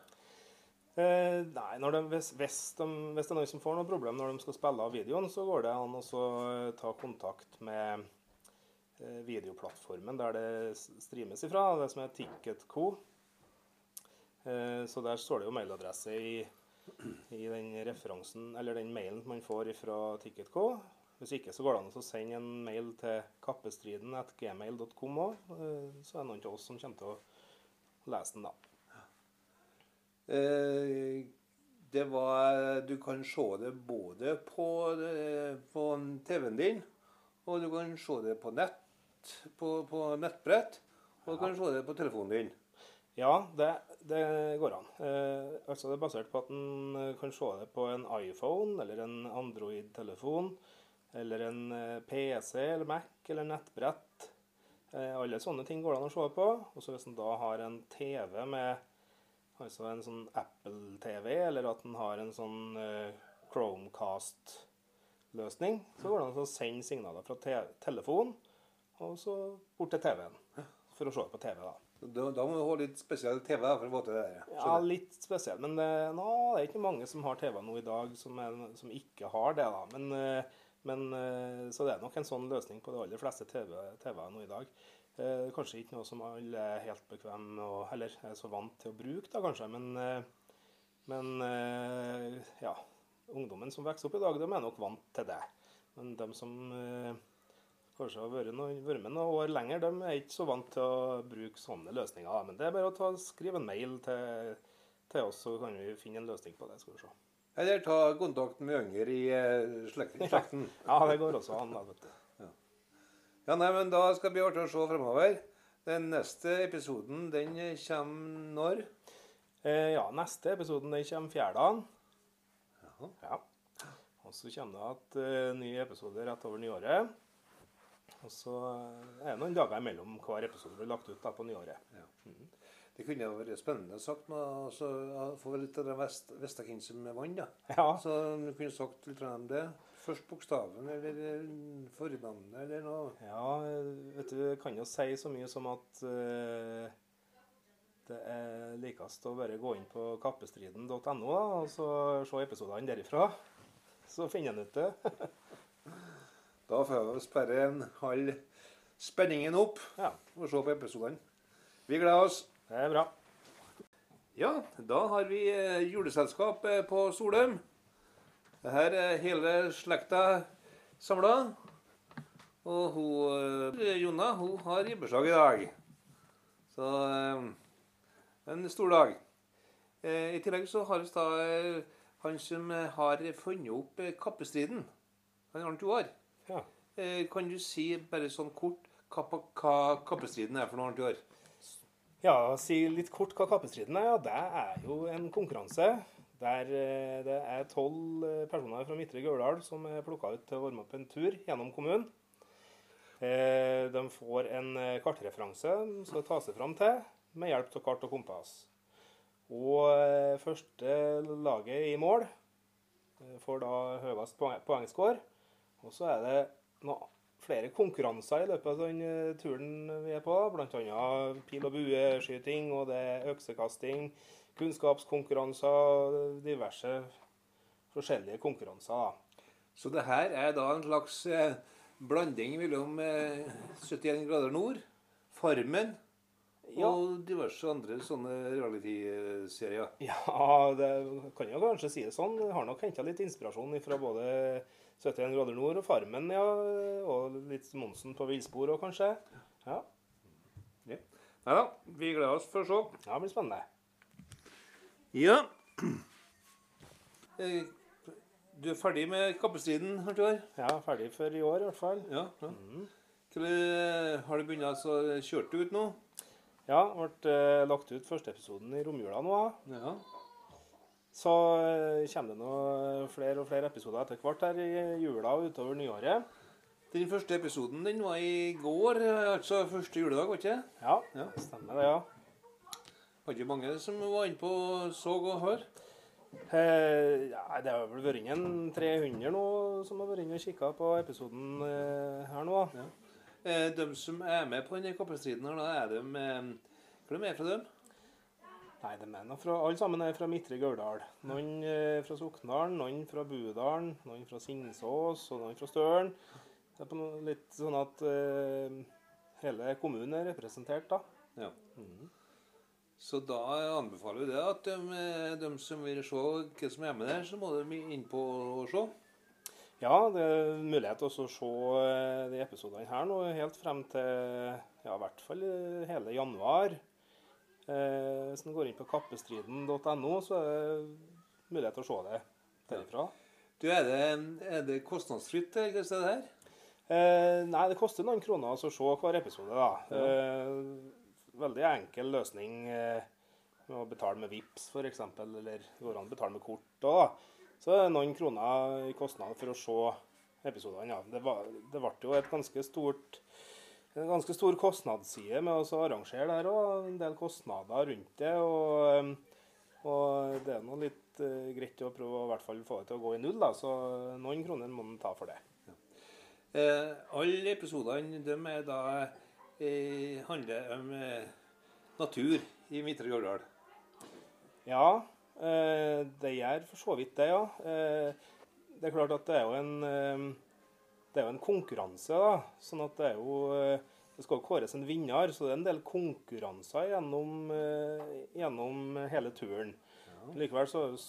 Eh, nei, de, hvis, hvis, de, hvis det er noen som får noe problem når de skal spille av videoen, så går det an å ta kontakt med videoplattformen der det streames ifra, det som er Ticketco. Eh, så der står det jo mailadresse i, i den referansen, eller den mailen man får fra Ticketco. Hvis ikke så går det an å sende en mail til kappestriden.gmail.com òg. Så er det noen av oss som kommer til å lese den, da. Eh, det var Du kan se det både på, eh, på TV-en din, og du kan se det på nett, på, på nettbrett, og du kan se det på telefonen din. Ja, det, det går an. Eh, altså Det er basert på at en eh, kan se det på en iPhone eller en Android-telefon. Eller en eh, PC eller Mac eller nettbrett. Eh, alle sånne ting går det an å se på. Og så hvis en da har en TV med altså en sånn Apple-TV, eller at en har en sånn eh, Chromecast-løsning, så går det an å sende signaler fra te telefonen og så bort til TV-en. For å se på TV, da. Da, da må du ha litt spesiell TV for å få til det der. Ja, litt spesielt. Men det, nå, det er ikke mange som har TV nå i dag som, er, som ikke har det. da. Men, eh, men, eh, så det er nok en sånn løsning på de aller fleste TV-er TV nå i dag. Eh, kanskje ikke noe som alle er helt bekvem og eller er så vant til å bruke, da kanskje. Men, eh, men eh, ja, ungdommen som vokser opp i dag, de er nok vant til det. Men de som eh, kanskje har vært, noen, vært med noen år lenger, de er ikke så vant til å bruke sånne løsninger. Men det er bare å ta, skrive en mail til, til oss, så kan vi finne en løsning på det. skal vi se. Eller ta kontakt med yngre i eh, slekten. slekten. Ja, det går også an. da, vet du. Ja, nei, men Da skal det bli artig å se fremover. Den neste episoden den kommer når? Eh, ja, neste episoden den kommer fjerdagen. Ja. Ja. Og så kommer det at eh, ny episode rett over nyåret. Og så er det noen dager imellom hver episode blir lagt ut da på nyåret. Det kunne jo vært spennende sagt noe, altså, ja, få litt av det vest, hvem som vant. da. Ja, Så du kunne sagt litt om det. Først bokstaven, eller eh, fornavnet, eller noe. ja vet du, jeg kan jo si så mye som at uh, det er likest å bare gå inn på kappestriden.no og så se episodene derifra. Så finner en ut det. Da får vi sperre en halv spenningen opp Ja, og se på episodene. Vi gleder oss. det er bra. Ja, da har vi eh, juleselskap eh, på Solheim. Det her er hele slekta samla. Og hun eh, Jonna hun har ribbeslag i dag. Så en stor dag. I tillegg så har vi da han som har funnet opp kappestriden. Han er to Joar. Ja. Eh, kan du si bare sånn kort hva, hva kappestriden er for noe, annet i år? Ja, si litt kort hva kappestriden er. Ja, det er jo en konkurranse der eh, det er tolv eh, personer fra Midtre Gauldal som er plukka ut til å varme opp en tur gjennom kommunen. De får en kartreferanse de skal ta seg fram til med hjelp av kart og kompass. Og første laget i mål får da høyest poeng- poengscore. Og så er det noe, flere konkurranser i løpet av den eh, turen vi er på. Bl.a. pil- og bueskyting, og det er øksekasting, kunnskapskonkurranser, diverse forskjellige konkurranser. da. Så det her er da en slags eh, blanding mellom eh, 71 grader nord, Farmen Ja. og diverse andre sånne reality-serier. Ja, det kan jo kanskje si det sånn. Jeg har nok henta litt inspirasjon fra både 71 grader nord og Farmen, ja. Og litt Monsen på villspor òg, kanskje. Ja, Nei da, vi gleder oss for å se. ja, det blir spennende. Ja. Eh, Du er ferdig med kappestriden? Ja, ferdig for i år i hvert fall. Ja. ja. Mm. Har du begynt å kjøre det ut nå? Ja, ble eh, lagt ut første episoden i romjula nå. Ja. Så eh, kommer det nå flere og flere episoder etter hvert her i jula og utover nyåret. Den første episoden den var i går, altså første juledag, var ikke det? Ja, Ja. stemmer det, ja. Var ikke mange som var inne på så og hør? Eh, ja, det har vel vært inn en 300 nå som har vært inne og kikka på episoden eh, her nå. Ja. Eh, de som er med på denne kappestriden, her, da er de eh, Hva er de fra dem? Nei, de er fra, alle sammen er fra Midtre Gauldal. Noen eh, fra Sokndalen, noen fra Budalen, noen fra Singsås og noen fra Støren. Det er litt sånn at eh, hele kommunen er representert, da. Ja. Så da anbefaler vi det at de, de som vil se hva som er med der, så må de inn på og se. Ja, det er mulighet til å se eh, de episodene her nå helt frem til ja, i hvert fall eh, hele januar. Eh, hvis en går inn på kappestriden.no, så er det mulighet til å se det derifra. Du, er det, er det kostnadsfritt, det her? Eh, nei, det koster noen kroner altså å se hver episode, da. Eh, veldig enkel løsning eh, med å betale med VIPS f.eks., eller går an å betale med kort òg, Så Så er noen kroner i kostnad for å se episodene. Ja. Det, var, det ble jo et ganske stort en ganske stor kostnadsside med å arrangere det her òg. En del kostnader rundt det. Og, og det er nå litt uh, greit å prøve å i hvert fall få det til å gå i null, da. Så noen kroner må man ta for det. Eh, alle episodene de er da eh, handler om eh, natur i Midtre Gauldal. Ja, eh, det gjør for så vidt det, ja. Eh, det er klart at det er jo en det er jo en konkurranse, da. Sånn at det er jo eh, Det skal jo kåres en vinner, så det er en del konkurranser gjennom, eh, gjennom hele turen. Likevel så har vi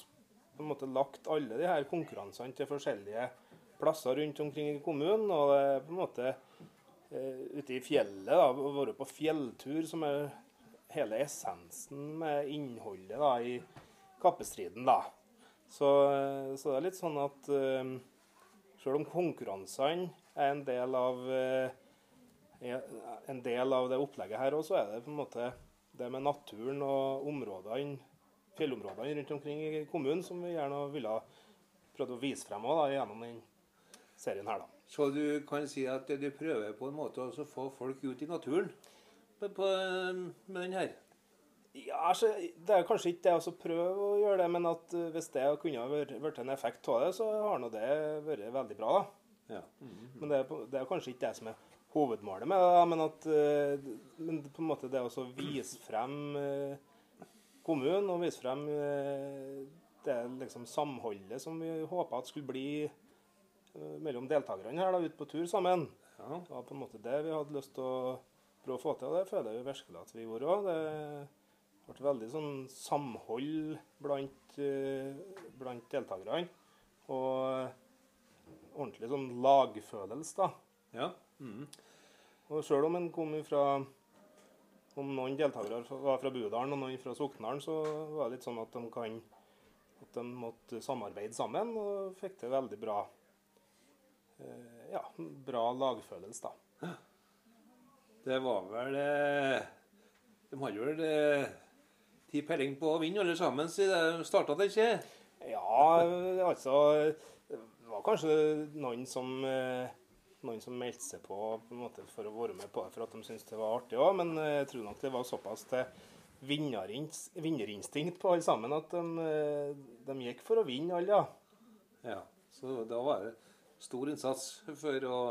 på en måte lagt alle de her konkurransene til forskjellige plasser rundt omkring i kommunen. Og det er på en måte eh, ute i fjellet, da, å være på fjelltur, som er hele essensen med innholdet da, i kappestriden. da. Så, så det er litt sånn at selv om konkurransene er en del av eh, en del av det opplegget her òg, så er det på en måte det med naturen og områdene, fjellområdene rundt omkring i kommunen som vi gjerne ville prøvd å vise frem også, da, gjennom den serien her. da. Så du kan si at du prøver på en måte å få folk ut i naturen på, på, med den her. Ja, altså, Det er kanskje ikke det å prøve å gjøre det, men at eh, hvis det kunne ha vært en effekt av det, så har nå det vært veldig bra. da. Ja. Men det er, det er kanskje ikke det som er hovedmålet med det, men at eh, men på en måte det å vise frem eh, kommunen og vise frem det liksom samholdet som vi håpa at skulle bli mellom deltakerne her da, ute på tur sammen. Ja. Det var på en måte det vi hadde lyst til å prøve å få til, og det føler jeg virkelig at vi gjorde òg. Det ble veldig sånn samhold blant, eh, blant deltakerne. Og ordentlig sånn lagfølelse, da. Ja. Mm. Og sjøl om en kom fra Om noen deltakere var fra Budalen og noen fra Soknaren, så var det litt sånn at de kan at de måtte samarbeide sammen og fikk til veldig bra eh, ja, bra lagfølelse, da. Det var vel eh, De hadde vel ti peiling på å vinne alle sammen siden det starta ikke? Ja, altså Det var kanskje noen som eh, noen som meldte seg på, på måte, for å være med på det for at de syntes det var artig òg, men eh, jeg tror nok det var såpass til vinnerinstinkt på alle sammen at de, eh, de gikk for å vinne alle, ja. Ja. Så da var det stor innsats for å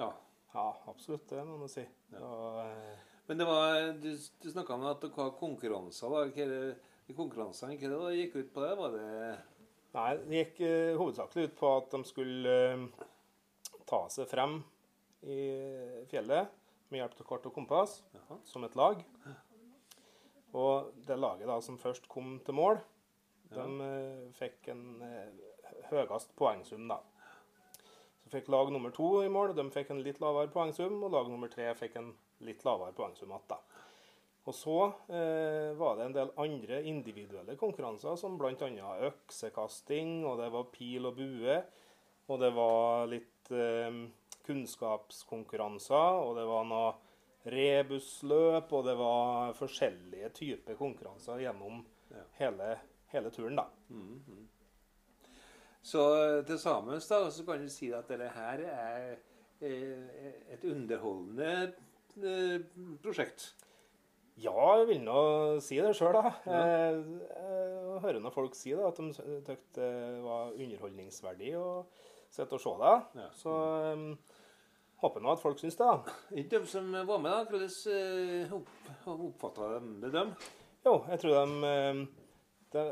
Ja. Ja, absolutt, det må man si. Ja. Og, Men det var, du, du snakka om at dere har konkurranser. er det, konkurransene, hva det gikk ut på det? Var det Nei, det gikk uh, hovedsakelig ut på at de skulle uh, ta seg frem i fjellet med hjelp av kart og kompass Jaha. som et lag. Og det laget da som først kom til mål, de uh, fikk en høyest poengsum, da. Så fikk lag nummer to i mål, de fikk en litt lavere poengsum, og lag nummer tre fikk en litt lavere poengsum igjen. Og så eh, var det en del andre individuelle konkurranser, som bl.a. øksekasting, og det var pil og bue, og det var litt eh, kunnskapskonkurranser, og det var noe rebusløp, og det var forskjellige typer konkurranser gjennom Ja. hele, hele turen, da. Så eh, til sammen da, så kan du si at dette her er eh, et underholdende prosjekt. Ja, jeg vil nå si det sjøl, da. Jeg, jeg hører når folk si da, at de syntes det var underholdningsverdig å sitte og se det. Ja. Så um, håper nå at folk syns det. de som var med, da. Hvordan eh, opp, oppfatta de det, dem? Jo, jeg tror de, de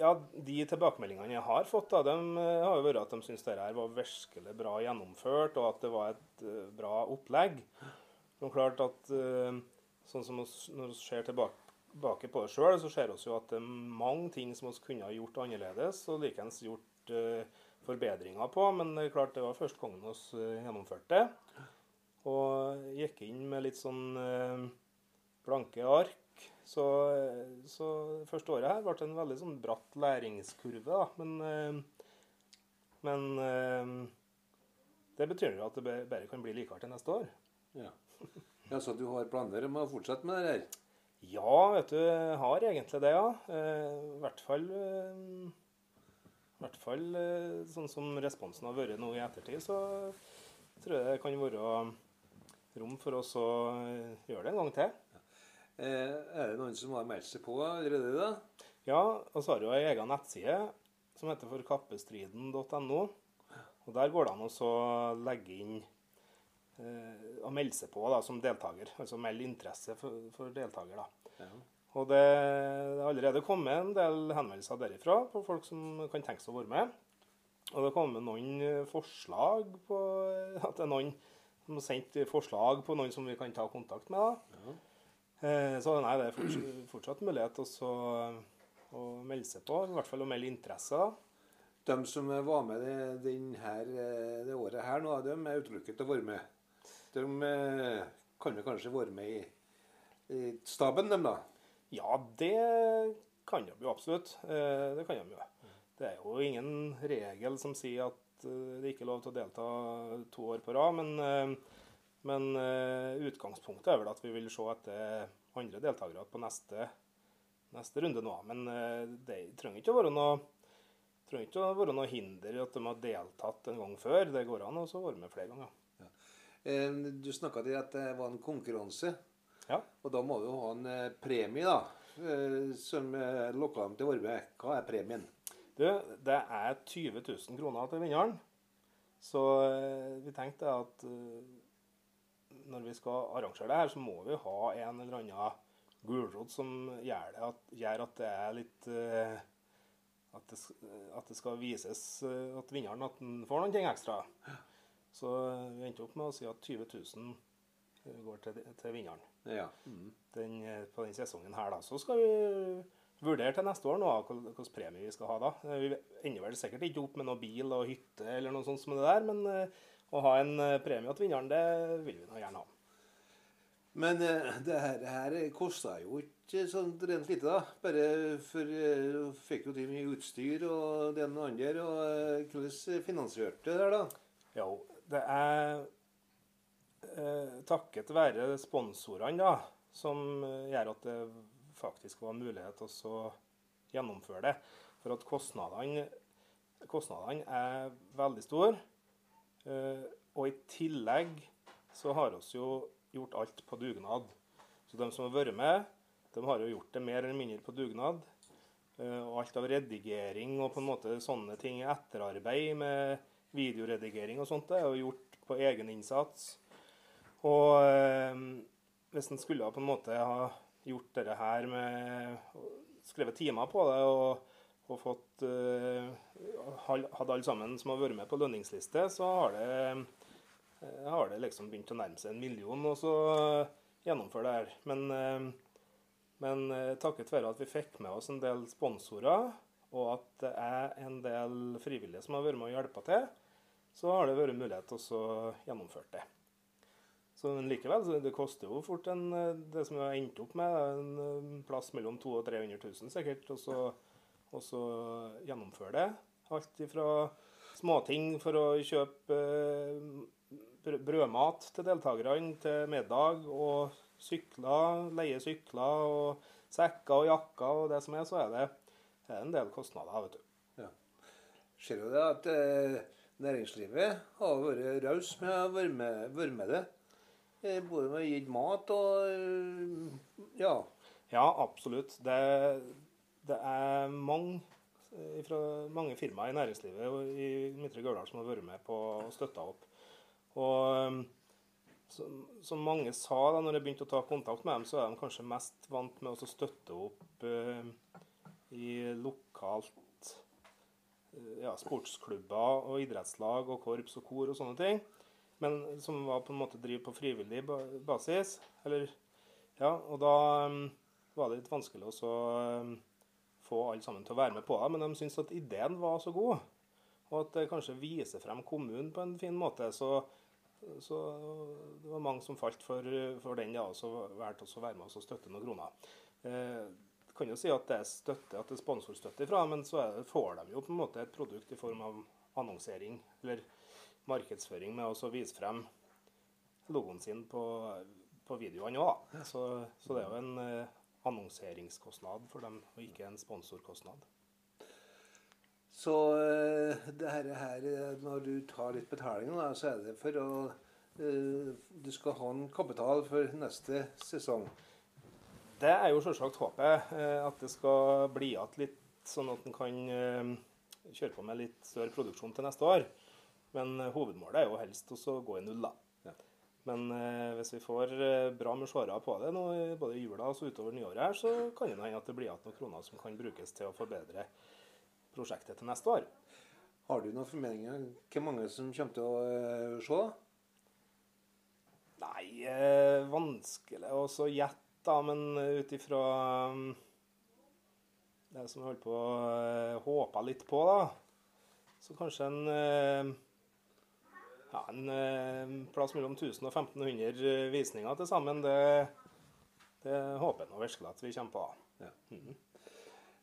Ja, de tilbakemeldingene jeg har fått, da, de har jo vært at de syns det her var virkelig bra gjennomført, og at det var et bra opplegg. Er klart at uh, sånn som oss, når vi ser tilbake, på det sjøl, så ser vi jo at det er mange ting som vi kunne ha gjort annerledes, og likeens gjort uh, forbedringer på. Men det er klart det var første gangen vi uh, gjennomførte. Og gikk inn med litt sånn blanke ark. Så, så første året her ble en veldig sånn bratt læringskurve, da. Men, men det betyr jo at det bare kan bli likere til neste år. Ja. Ja, Så du har planer om å fortsette med det her? Ja, vet du, jeg har egentlig det, ja. Eh, I hvert fall eh, I hvert fall eh, sånn som responsen har vært nå i ettertid, så tror jeg det kan være rom for oss å gjøre det en gang til. Ja. er det noen som har meldt seg på allerede? da? Ja, og så har jo ei egen nettside som heter forkappestriden.no. Og der går det an å legge inn eh, og melde seg på da, som deltaker. Altså melde interesse for, for deltaker. da. Ja. Og det det har allerede kommet en del henvendelser derifra på folk som kan tenke seg å være med. Og det har kommet noen eh, forslag på at det er noen som har sendt forslag på noen som vi kan ta kontakt med. da. Ja. Eh, Så nei, det er fortsatt, fortsatt mulighet også å melde seg på, i hvert fall å melde interesse. da. De som var med det, den eh, det året her nå, de er utelukket til å være med. De eh, kan jo kanskje være med i, staben, dem da? Ja, det kan de jo absolutt. Eh, Det kan de jo. Det er jo ingen regel som sier at eh, det ikke er lov til å delta to år på rad, men, men utgangspunktet er vel at vi vil se etter andre deltakere på neste, neste runde nå. Men det trenger ikke å være noe trenger ikke å være noe hinder i at de har deltatt en gang før. Det går an å være med flere ganger. Eh, Du snakka til at det var en konkurranse. Ja. Og da må du ha en eh, premie, da. eh, Som lokka dem til å. Hva er premien? Du, det er 20 000 kroner til vinneren. Så vi tenkte at når vi skal arrangere det her, så må vi ha en eller annen gulrot som gjør, det at, gjør at det er litt at, det, at det skal vises at vinneren at den får noe ekstra. Så eh, vi endte opp med å si at 20 000 går til, til vinneren Ja. Mm. den, eh, på den sesongen her. Da. Så skal vi vurdere til neste år nå hvilken premie vi skal ha da. Eh, Vi ender vel sikkert ikke opp med noe bil og hytte eller noe sånt som det der, men eh, å ha en eh, premie til vinneren, det vil vi nå gjerne ha. Men eh, det her, her kosta jo ikke sånn rent lite, da. Bare for eh, du fikk jo til mye utstyr og det ene og andre. Og eh, hvordan finansierte det der, da? Jo, det er eh, takket være sponsorene da, som eh, gjør at det faktisk var mulighet til å gjennomføre det. For at kostnadene, kostnadene er veldig store. Eh, og i tillegg så har vi jo gjort alt på dugnad. Så de som har vært med, de har jo gjort det mer eller mindre på dugnad. Eh, og alt av redigering og på en måte sånne ting, etterarbeid med videoredigering og sånt, det er jo gjort på egen innsats. Og eh, hvis en skulle på en måte ha gjort dette her med skrevet timer på det og, og fått eh, Hadde alle sammen som har vært med på lønningsliste, så har det, eh, har det liksom begynt å nærme seg en million og så gjennomføre det her. Men, eh, men eh, takket være at vi fikk med oss en del sponsorer, og at det er en del frivillige som har vært med og hjulpet til, så har det vært mulighet til å gjennomføre det. Så likevel, det koster jo fort en, eh, det som vi har endt opp med, en eh, plass mellom 200 og 300 000 sikkert, og så, og gjennomføre det. Alt ifra småting for å kjøpe eh, brødmat til deltakerne til middag, og sykler, leie sykler og sekker og jakker og det som er, så er det, er en del kostnader, vet du. Ser du det at eh, næringslivet har vært raus med å være med, det. Eh, både med å gi mat og eh, ja. Ja, absolutt. Det, det er mange, eh, fra mange firmaer i næringslivet i Midtre Gauldal som har vært med på å støtte opp. Og um, som, mange sa da når jeg begynte å ta kontakt med dem, så er de kanskje mest vant med å støtte opp eh, i lokalt eh, ja, sportsklubber og idrettslag og korps og kor og sånne ting. Men som var på en måte driver på frivillig basis. Eller, ja, og da um, var det litt vanskelig å um, få alle sammen til å være med på det. Men de syntes at ideen var så god, og at det kanskje viser frem kommunen på en fin måte. Så, så det var mange som falt for, for den, ja, og så valgte å være med oss og støtte noen kroner. Eh, jeg kan jo si at det er støtte, at det er sponsorstøtte fra men så det, får de jo på en måte et produkt i form av annonsering eller markedsføring med å vise frem logoen sin på, på videoene òg. Så, så det er jo en eh, annonseringskostnad for dem, og ikke en sponsorkostnad. Så eh, det her, eh, når du tar litt betaling, da, så er det for å Du skal ha en kapital for neste sesong. Det er jo selvsagt håpet, eh, at det skal bli igjen litt, sånn at en kan eh, kjøre på med litt større produksjon til neste år. Men eh, hovedmålet er jo helst å gå i null, da. Ja. Men hvis vi får bra med seere på det nå, både i jula og så utover nyåret, her, så kan det hende at det blir igjen noen kroner som kan brukes til å forbedre prosjektet til neste år. Har du noen formeninger om hvor mange som kommer til å se? Nei, vanskelig å så gjette, da, men ut ifra um, det som jeg holdt på å eh, håpe litt på, da, så kanskje en eh, ja, en eh, plass mellom 1000 og 1500 visninger til sammen. Det, det håper jeg nå virkelig at vi kommer på. Ja. Mhm.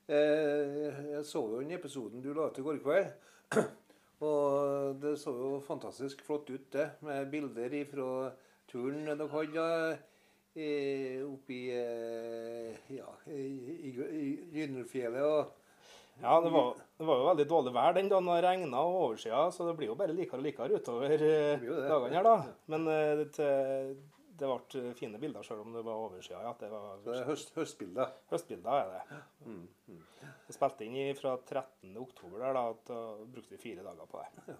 Eh, jeg så jo den episoden du la ut i går kveld. Og det så jo fantastisk flott ut, det. Med bilder fra turen dere hadde eh, oppe i eh, ja, i, i, Gynnelfjellet. Og Ja, det var, det var jo veldig dårlig vær den dagen det regna og oversida, så det blir jo bare likere og likere utover eh, dagene her, da. Men eh, det, det, ble fine bilder sjøl om det var oversida. Ja, det var det er høst, høstbilder. høstbilder, er det. Vi spilte inn fra 13. oktober der, da, da brukte vi fire dager på det.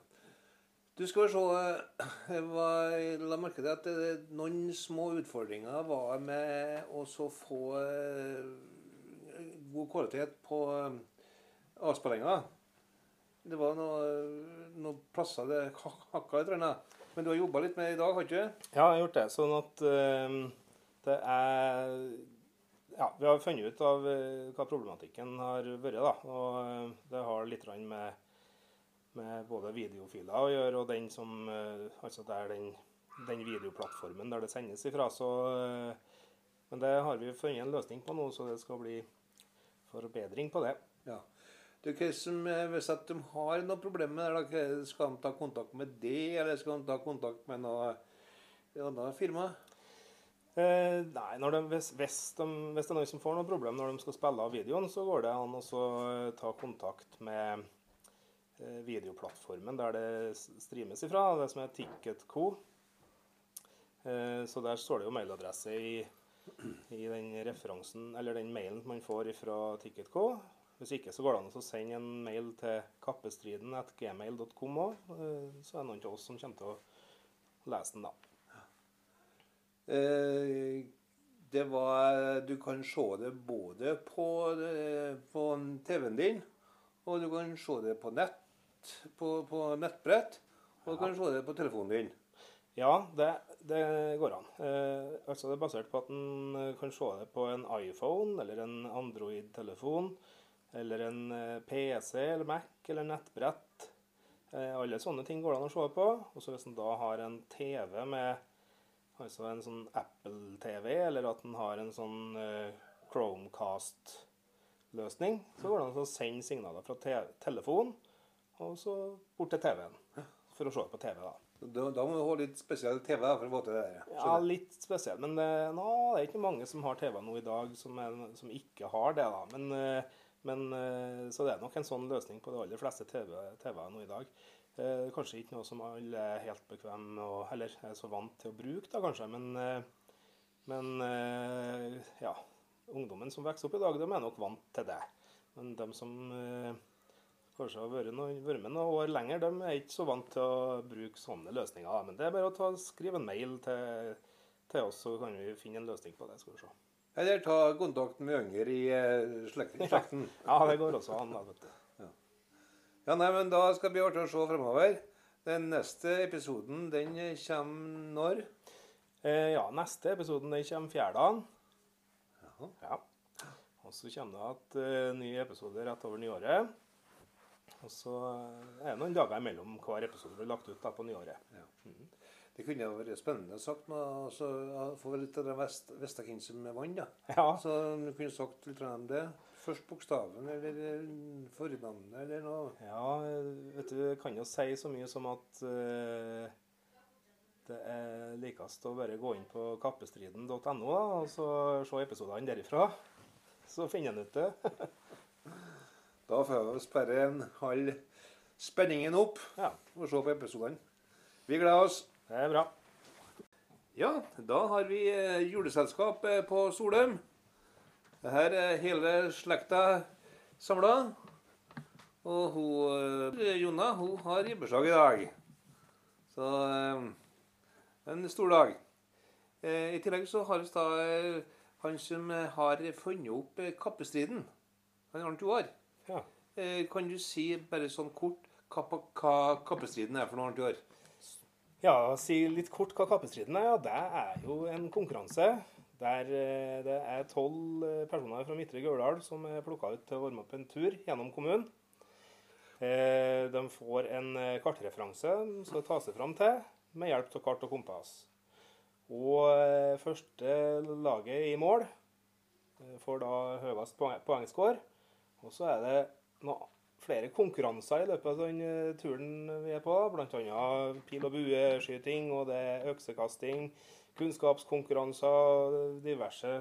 Du skal se eh, var- la merke til at det, noen små utfordringer var med å få eh, god kvalitet på eh, avspillinga. Det var noe- noen plasser det hak- hakka litt. grann. Men du har jobba litt med det i dag, har du ikke? Ja, jeg har gjort det. Sånn at eh, det er ja, vi har funnet ut av hva problematikken har vært. da, og Det har litt med, med både videofiler å gjøre, og den som, eh, altså det er den, den videoplattformen der det sendes ifra. Så, eh, men det har vi funnet en løsning på nå, så det skal bli forbedring på det. Ja. Hva som, eh, hvis at de har noe problem med det, skal de ta kontakt med det, eller skal de ta kontakt med noe annet firma? Eh, nei, de, hvis, hvis, de, hvis det er noen som får noe problem når de skal spille av videoen, så går det an å ta kontakt med videoplattformen der det streames ifra, det som er Ticketco. Eh, så der står det jo mailadresse i, i den referansen, eller den mailen man får fra Ticketco. Hvis ikke så går det an å sende en mail til kappestriden.gmail.com òg. Så er det noen av oss som kommer til å lese den, da. Eh, det var Du kan se det både på, eh, på TV-en din, og du kan se det på nett, på, på nettbrett, og du kan se det på telefonen din. Ja, det, det går an. Eh, altså Det er basert på at en eh, kan se det på en iPhone eller en Android-telefon. Eller en eh, PC eller Mac eller nettbrett. Eh, alle sånne ting går det an å se på. Og så hvis en da har en TV med altså en sånn Apple-TV, eller at en har en sånn eh, Chromecast-løsning, så går det an å sende signaler fra te telefon og så bort til TV-en. For å se på TV, da. Da, da må du ha litt spesiell TV da, for å få til det der. Ja, litt spesielt. Men det, nå, det er ikke mange som har TV nå i dag som, er, som ikke har det. da. Men, eh, men, eh, så det er nok en sånn løsning på de aller fleste TV-er TV nå i dag. Eh, kanskje ikke noe som alle er helt bekvemme og, eller er så vant til å bruke, da kanskje. Men, eh, men eh, ja, ungdommen som vokser opp i dag, de er nok vant til det. Men de som eh, kanskje har vært, noen, vært med noen år lenger, de er ikke så vant til å bruke sånne løsninger. Men det er bare å ta, skrive en mail til, til oss, så kan vi finne en løsning på det. skal vi se. Eller ta kontakt med yngre i eh, slekten. Ja, det går også an. vet du. Ja, nei, men Da skal det bli artig å se fremover. Den neste episoden den kommer når? Eh, ja, neste episoden den kommer fjerdagen. Ja. Ja. Og så kommer det at uh, ny episode rett over nyåret. Og så er det noen dager imellom hver episode blir lagt ut da på nyåret. Det kunne jo vært spennende sagt altså, få litt av det vest, Vestakinset med vann. da. Ja, Så du kunne sagt litt om det. Først bokstaven eller eh, fornavnet eller noe. ja vet du, kan jo si så mye som at uh, det er likest å bare gå inn på kappestriden.no og så se episodene derifra. Så finner en ut det. Da får vi sperre en halv spenningen opp Ja, og se på episodene. Vi gleder oss. det er bra. Ja, da har vi eh, juleselskap eh, på Solheim. Her er hele slekta samla. Og hun, eh, Jonna hun har ribbeslag i dag. Så en stor dag. I tillegg så har vi da han som har funnet opp kappestriden. Han Arnt Joar. Ja. Eh, kan du si bare sånn kort hva, hva kappestriden er for noe, annet i år? Ja, si litt kort hva kappestriden er. Ja, det er jo en konkurranse der eh, det er tolv eh, personer fra Midtre Gauldal som er plukka ut til å varme opp en tur gjennom kommunen. De får en kartreferanse de skal ta seg fram til med hjelp av kart og kompass. Og første laget i mål får da høyest poeng- poengscore. Og så er det noe flere konkurranser i løpet av den eh, turen vi er på. Bl.a. pil- og bueskyting, og det er øksekasting, kunnskapskonkurranser, diverse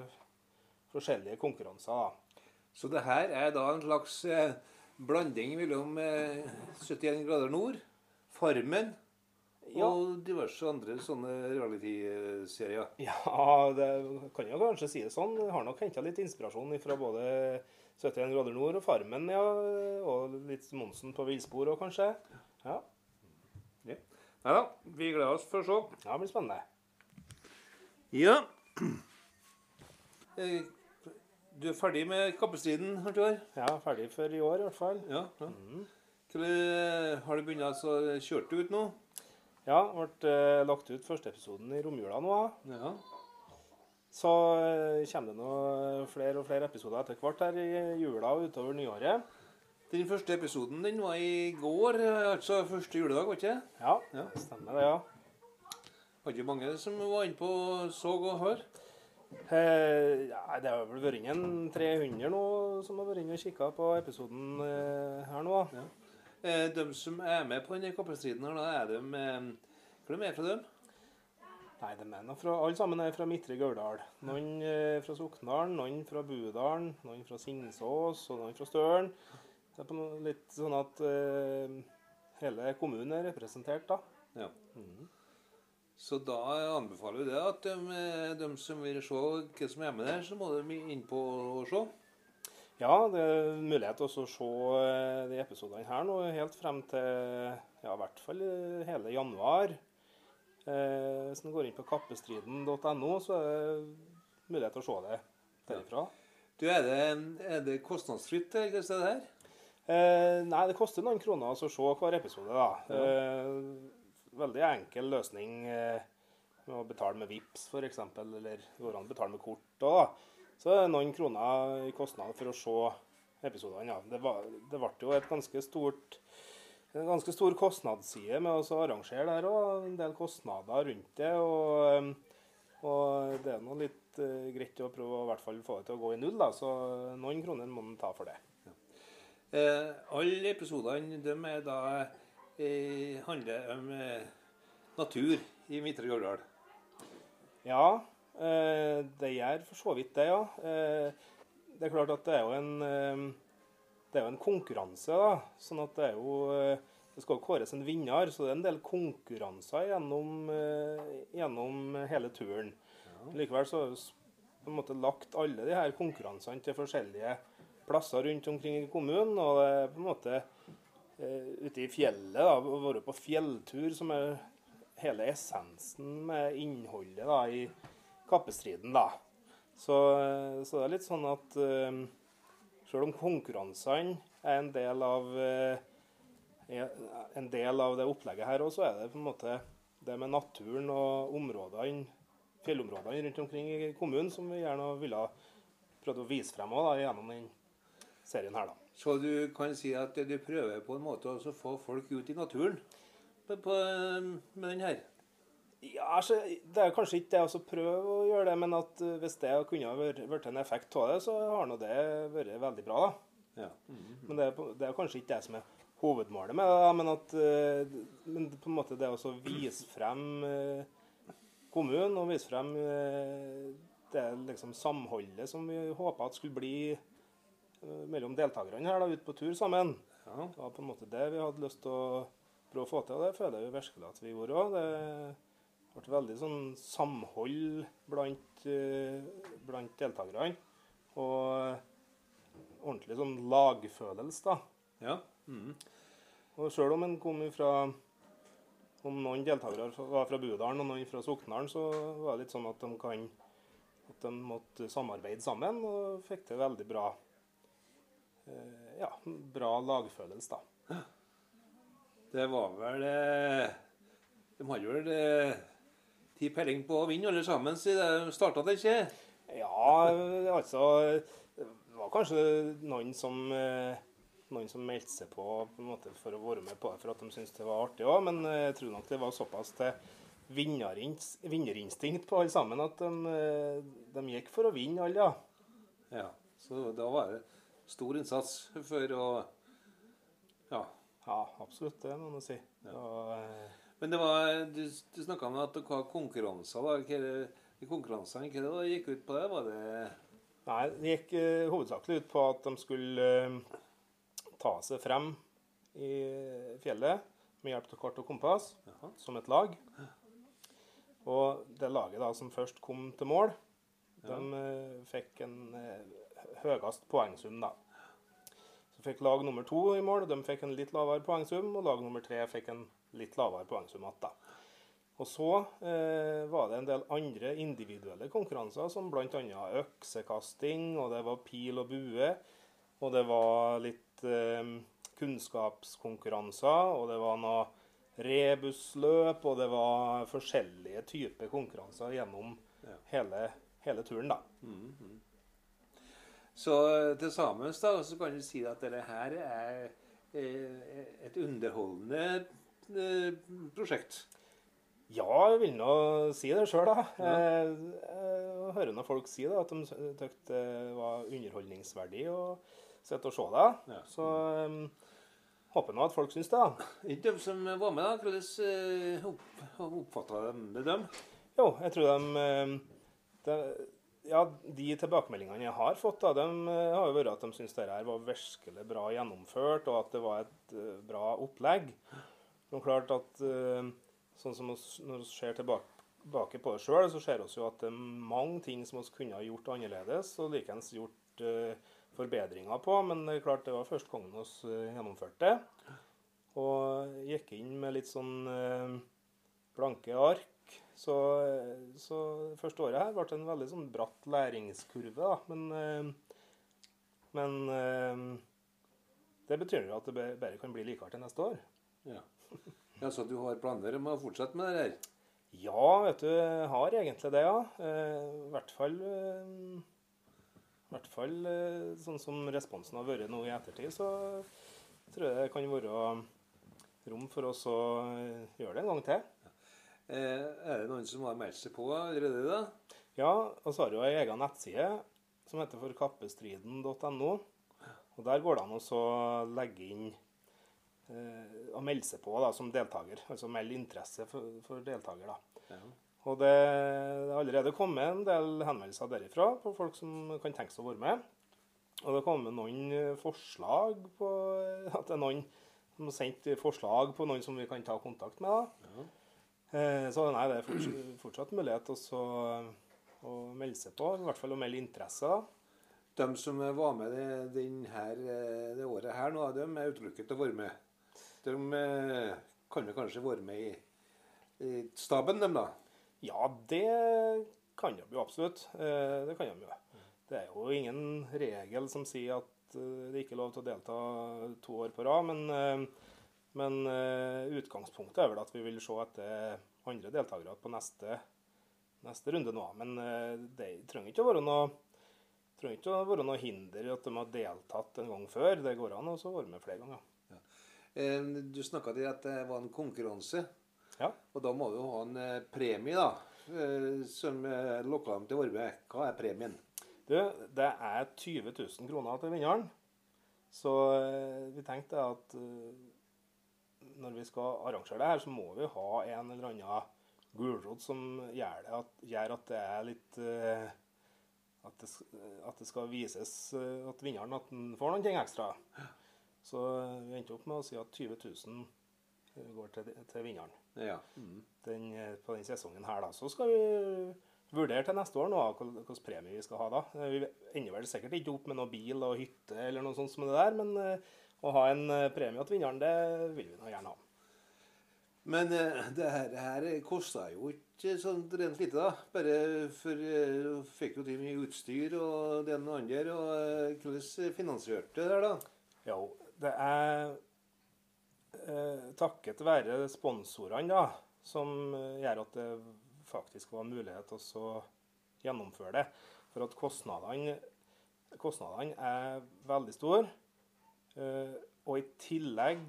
forskjellige konkurranser. Så det her er da en slags eh, blanding mellom eh, 71 grader nord, Farmen Ja. og diverse andre sånne reality-serier. Ja, det kan jo kanskje si det sånn. Jeg har nok henta litt inspirasjon fra både 71 grader nord og Farmen, ja. Og litt Monsen på villspor òg, kanskje. Ja, Nei da, vi gleder oss for å se. ja det blir spennende. Ja. Eh, Du er ferdig med kappestriden, Arthur? Ja, ferdig for i år i hvert fall. Ja. ja. Eh, har du begynt å kjøre du ut nå? Ja, ble eh, lagt ut første episoden i romjula nå. Ja. Så eh, kommer det nå flere og flere episoder etter hvert her i jula og utover nyåret. Den første episoden den var i går, altså første juledag, var ikke det? Ja, Ja. det stemmer det, ja. Var ikke mange som var inne på så og hør? Eh, ja, det har vel vært inn en 300 nå som har vært inne og kikka på episoden eh, her nå. Ja. Eh, de som er med på denne kappestriden her, da er de med, Hvor er de fra dem? Nei, de er fra, alle sammen er fra Midtre Gauldal. Noen eh, fra Sokndalen, noen fra Budalen, noen fra Singsås og noen fra Støren. Det er på noe, litt sånn at eh, hele kommunen er representert, da. Ja. Mhm. Så da anbefaler vi det at de, eh, de som vil se hva som er med der, så må de inn på og se. Ja, det er mulighet til å se eh, de episodene her nå helt frem til ja, i hvert fall eh, hele januar. Eh, hvis en går inn på kappestriden.no, så er det mulighet til å se det derifra. Du, er det, er det kostnadsfritt, det her? Eh, nei, det koster noen kroner å se hver episode, da. Eh, veldig enkel løsning eh, med å betale med VIPS f.eks., eller går an å betale med kort òg, da. Så er det noen kroner i kostnad for å se episodene. Ja. Det, var, det ble jo et ganske stort en ganske stor kostnadsside med å arrangere der òg. En del kostnader rundt det. Og, og det er nå litt uh, greit å prøve å i hvert fall få det til å gå i null, da. Så noen kroner må man ta for det. Eh, alle episodene de er da eh, handler om eh, natur i Midtre Gauldal. Ja, eh, det gjør for så vidt det, ja. Eh, det er klart at det er jo en, det er jo en konkurranse, da. Sånn at det er jo eh, Det skal jo kåres en vinner, så det er en del konkurranser gjennom, eh, gjennom hele turen. Likevel så har vi på en måte lagt alle de her konkurransene til forskjellige plasser rundt omkring i kommunen. Og det er på en måte eh, ute i fjellet, da, å være på fjelltur, som er hele essensen med innholdet da, i kappestriden. da. Så, så det er litt sånn at selv om konkurransene er en del av eh, en del av det opplegget her òg, så er det på en måte det med naturen og områdene, fjellområdene rundt omkring i kommunen som vi gjerne ville prøvd å vise frem også, da, gjennom den serien her. da. Så du kan si at du prøver på en måte å få folk ut i naturen på, på, med den her. Ja, altså, Det er kanskje ikke det å prøve å gjøre det, men at eh, hvis det kunne vært en effekt av det, så har nå det vært veldig bra. da. Ja. Men det er, det er kanskje ikke det som er hovedmålet med det, men at eh, men på en måte det å vise frem eh, kommunen og vise frem det liksom samholdet som vi håpa at skulle bli mellom deltakerne her da, ute på tur sammen. Ja. Det var på en måte det vi hadde lyst til å prøve å få til, og det føler jeg virkelig at vi gjorde òg. Det ble veldig sånn samhold blant, eh, blant deltakerne. Og ordentlig sånn lagfølelse, da. ja. Mm. Og sjøl om en kom fra Om noen deltakere var fra Budalen og noen fra Soknaren, så var det litt sånn at de kan at de måtte samarbeide sammen, og fikk til veldig bra eh, ja, bra lagfølelse, da. Det var vel eh, De hadde vel ti peiling på å vinne alle sammen siden de starta det, ikke? Ja, altså Det var kanskje noen som eh, noen som meldte seg på, på en måte, for å være med på det for at de syntes det var artig òg, men eh, jeg tror nok det var såpass til vinnerinstinkt på alle sammen at de, eh, de gikk for å vinne alle, ja. Ja. Så da var det stor innsats for å Ja. Ja, absolutt, det må man si. Ja. Og, Men det var, du, du snakka om at dere har konkurranser. da. Hva de konkurransene, hva det gikk ut på det? Var det Nei, det gikk uh, hovedsakelig ut på at de skulle uh, ta seg frem i fjellet med hjelp av kart og kompass Jaha. som et lag. Og det laget da som først kom til mål, Ja. de uh, fikk en høyest poengsum, da. Så fikk lag nummer to i mål, de fikk en litt lavere poengsum, og lag nummer tre fikk en litt lavere poengsum igjen, da. Og så eh, var det en del andre individuelle konkurranser, som bl.a. øksekasting, og det var pil og bue, og det var litt eh, kunnskapskonkurranser, og det var noe rebusløp, og det var forskjellige typer konkurranser gjennom Ja. hele hele turen, da. Så til sammen da, så kan du si at dette her er eh, et underholdende eh, prosjekt. Ja, jeg vil nå si det sjøl, da. Jeg, jeg hører nå folk si det, at de syntes det var underholdningsverdig å sitte og se det. Ja. Så um, håper nå at folk syns det. da. De som var med, da? Hvordan eh, opp, oppfatta de det, dem? Jo, jeg tror de, de Ja, de tilbakemeldingene jeg har fått, da, de har jo vært at de syns det her var virkelig bra gjennomført, og at det var et bra opplegg. Men klart at uh, sånn som oss, når vi ser tilbake, på det sjøl, så ser vi jo at det er mange ting som vi kunne ha gjort annerledes, og likeens gjort uh, forbedringer på. Men det er klart det var første gangen vi uh, gjennomførte det. Og gikk inn med litt sånn blanke ark. Så, så første året her ble det en veldig sånn bratt læringskurve, da. Men, eh, men eh, det betyr jo at det bare kan bli likere til neste år. Ja. Ja, Så du har planer om å fortsette med det her? Ja, vet du, har egentlig det, ja. Eh, I hvert fall eh, i hvert fall eh, sånn som responsen har vært nå i ettertid, så tror jeg det kan være rom for oss å gjøre det en gang til. Er det noen som har meldt seg på allerede? da? Ja, og så har jo ei egen nettside som heter forkappestriden.no. Og Der går det an å legge inn eh, og melde seg på da, som deltaker. Altså melde interesse for, for deltaker. da. Ja. Og det har allerede kommet en del henvendelser derifra på folk som kan tenke seg å være med. Og det har kommet noen eh, forslag på at det er noen som har sendt forslag på noen som vi kan ta kontakt med. da. Ja. Eh, Så nei, det er fortsatt, fortsatt mulighet også å melde seg på, i hvert fall å melde interesse. da. De som var med det, her, eh, det året her nå, de er utelukket til å være med. De eh, kan jo kanskje være med i, i staben, dem da? Ja, det kan de jo absolutt. Eh, Det kan de jo. Det er jo ingen regel som sier at eh, det ikke er lov til å delta to år på rad, men, men utgangspunktet er vel at vi vil se etter andre deltakere på neste, neste runde nå. Men det trenger ikke å være noe trenger ikke å være noe hinder at de har deltatt en gang før. Det går an å være med flere ganger. Eh, Du snakka til at det var en konkurranse. Ja. Og da må du ha en eh, premie da, eh, som lokka dem til Orbe. Hva er premien? Du, det er 20 000 kroner til vinneren. Så vi tenkte at når vi skal arrangere det her, så må vi ha en eller annen gulrot som gjør, det at, gjør at det er litt at, det, at det skal vises at vinneren at den får noen ting ekstra. Så eh, vi endte opp med å si at 20 000 går til, til vinneren Ja. Mm. den, eh, på den sesongen her. da. Så skal vi vurdere til neste år nå, hvilken premie vi skal ha da. Eh, Vi ender vel sikkert ikke opp med noe bil og hytte eller noe sånt som det der, men eh, å ha en eh, premie til vinneren, det vil vi nå gjerne ha. Men eh, det her, her kosta jo ikke sånn rent lite, da. Bare for eh, du fikk jo til mye utstyr og det ene og det andre. Og eh, hvordan finansierte det der, da? Jo, det er eh, takket være sponsorene da, som eh, gjør at det faktisk var mulighet til å gjennomføre det. For at kostnadene, kostnadene er veldig store. Eh, og i tillegg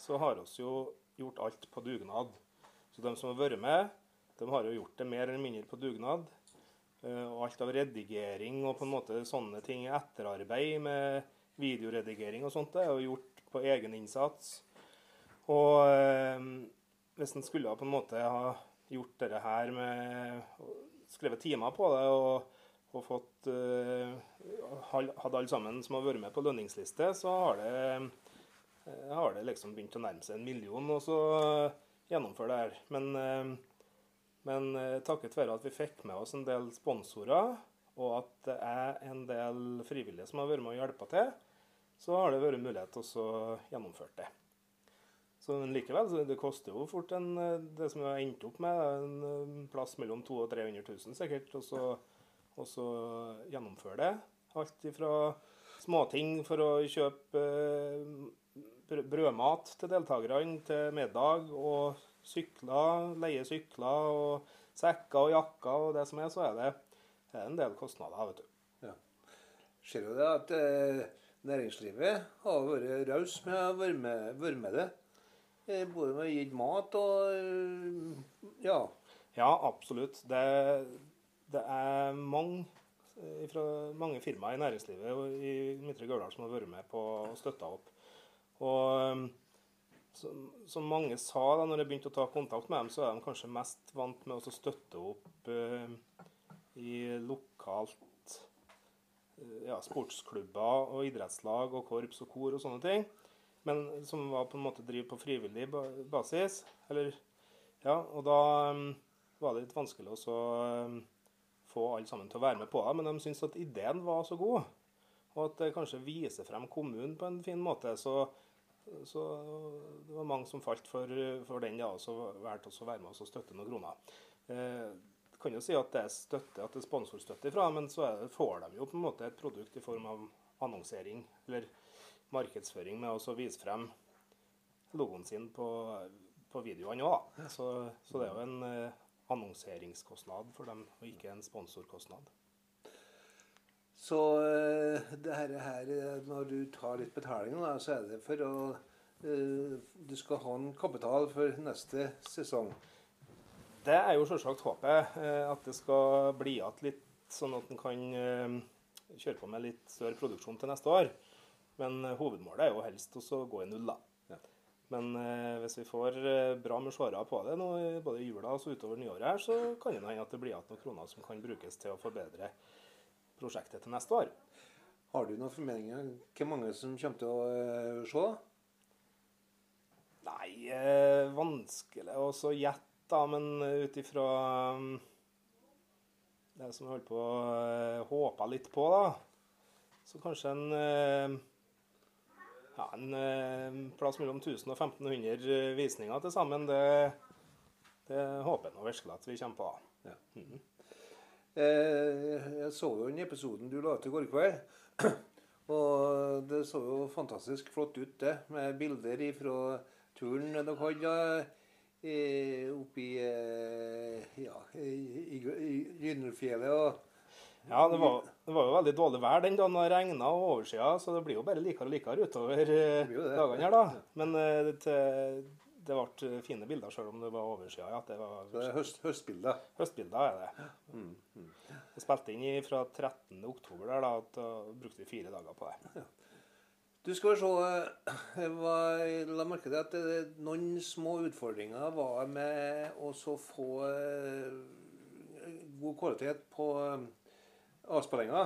så har vi jo gjort alt på dugnad. Så de som har vært med, de har jo gjort det mer eller mindre på dugnad. Eh, Og alt av redigering og på en måte sånne ting, etterarbeid med videoredigering og sånt, det er jo gjort på egen innsats. Og eh, hvis en skulle på en måte ha gjort dette her med Skrevet timer på det og, og fått eh, Hadde alle sammen som har vært med på lønningsliste, så har det, eh, har det liksom begynt å nærme seg en million og så gjennomføre det her. Men eh, men eh, takket være at vi fikk med oss en del sponsorer, og at det er en del frivillige som har vært med og hjulpet til, så har det vært mulighet til å gjennomføre det. Så men likevel, det koster jo fort en, det som vi har endt opp med, en eh, plass mellom 200 og 300 000 sikkert, og så, og så gjennomføre det. Alt ifra småting for å kjøpe eh, brødmat til deltakerne til middag, og sykler, leie sykler og sekker og jakker og det som er, så er det er en del kostnader. vet du. Ser jo det at eh, næringslivet har vært raus med å være med, være med det. Eh, både med å gi mat og eh, ja. Ja, absolutt. Det, det er mange, eh, fra mange firmaer i næringslivet i Midtre Gauldal som har vært med på å støtte opp. Og som, som mange sa da når jeg begynte å ta kontakt med dem, så er de kanskje mest vant med å støtte opp eh, i lokalt eh, ja, sportsklubber og idrettslag og korps og kor og sånne ting. Men som var på en måte driver på frivillig basis. Eller, ja, og da um, var det litt vanskelig å um, få alle sammen til å være med på det. Men de syntes at ideen var så god, og at det kanskje viser frem kommunen på en fin måte. Så, så det var mange som falt for, for den, da, og så valgte også å være med oss og støtte noen kroner. Eh, kan jo si at det er støtte, at det er sponsorstøtte ifra, men så det, får de jo på en måte et produkt i form av annonsering eller markedsføring med å vise frem logoen sin på, på videoene òg. Så, så det er jo en eh, annonseringskostnad for dem, og ikke en sponsorkostnad. Så eh, det her, her, når du tar litt betaling, da, så er det for å eh, Du skal ha en kapital for neste sesong. Det er jo selvsagt håpet, eh, at det skal bli igjen litt, sånn at en kan eh, kjøre på med litt større produksjon til neste år. Men eh, hovedmålet er jo helst å gå i null, da. Ja. Men hvis vi får bra med seere på det nå, både i jula og så utover nyåret, her, så kan det hende at det blir igjen noen kroner som kan brukes til å forbedre prosjektet til neste år. Har du noen formeninger om hvor mange som kommer til å se? Nei, vanskelig å så gjette, da, men ut ifra um, det som jeg holdt på å uh, håpe litt på, da, så kanskje en eh, ja, en eh, plass mellom 1000 og 1500 visninger til sammen. Det, det håper jeg nå virkelig at vi kommer på. da. Mm -hmm. jeg så jo den episoden du la ut i går kveld. Og det så jo fantastisk flott ut, det. Med bilder fra turen dere hadde eh, i eh, ja, i, i, Gynnelfjellet. Og Ja, det var, det var jo veldig dårlig vær den dagen det regna og oversida, så det blir jo bare likere og likere utover eh, dagene her, da. Men eh, det, det ble fine bilder sjøl om det var oversida. Ja, det var det er høst, høstbilder. høstbilder, er det. Vi spilte inn fra 13. oktober der, da, og brukte fire dager på det. Du skal se eh, var- la merke til at noen små utfordringer var med å få eh, god kvalitet på eh, avspillinga.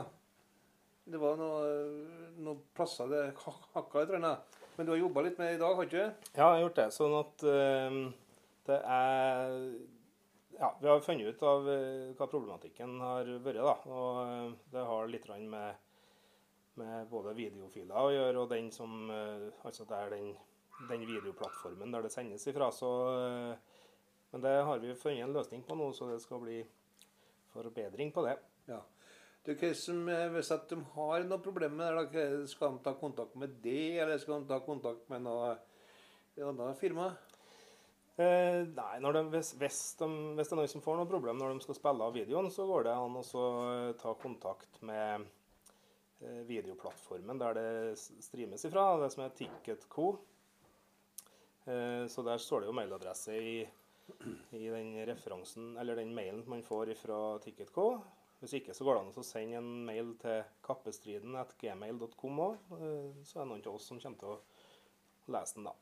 Det var noe- noen plasser det hak- hakka litt. grann. Men du har jobba litt med det i dag, har du ikke? Ja, jeg har gjort det. Sånn at eh, det er Ja, vi har funnet ut av eh, hva problematikken har vært, da. Og eh, det har litt med, med både videofiler å gjøre, og den som eh, Altså det er den, den videoplattformen der det sendes ifra. Så eh, Men det har vi funnet en løsning på nå, så det skal bli forbedring på det. Ja. Du, som, eh, hvis at de har noe problem med det, skal de ta kontakt med det, eller skal de ta kontakt med noe et annet firma? Eh, nei, de, hvis, hvis, de, hvis det er noen som får noe problem når de skal spille av videoen, så går det an å ta kontakt med videoplattformen der det streames ifra, det som er Ticketco. Eh, så der står det jo mailadresse i, i den referansen, eller den mailen man får fra Ticketco. Hvis ikke så går det an å sende en mail til kappestriden.gmail.com òg. Eh, så er det noen av oss som kommer til å lese den, da.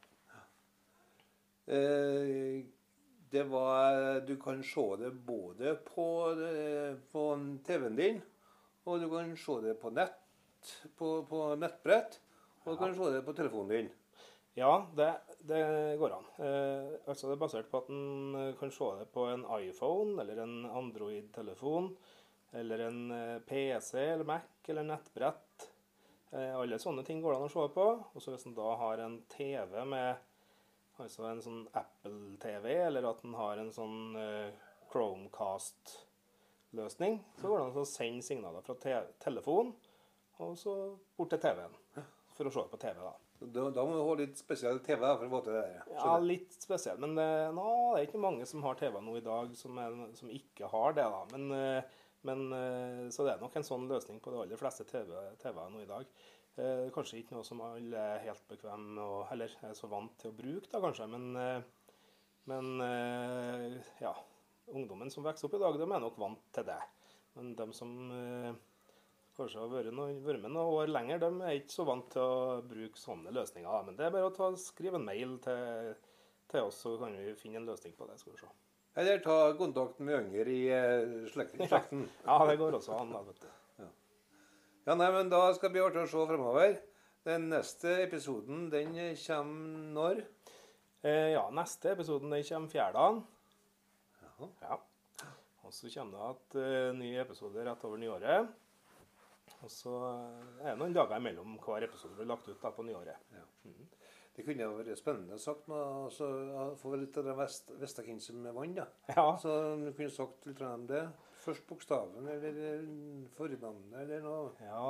Eh, det var Du kan se det både på, eh, på TV-en din, og du kan se det på nett, på, på nettbrett, og du kan se det på telefonen din. Ja, det, det går an. Eh, altså Det er basert på at en eh, kan se det på en iPhone eller en Android-telefon. Eller en eh, PC eller Mac eller nettbrett. Eh, alle sånne ting går det an å se på. Og så hvis en da har en TV med altså en sånn Apple-TV, eller at en har en sånn eh, Chromecast-løsning, så går det an å sende signaler fra te telefon og så bort til TV-en. For å se på TV, da. Da, da må du ha litt spesiell TV for å få til det. der. Ja, litt spesielt. Men det, nå, det er ikke mange som har TV nå i dag som, er, som ikke har det. da. Men, eh, Men, eh, så det er nok en sånn løsning på de aller fleste TV-er TV nå i dag. Eh, kanskje ikke noe som alle er helt bekvem og eller er så vant til å bruke, da kanskje. Men, eh, men eh, ja, ungdommen som vokser opp i dag, de er nok vant til det. Men de som eh, kanskje har vært, noen, vært med noen år lenger, de er ikke så vant til å bruke sånne løsninger. Men det er bare å ta, skrive en mail til, til oss, så kan vi finne en løsning på det. skal vi se. Eller ta kontakt med yngre i eh, slekten. slekten. Ja, det går også an, da, vet du. Ja, nei, men Da skal det bli artig å se fremover. Den neste episoden den kommer når? Eh, ja, neste episoden den kommer fjerdagen. Ja. Og så kommer det at eh, ny episode rett over nyåret. Og så er det noen dager imellom hver episode blir lagt ut da på nyåret. Det kunne jo vært spennende sagt noe altså, få litt av det vest, med vann da. Ja, Så du kunne sagt litt om det. Først bokstaven eller eh, fornavnet eller noe. ja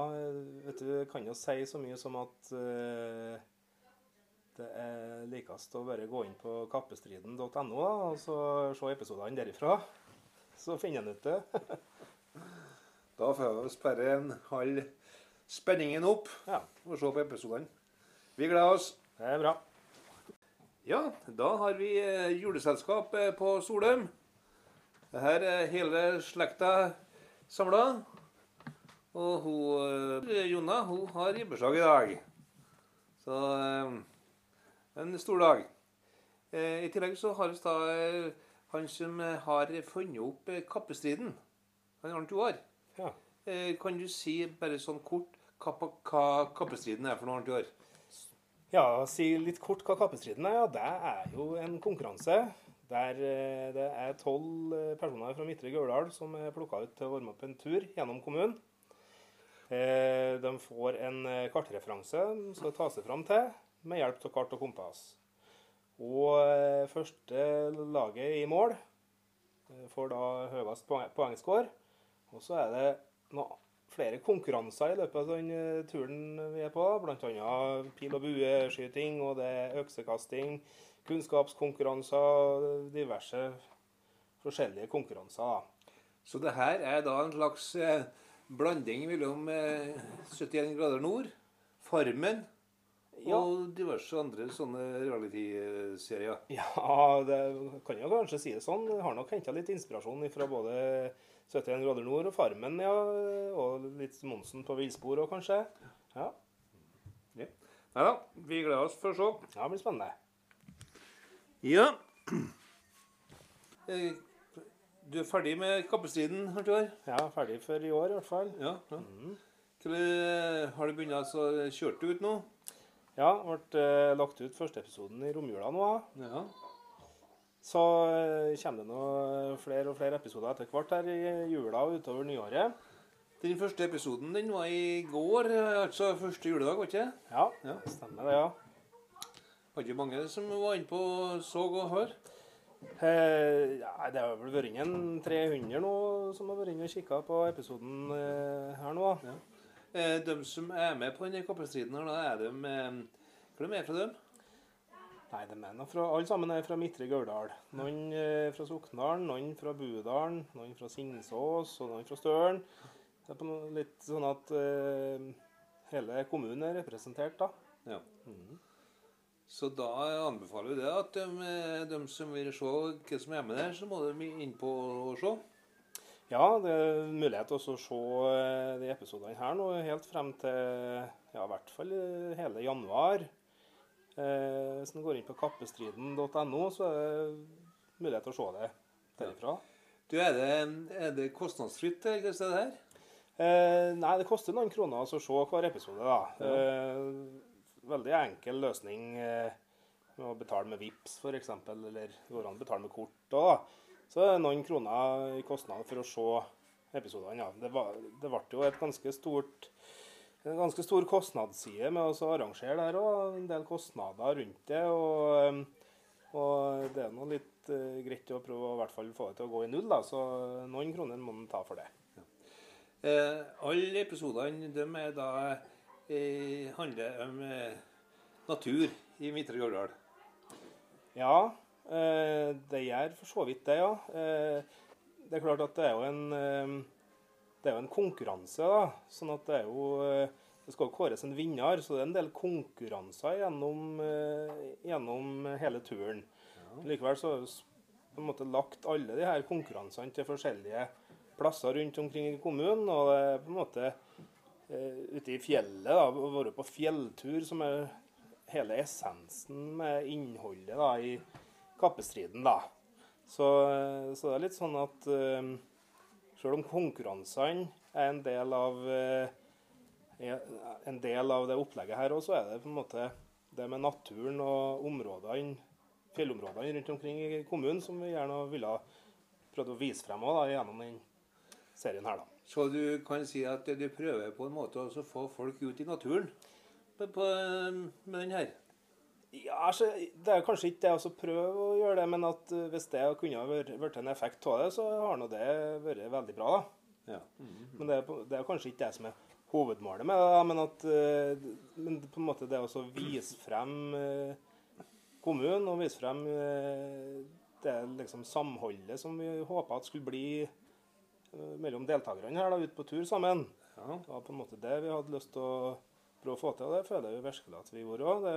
vet du, jeg kan jo si så mye som at uh, det er likest å bare gå inn på kappestriden.no og så se episodene derifra. Så finner en ut det. Da får vi sperre en halv spenningen opp Ja, og se på episodene. Vi gleder oss. det er bra. Ja, da har vi eh, juleselskap eh, på Solheim. Her er hele slekta samla. Og hun, eh, Jonna hun har ribbeslag i dag. Så en stor dag. I tillegg så har vi da han som har funnet opp kappestriden. Han Arnt Joar. Ja. Eh, kan du si bare sånn kort hva, hva kappestriden er for noe, annet i år? Ja, si litt kort hva kappestriden er. Ja, det er jo en konkurranse der eh, det er tolv eh, personer fra Midtre Gauldal som er plukka ut til å varme opp en tur gjennom kommunen. De får en kartreferanse som skal ta seg fram til med hjelp av kart og kompass. Og første laget i mål får da høyest poeng- poengscore. Og så er det noe, flere konkurranser i løpet av den eh, turen vi er på. Bl.a. pil- og bueskyting, og det er øksekasting, kunnskapskonkurranser, diverse forskjellige konkurranser. da. Så det her er da en slags eh, blanding mellom eh, 71 grader nord, Farmen Ja. og diverse andre sånne reality-serier. Ja, det kan jo kanskje si det sånn. Jeg har nok henta litt inspirasjon fra både 71 grader nord og Farmen, ja. Og litt Monsen på villspor òg, kanskje. Ja, Nei da, vi gleder oss for å se. ja, det blir spennende. Ja. Eh, Du er ferdig med kappestriden? Ja, ferdig for i år i hvert fall. Ja. ja. Eh, har du begynt å kjøre du ut nå? Ja, ble eh, lagt ut første episoden i romjula nå. Ja. Så eh, kommer det nå flere og flere episoder etter hvert her i jula og utover nyåret. Den første episoden den var i går, eh, altså første juledag, var ikke det? Ja, Ja. stemmer det, ja. Var ikke mange som var inne på så og hør? Eh, ja, det har vel vært inn en 300 nå som har vært inne og kikka på episoden eh, her nå. Ja. Eh, de som er med på denne kappestriden, her, da er de eh, Hva er de fra dem? Nei, de er fra, alle sammen er fra Midtre Gauldal. Noen eh, fra Sokndalen, noen fra Budalen, noen fra Singsås og noen fra Støren. Det er litt sånn at eh, hele kommunen er representert, da. Ja. Så da anbefaler vi det at de, de som vil se hva som er med der, så må de inn på og se. Ja, det er mulighet til å se eh, de episodene her nå helt frem til ja, i hvert fall eh, hele januar. Eh, hvis en går inn på kappestriden.no, så er det mulighet til å se det derifra. Du, er det, er det kostnadsfritt, hva er her? Eh, nei, det koster noen kroner å se hver episode, da. Eh, veldig enkel løsning eh, med å betale med VIPS f.eks., eller det går an å betale med kort òg. Så er det noen kroner i kostnad for å se episodene. Ja. Det, var, det ble jo et ganske stort en ganske stor kostnadsside med å arrangere det her òg. En del kostnader rundt det. Og, og det er nå litt uh, greit å prøve å i hvert fall få det til å gå i null, da. Så noen kroner må man ta for det. Eh, alle episodene de er da eh, handler om eh, natur i Midtre Gauldal. Ja, eh, det gjør for så vidt det, ja. Eh, det er klart at det er jo en, eh, det er jo en konkurranse, da. Sånn at det er jo eh, Det skal jo kåres en vinner, så det er en del konkurranser gjennom, eh, gjennom hele turen. Likevel så har vi på en måte lagt alle de her konkurransene til forskjellige plasser rundt omkring i kommunen. Og det er på en måte eh, ute i fjellet, da, å være på fjelltur, som er hele essensen med innholdet da, i kappestriden. da. Så, så det er litt sånn at selv om konkurransene er en del av eh, en del av det opplegget her òg, så er det på en måte det med naturen og områdene, fjellområdene rundt omkring i kommunen som vi gjerne ville prøvd å vise frem også, da, gjennom den serien her. da. Så du kan si at du prøver på en måte å få folk ut i naturen på, på, med den her? Ja, altså, Det er kanskje ikke det å prøve å gjøre det, men at eh, hvis det kunne vært, en effekt av det, så har nå det vært veldig bra. da. Ja. Men det er, det er kanskje ikke det som er hovedmålet med det, men at eh, men på en måte det å vise frem eh, kommunen og vise frem det liksom samholdet som vi håpa at skulle bli mellom deltakerne her da, ute på tur sammen. ja. Det var på en måte det vi hadde lyst til å prøve å få til, og det føler jeg virkelig at vi gjorde òg.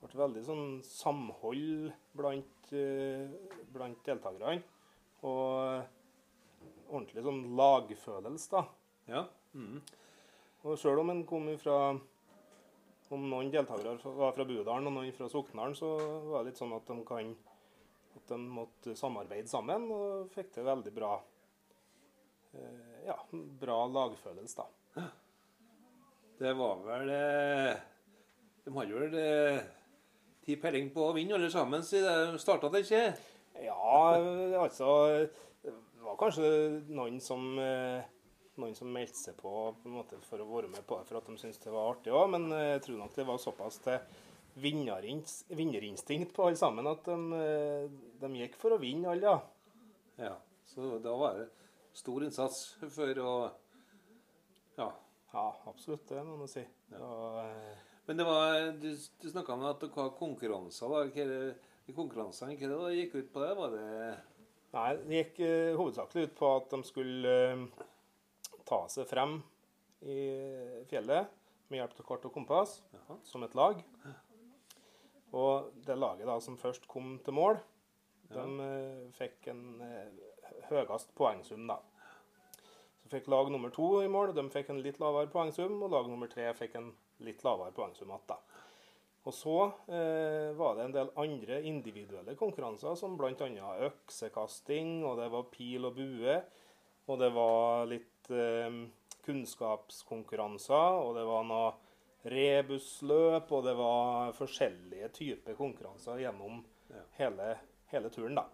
Det ble veldig sånn samhold blant, eh, blant deltakerne. Og ordentlig sånn lagfølelse, da. ja. Mm. Og sjøl om en kom fra Om noen deltakere var fra Budalen og noen fra Soknaren, så var det litt sånn at de kan at de måtte samarbeide sammen, og fikk til veldig bra eh, ja, bra lagfølelse, da. Det var vel eh, De hadde vel eh, peiling på å vinne alle sammen, de starta det ikke? Ja, altså Det var kanskje noen som eh, noen som meldte seg på, på en måte, for å være med på det for at de syntes det var artig òg, men eh, jeg tror nok det var såpass til vinnerinstinkt på alle sammen at de, eh, de gikk for å vinne alle, ja. Ja. Så da var det stor innsats for å Ja. Ja, absolutt. Det må man si. Ja. Og, Men det var, du, du snakka om at dere har konkurranser. er i konkurransene, hva det gikk ut på det? Var det nei, det gikk uh, hovedsakelig ut på at de skulle uh, ta seg frem i fjellet med hjelp av kart og kompass Jaha. som et lag. Og det laget da som først kom til mål, de uh, fikk en høyest poengsum, da. Så fikk lag nummer to i mål, de fikk en litt lavere poengsum, og lag nummer tre fikk en litt lavere poengsum igjen, da. Og så eh, var det en del andre individuelle konkurranser, som bl.a. øksekasting, og det var pil og bue, og det var litt eh, kunnskapskonkurranser, og det var noe rebusløp, og det var forskjellige typer konkurranser gjennom Ja. hele, hele turen, da.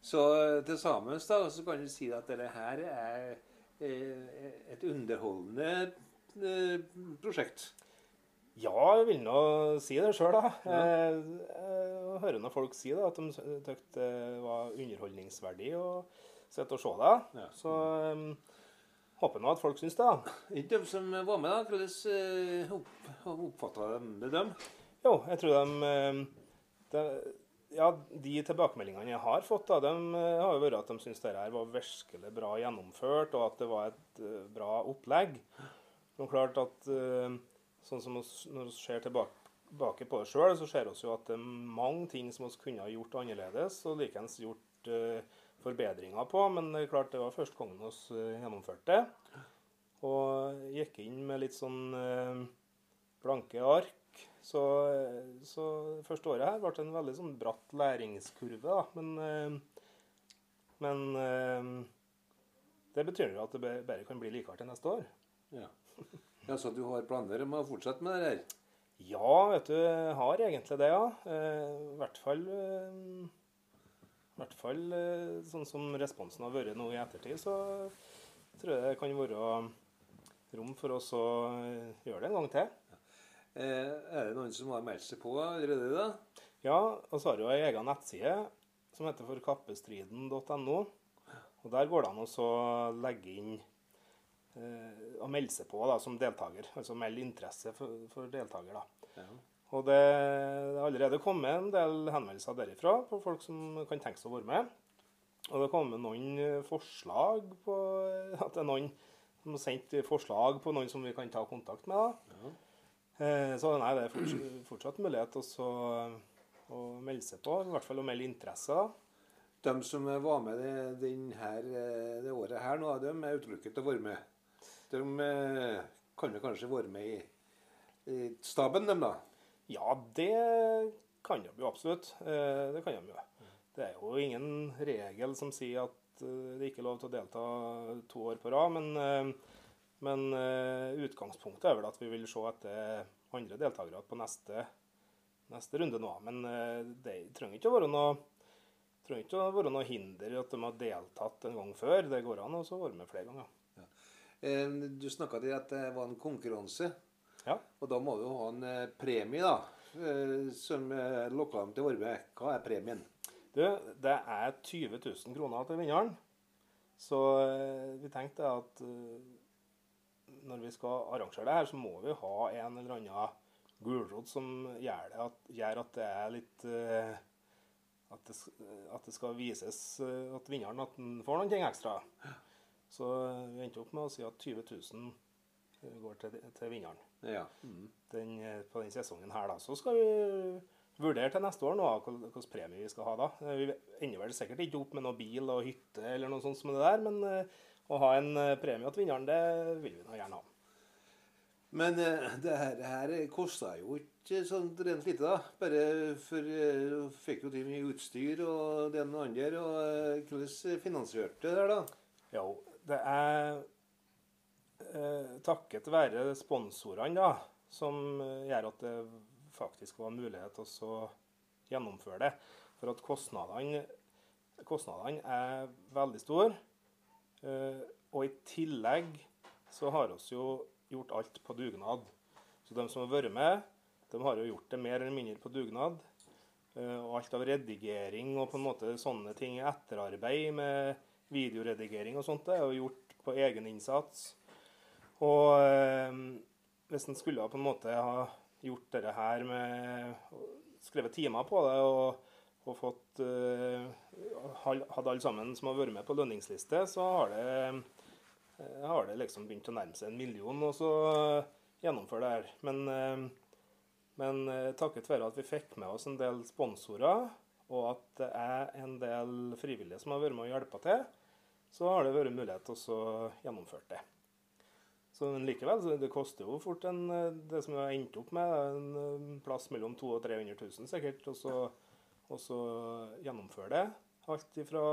Så eh, til sammen da, så kan du si at dette her er eh, et underholdende prosjekt. Ja, jeg vil nå si det sjøl, da. Jeg, jeg hører nå folk si det, at de syntes det var underholdningsverdig å sitte og se det. Så um, håper nå at folk syns det. de som var med, da. Hvordan eh, opp, oppfatta de det, dem? Jo, jeg tror de, de Ja, de tilbakemeldingene jeg har fått, da, de har jo vært at de syns det her var virkelig bra gjennomført, og at det var et bra opplegg. Er klart at uh, sånn som oss, når vi ser tilbake, på det sjøl, så ser vi jo at det er mange ting som vi kunne ha gjort annerledes, og likeens gjort uh, forbedringer på. Men det er klart det var første gangen vi uh, gjennomførte det. Og gikk inn med litt sånn blanke ark. Så, så første året her ble det en veldig sånn bratt læringskurve, da. Men, men det betyr jo at det bare kan bli likere til neste år. Ja. Ja, Så du har planer om å fortsette med det her? Ja, vet du, jeg har egentlig det, ja. Eh, I hvert fall eh, I hvert fall eh, sånn som responsen har vært nå i ettertid, så tror jeg det kan være rom for oss å gjøre det en gang til. Er det noen som har meldt seg på allerede? da? Ja, og så har jo ei egen nettside som heter forkappestriden.no. Og der går det an å legge inn eh, og melde seg på da, som deltaker. Altså melde interesse for, for deltaker. da. Ja. Og det har allerede kommet en del henvendelser derifra på folk som kan tenke seg å være med. Og det kom noen eh, forslag på At det er noen som har sendt forslag på noen som vi kan ta kontakt med. da. Ja. Så nei, det er fortsatt, fortsatt mulighet også å, å melde seg på. I hvert fall å melde interesse. da. De som var med det, her, eh, det året her nå, de er utelukket til å være med. De eh, kan jo kanskje være med i, staben, dem da. Ja, det kan de jo absolutt. Eh, Det kan de jo. Det er jo ingen regel som sier at eh, det ikke er lov til å delta to år på rad, men, men utgangspunktet er vel at vi vil se etter andre deltakere på neste, neste runde nå. Men det trenger ikke å være noe trenger ikke å være noe hinder i at de har deltatt en gang før. Det går an å være med flere ganger. Eh, Du snakka til at det var en konkurranse. Ja. Og da må du ha en eh, premie, da. eh, Som lokka dem til å. Hva er premien? Du, det er 20 000 kroner til vinneren. Så vi tenkte at når vi skal arrangere det her, så må vi ha en eller annen gulrot som gjør, det at, gjør at det er litt at det, at det skal vises at vinneren at den får ting ekstra. Så eh, vi endte opp med å si at 20 000 går til, til vinneren Ja. den, eh, på den sesongen her. da. Så skal vi vurdere til neste år nå hvilken premie vi skal ha da. Eh, Vi ender vel sikkert ikke opp med noe bil og hytte eller noe sånt som det der, men eh, å ha en eh, premie til vinneren, det vil vi nå gjerne ha. Men eh, det her, her kosta jo ikke sånn rent lite, da. Bare for eh, du fikk jo til mye utstyr og det ene og andre. Og eh, hvordan finansierte det der, da? Jo, det er eh, takket være sponsorene da, som eh, gjør at det faktisk var mulighet til å gjennomføre det. For at kostnadene, kostnadene er veldig store. Eh, og i tillegg så har vi jo gjort alt på dugnad. Så de som har vært med, de har jo gjort det mer eller mindre på dugnad. Eh, og alt av redigering og på en måte sånne ting, etterarbeid med videoredigering og sånt, det er jo gjort på egen innsats. Og eh, hvis en skulle på en måte ha gjort dette her med Skrevet timer på det og, og fått eh, Hadde alle sammen som har vært med på lønningsliste, så har det, eh, har det liksom begynt å nærme seg en million og så gjennomføre det her. Men, eh, men eh, takket være at vi fikk med oss en del sponsorer, og at det er en del frivillige som har vært med og hjulpet til, så har det vært mulighet til å gjennomføre det. Så likevel, det koster jo fort en, eh, det som vi har endt opp med, en eh, plass mellom 200 og 300 000 sikkert, og så, og gjennomføre det. Alt ifra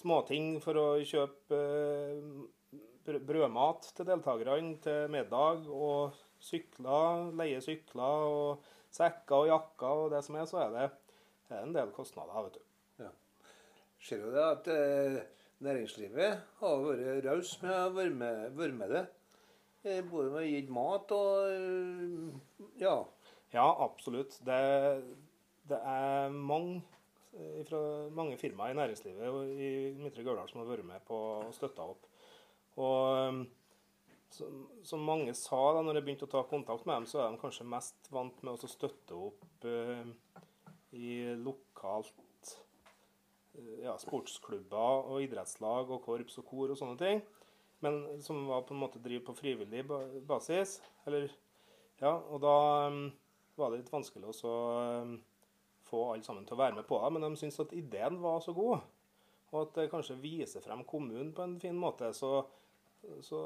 småting for å kjøpe eh, brødmat til deltakerne til middag, og sykler, leie sykler, og sekker og jakker og det som er, så er det, er en del kostnader, vet du. Ser jo det at eh, næringslivet har vært raus med å være med, det. Eh, både med å gi mat og eh, Ja. Ja, absolutt. Det, det er mange, eh, fra mange firmaer i næringslivet i Midtre Gauldal som har vært med på å støtte opp. Og um, som, mange sa da når jeg begynte å ta kontakt med dem, så er de kanskje mest vant med å støtte opp eh, i lokalt eh, ja, sportsklubber og idrettslag og korps og kor og sånne ting. Men som var på en måte driver på frivillig basis. Eller, ja, og da um, var det litt vanskelig å um, få alle sammen til å være med på det. Men de syntes at ideen var så god, og at det kanskje viser frem kommunen på en fin måte. Så, så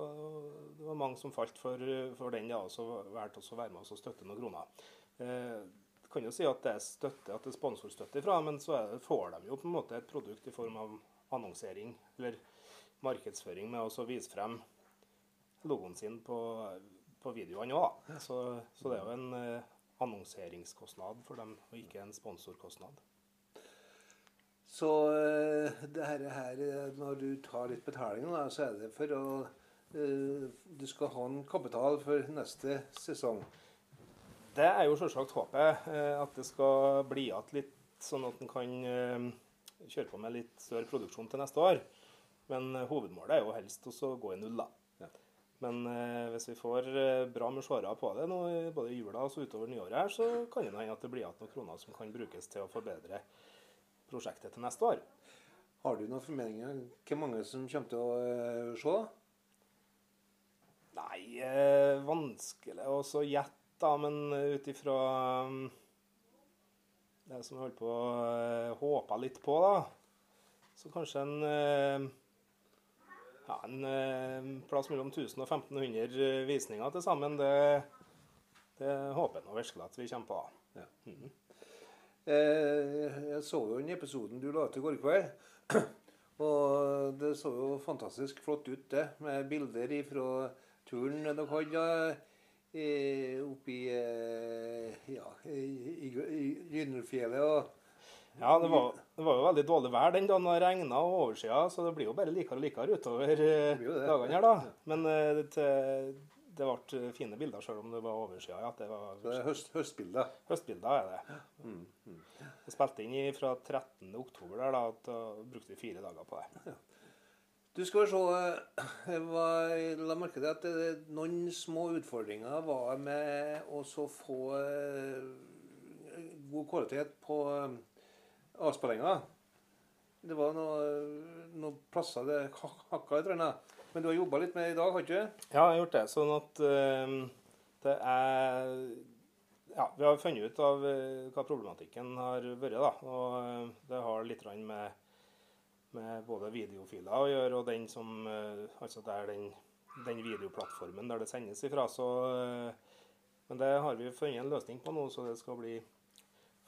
det var mange som falt for, for den, da, og så valgte å være med oss og støtte noen kroner. Eh, kan jo si at det er støtte, at det er sponsorstøtte fra men så er får de jo på en måte et produkt i form av annonsering eller markedsføring med å vise frem logoen sin på, på videoene òg. Så, så det er jo en eh, annonseringskostnad for dem, og ikke en sponsorkostnad. Så eh, det her, Når du tar litt betaling, da, så er det for å eh, Du skal ha en kapital for neste sesong. Det er jo selvsagt håpet, eh, at det skal bli igjen litt, sånn at en kan eh, kjøre på med litt større produksjon til neste år. Men eh, hovedmålet er jo helst å gå i null, da. Ja. Men hvis vi får bra med seere på det nå, både i jula og så utover nyåret, her, så kan det hende at det blir igjen noen kroner som kan brukes til å forbedre prosjektet til neste år. Har du noen formeninger om hvor mange som kommer til å se? se? Nei, vanskelig å så gjette, da, men ut ifra um, det som jeg holdt på å eh, håpe litt på, da, så kanskje en eh, ja, en eh, plass mellom 1000 og 1500 visninger til sammen. Det, det håper jeg nå virkelig at vi kommer på. da. Eh, jeg så jo den episoden du la ut i går kveld. Og det så jo fantastisk flott ut, det. Med bilder fra turen dere hadde eh, oppe i eh, ja, i, i, Gynnelfjellet. Og Ja, det var, det var jo veldig dårlig vær den dagen det regna og oversida, så det blir jo bare likere og likere utover eh, dagene her, da. Men eh, det, det ble fine bilder sjøl om det var oversida. Ja, det var det er høst, høstbilder. høstbilder, er det. Jeg spilte inn fra 13. oktober der, da, da brukte vi fire dager på det. Du skal se eh, var, la merke til at det, noen små utfordringer var med å få eh, god kvalitet på eh, avspillinga. Det var noen noe plasser det hak- hakka litt. grann. Men du har jobba litt med det i dag, har du ikke? Ja, jeg har gjort det. Sånn at eh, det er Ja, vi har funnet ut av hva problematikken har vært, da. Og det har litt med, med både videofiler å gjøre, og den som eh, Altså det er den, den videoplattformen der det sendes ifra. Så eh, Men det har vi funnet en løsning på nå, så det skal bli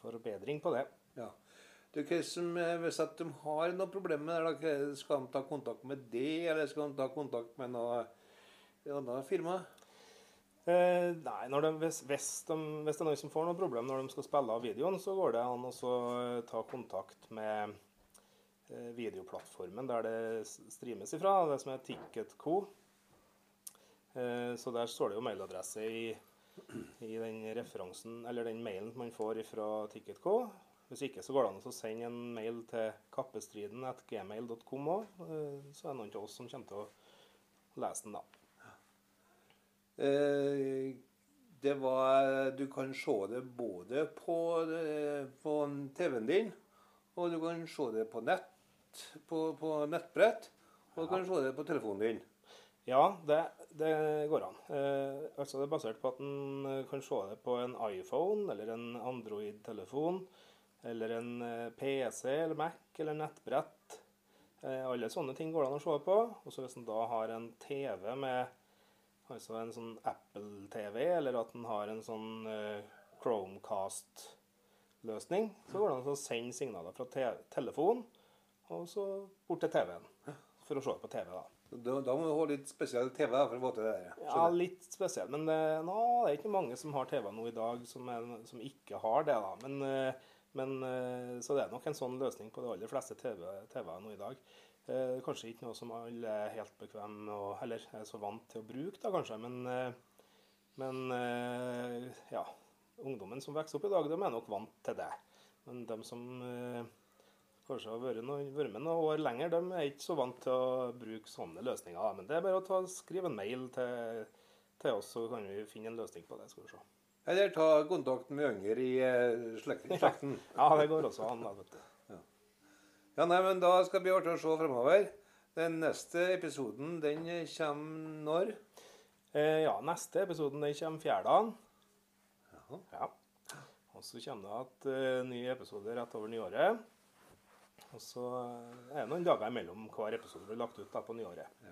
forbedring på det. Ja. Du, som, eh, hvis de har noe problem med det, skal de ta kontakt med det, eller skal de ta kontakt med noe annet firma? Eh, nei, de, hvis, hvis, de, hvis det er noen som får noe problem når de skal spille av videoen, så går det an å ta kontakt med videoplattformen der det streames ifra, det som er Ticketco. Eh, så der står det jo mailadresse i, i den referansen, eller den mailen man får fra Ticketco. Hvis ikke så går det an å sende en mail til kappestriden.gmail.com òg. Eh, så er det noen av oss som kommer til å lese den da. Eh, det var Du kan se det både på, eh, på TV-en din, og du kan se det på nett, på, på nettbrett, og du kan se det på telefonen din. Ja, det, det går an. Eh, altså Det er basert på at en eh, kan se det på en iPhone eller en Android-telefon. Eller en eh, PC eller Mac eller nettbrett. Eh, alle sånne ting går det an å se på. Og så hvis en da har en TV med altså en sånn Apple-TV, eller at en har en sånn eh, Chromecast-løsning, så går det an å sende signaler fra te telefon og så bort til TV-en. For å se på TV, da. Da, da må du ha litt spesiell TV for å få til det der. Ja, litt spesielt. Men det, nå, det er ikke mange som har TV nå i dag som, er, som ikke har det. da. Men, eh, men, eh, så det er nok en sånn løsning på de aller fleste TV-er TV nå i dag. Eh, Kanskje ikke noe som alle er helt bekvemme og, eller er så vant til å bruke, da kanskje. Men, eh, men eh, ja, ungdommen som vokser opp i dag, de er nok vant til det. Men de som eh, kanskje har vært, noen, vært med noen år lenger, de er ikke så vant til å bruke sånne løsninger. Men det er bare å ta, skrive en mail til, til oss, så kan vi finne en løsning på det. skal vi se. Eller ta kontakt med yngre i eh, slekten. slekten. Ja, det går også an. vet du. Ja, nei, men Da skal det bli artig å se fremover. Den neste episoden den kommer når? Eh, ja, neste episoden den kommer fjerdagen. Ja. Ja. Og så kommer det at, uh, ny episode rett over nyåret. Og så eh, er det noen dager imellom hver episode blir lagt ut da på nyåret.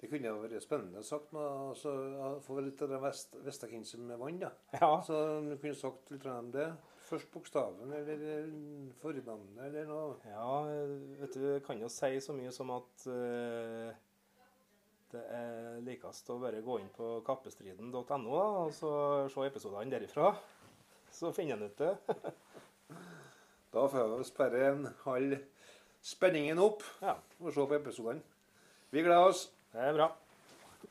Det kunne jo vært spennende sagt altså, få litt av det vest, Vestakinset med vann. da. Ja, Så du kunne sagt litt om det. Først bokstaven eller fornavnet eller noe. ja vet du, jeg kan jo si så mye som at uh, det er likest å bare gå inn på kappestriden.no og så se episodene derifra. Så finner en ut det. Da får vi sperre en halv spenningen opp Ja, og se på episodene. Vi gleder oss. det er bra.